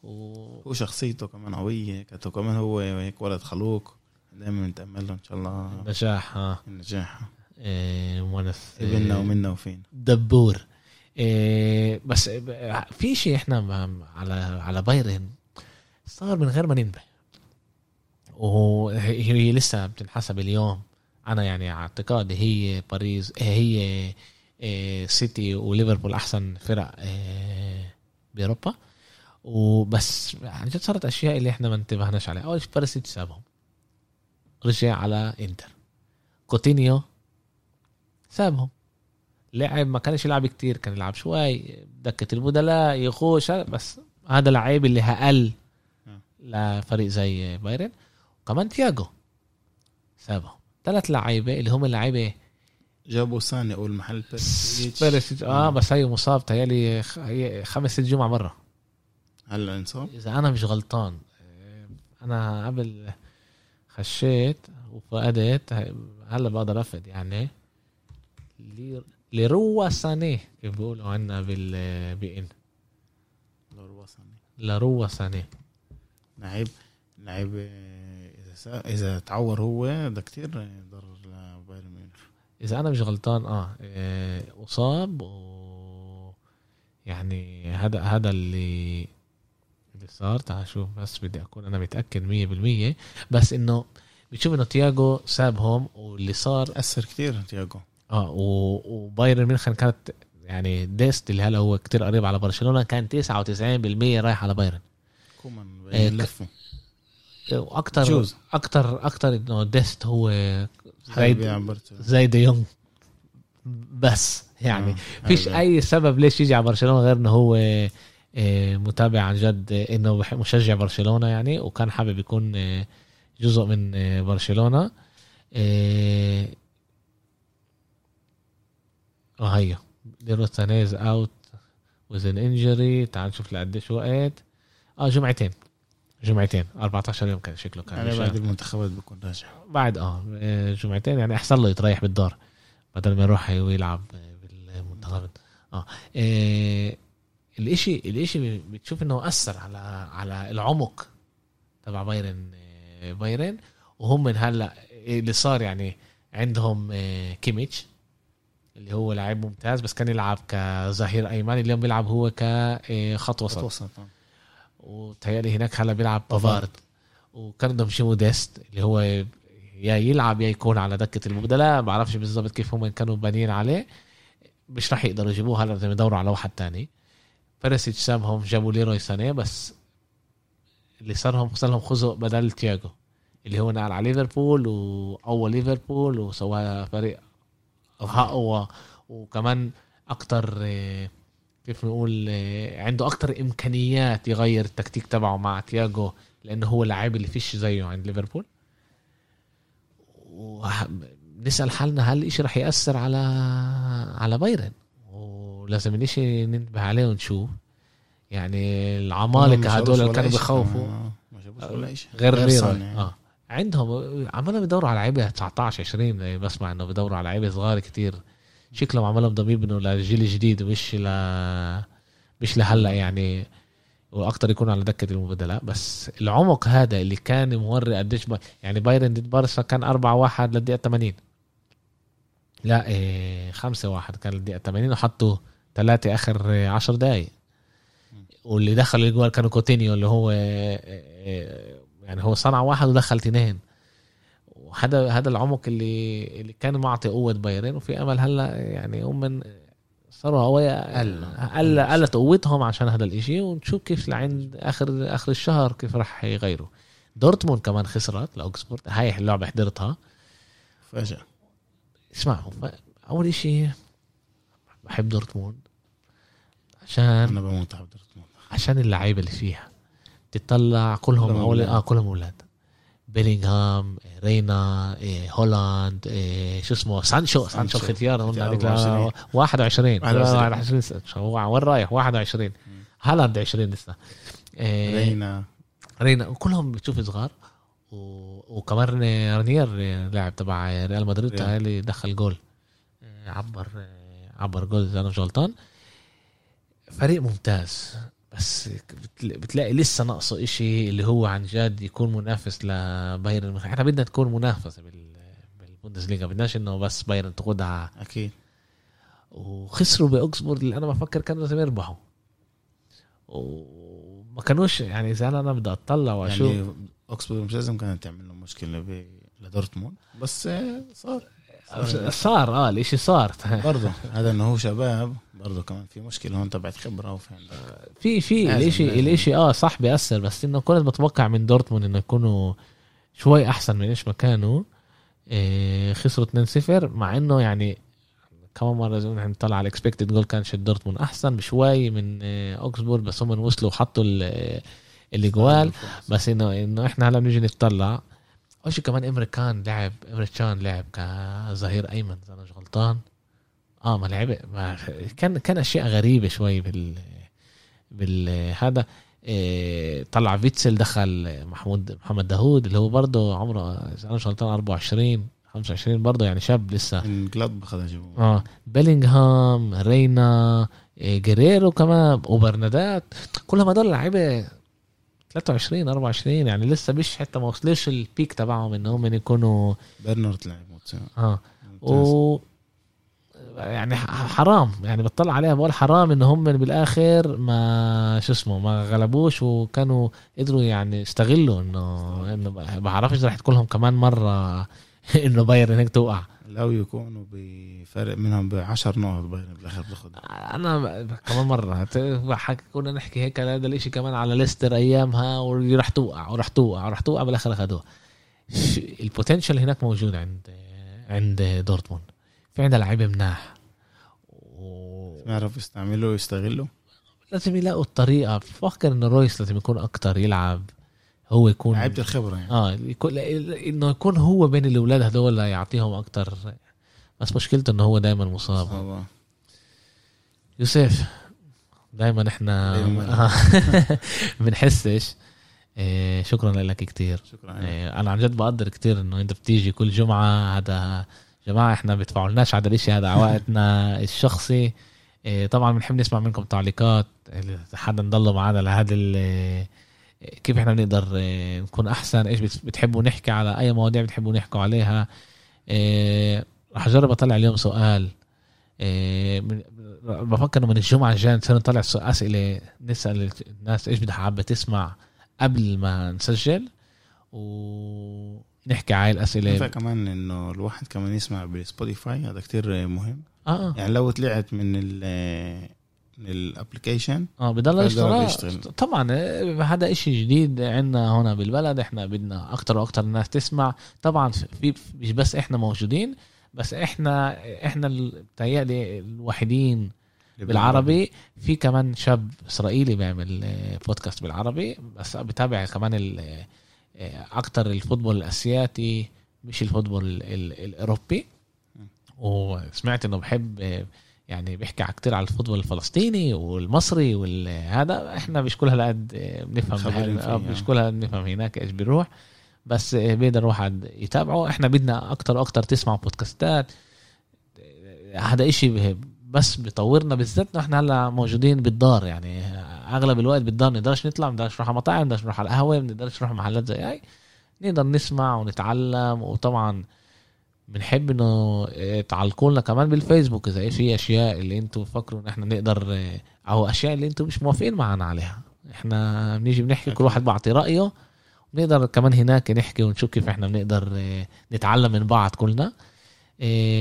و... وشخصيته كمان قوية كمان هو هيك ولد خلوق. دائما نتأمل له إن شاء الله. النجاح ها النجاح. إيه مونس ابننا ومنا وفين دبور. إيه بس في شيء إحنا على على بايرن صار من غير ما ننبه. وهي لسه بتنحسب اليوم. أنا يعني أعتقادي هي باريس هي آه، سيتي وليفربول أحسن فرق آه، بأوروبا. وبس عن جد صارت أشياء اللي إحنا ما انتبهناش عليها. أول شيء باريس سابهم. رجع على إنتر. كوتينيو سابهم. لعب ما كانش يلعب كتير كان يلعب شوي دكة البدلاء يخش بس هذا لعيب اللي هقل لفريق زي بايرن. وكمان تياجو. سابهم ثلاث لعيبة اللي هم اللعيبة جابوا ساني أول محل. بيرسيتش آه بس هي مصاب تهيألي خمس ست جمعة مرة. هلا انصاب؟ إذا أنا مش غلطان أنا قبل خشيت وفقدت هلا بقدر أفقد يعني. لروا ساني كيف بيقولوا عنا بال بإن. لروا ساني لروا ساني لعيب لعيب إذا تعور هو ده كتير ضر لبايرن ميونخ. إذا أنا مش غلطان آه, آه، أصاب و يعني هذا هذا اللي اللي صار. تعال شوف بس بدي أكون أنا متأكد مية بالمية. بس إنه بتشوف إنه تياجو سابهم واللي صار أثر كتير تياجو آه وبايرن ميونخ كانت يعني ديست اللي هلا هو كتير قريب على برشلونة كان 99% رايح على بايرن. كومان آه لفه وأكثر جوز. أكثر أكثر إنه ديست هو زي زي دي يونغ. بس يعني آه. فيش أي سبب ليش يجي على برشلونة غير إنه هو آه، متابع عن جد إنه مشجع برشلونة يعني وكان حابب يكون آه، جزء من برشلونة. آه هيا. Leroy Sané is out with an injury تعال نشوف لقديش وقت. آه جمعتين. جمعتين 14 يوم كان شكله كان يعني بعد المنتخبات بيكون راجع بعد آه جمعتين يعني أحسن له يتريح بالدار بدل ما يروح ويلعب بالمنتخبات. آه إيه الإشي الإشي بتشوف إنه أثر على على العمق تبع بايرن بايرن. وهم من هلأ اللي صار يعني عندهم آه، كيميتش اللي هو لاعب ممتاز بس كان يلعب كظهير أيمن اليوم بيلعب هو كخط وسط. خط وسط وتهيألي هناك هلا بيلعب بافارد. وكان بدهم شي موديست اللي هو يا يلعب يا يكون على دكة المبدلة ما بعرفش بالضبط كيف هم كانوا بانيين عليه. مش راح يقدروا يجيبوه هلا بدهم يدوروا على واحد تاني. بيرسيتش سابهم جابوا ليروي سانيه بس اللي صارهم صار لهم خزق بدل تياجو اللي هو نقل على ليفربول واول ليفربول وسواها فريق أقوى. وكمان أكتر كيف نقول آه، عنده أكتر إمكانيات يغير التكتيك تبعه مع تياجو لأنه هو اللاعب اللي فيش زيه عند ليفربول. ونسأل حالنا هل الإشي رح يأثر على على بايرن؟ ولازم الإشي ننتبه عليه ونشوف. يعني العمالقة هدول اللي كانوا بخوفوا آه، غير غير يعني. آه. عندهم عمالهم بيدوروا على لعيبة 19 20 بسمع إنه بيدوروا على لعيبة صغار كتير. شكلهم عمالهم بدهم يبنوا للجيل الجديد مش ل مش لهلأ يعني. وأكتر يكون على دكة المبادلات بس العمق هذا اللي كان موري قديش يعني بايرن ضد بارسا كان 4 1 للدقيقة 80 لا إيه 5 1 كان للدقيقة 80 وحطوا ثلاثة آخر 10 دقائق واللي دخل الجوال كانوا كوتينيو اللي هو إيه، إيه، يعني هو صنع واحد ودخل اثنين. وهذا هذا العمق اللي اللي كان معطي قوة بايرن وفي أمل هلأ يعني هم من صاروا قوية قل قلت قوتهم عشان هذا الإشي ونشوف كيف لعند آخر آخر الشهر كيف راح يغيروا. دورتموند كمان خسرت لأوكسبورغ هاي اللعبة حضرتها. فجأة. اسمعوا أول إشي بحب دورتموند. عشان أنا بموت على دورتموند. عشان اللعيبة اللي فيها تطلع كلهم أولاد. آه كلهم أولاد. بيلينغهام رينا إيه هولاند إيه شو اسمه؟ سانشو سانشو الختيار قلنا هذيك 21 21 هو وين رايح؟ 21 هالاند 20 لسه. إيه رينا. رينا. كلهم بتشوف صغار. وكمان رينير لاعب تبع ريال مدريد اللي دخل جول. إيه، عبر إيه، عبر جول إذا أنا مش غلطان. فريق ممتاز. بس بتلاقي لسه ناقصه إشي اللي هو عن جد يكون منافس لبايرن إحنا بدنا تكون منافسة بالبوندسليغا. بدناش إنه بس بايرن تاخدها أكيد. وخسروا باوكسبورغ اللي أنا بفكر كانوا لازم يربحوا. وما كانوش يعني إذا أنا بدي أطلع وأشوف. يعني اوكسبورغ مش لازم كانت تعمل له مشكلة لدورتموند. بس صار. صار آه الإشي صار. برضه هذا إنه هو شباب. برضه كمان في مشكلة هون تبعت خبرة وفي في في الاشي الاشي آه صح بياثر بس إنه كنت بتوقع من دورتموند إنه يكونوا شوي أحسن من إيش ما كانوا. إيه خسروا 2-0 مع إنه يعني كمان مرة زي ما نطلع على ال expected goal كان شد دورتموند أحسن بشوي من إيه أوكسبورغ بس هم وصلوا وحطوا الإجوال. بس إنه إنه إحنا هلا بنيجي نطلع اول شيء كمان امري كان لعب امري كان لعب كظهير أيمن إذا أنا مش غلطان. آه ما لعب ما كان كان أشياء غريبة شوي بال بال هذا إيه طلع فيتسل دخل محمود محمد داوود اللي هو برضه عمره أنا غلطان 24 25 برضه يعني شاب لسه. من جلاد آه بيلينغهام رينا إيه جريرو كمان وبرنادات. كلهم هدول لعيبة 23 24 يعني لسه مش حتى ما وصلش البيك تبعهم ان هم يكونوا برنارد لعب آه. و يعني حرام. يعني بطلع عليها بقول حرام إن هم بالآخر ما شو اسمه ما غلبوش وكانوا قدروا يعني يستغلوا إنه إنه ما بعرفش رح تكون لهم كمان مرة إنه بايرن هيك توقع. لو يكونوا بفرق منهم ب 10 نقط بالآخر بياخذ أنا كمان مرة. كنا نحكي هيك هذا الإشي كمان على ليستر أيامها وراح توقع وراح توقع وراح توقع بالآخر اخذوها ال potential هناك موجود عند عند دورتموند. في عندها لعيبه مناح. و... يعرفوا يستعملوا ويستغلوا لازم يلاقوا الطريقة. بفكر إنه رويس لازم يكون أكتر يلعب هو يكون لعيبة الخبرة يعني. آه يكون إنه يكون هو بين الأولاد هذول يعطيهم أكتر. بس مشكلته إنه هو دائما مصاب. صحبا. يوسف دائما إحنا بنحسش. إيه شكرا لك كتير. شكرا إيه أنا عن جد بقدر كتير إنه أنت بتيجي كل جمعة هذا جماعة إحنا بيدفعولناش على الاشي هذا عوائدنا الشخصي. إيه طبعا بنحب نسمع منكم تعليقات حدا نضله معنا لهذا كيف إحنا بنقدر آه، نكون أحسن إيش بتحبوا نحكي على أي مواضيع بتحبوا نحكوا عليها. رح أجرب أطلع اليوم سؤال. بفكر إنه من الجمعة الجاية نصير نطلع أسئلة نسأل الناس إيش بدها حابه تسمع قبل ما نسجل. ونحكي على الأسئلة. كمان إنه الواحد كمان يسمع بسبوتيفاي هذا كتير مهم. آه. يعني لو طلعت من ال application آه بضل يشتغل. طبعا آه، هذا إشي جديد عندنا هنا بالبلد. إحنا بدنا أكتر وأكتر الناس تسمع. طبعا في مش بس إحنا موجودين بس إحنا إحنا بتهيألي الوحيدين بالعربي. في كمان شاب إسرائيلي بيعمل آه، بودكاست بالعربي بس بتابع كمان آه، أكتر ال football الأسياتي مش الفوتبول الأوروبي. وسمعت إنه بحب يعني بيحكي كتير على الفوتبول الفلسطيني والمصري وهذا إحنا مش كل هالقد بنفهم مش كل بنفهم هناك إيش بيروح. بس بيقدر واحد يتابعه. إحنا بدنا أكتر وأكتر تسمع بودكاستات. هذا إشي بس بيطورنا بالذات إحنا هلا موجودين بالدار يعني أغلب الوقت بالدار نقدرش نطلع نقدرش نروح على مطاعم نقدرش نروح على القهوه نقدرش نروح محلات زي هاي. نقدر نسمع ونتعلم وطبعا بنحب إنه تعلقوا لنا كمان بالفيسبوك إذا في أشياء اللي أنتم فكروا إن إحنا نقدر أو أشياء اللي أنتم مش موافقين معنا عليها. إحنا بنيجي بنحكي كل واحد بعطي رأيه بنقدر كمان هناك نحكي ونشوف كيف إحنا بنقدر نتعلم من بعض كلنا.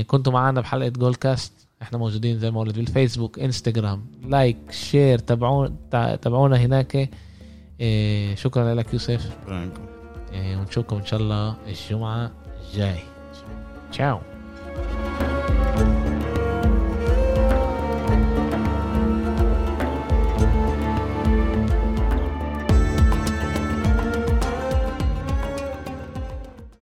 كنتوا معنا بحلقة جول كاست إحنا موجودين زي ما قلت بالفيسبوك انستغرام like share تابعونا تابعونا هناك. شكرا لك يوسف. ونشوفكم إن شاء الله الجمعة الجاي. Ciao.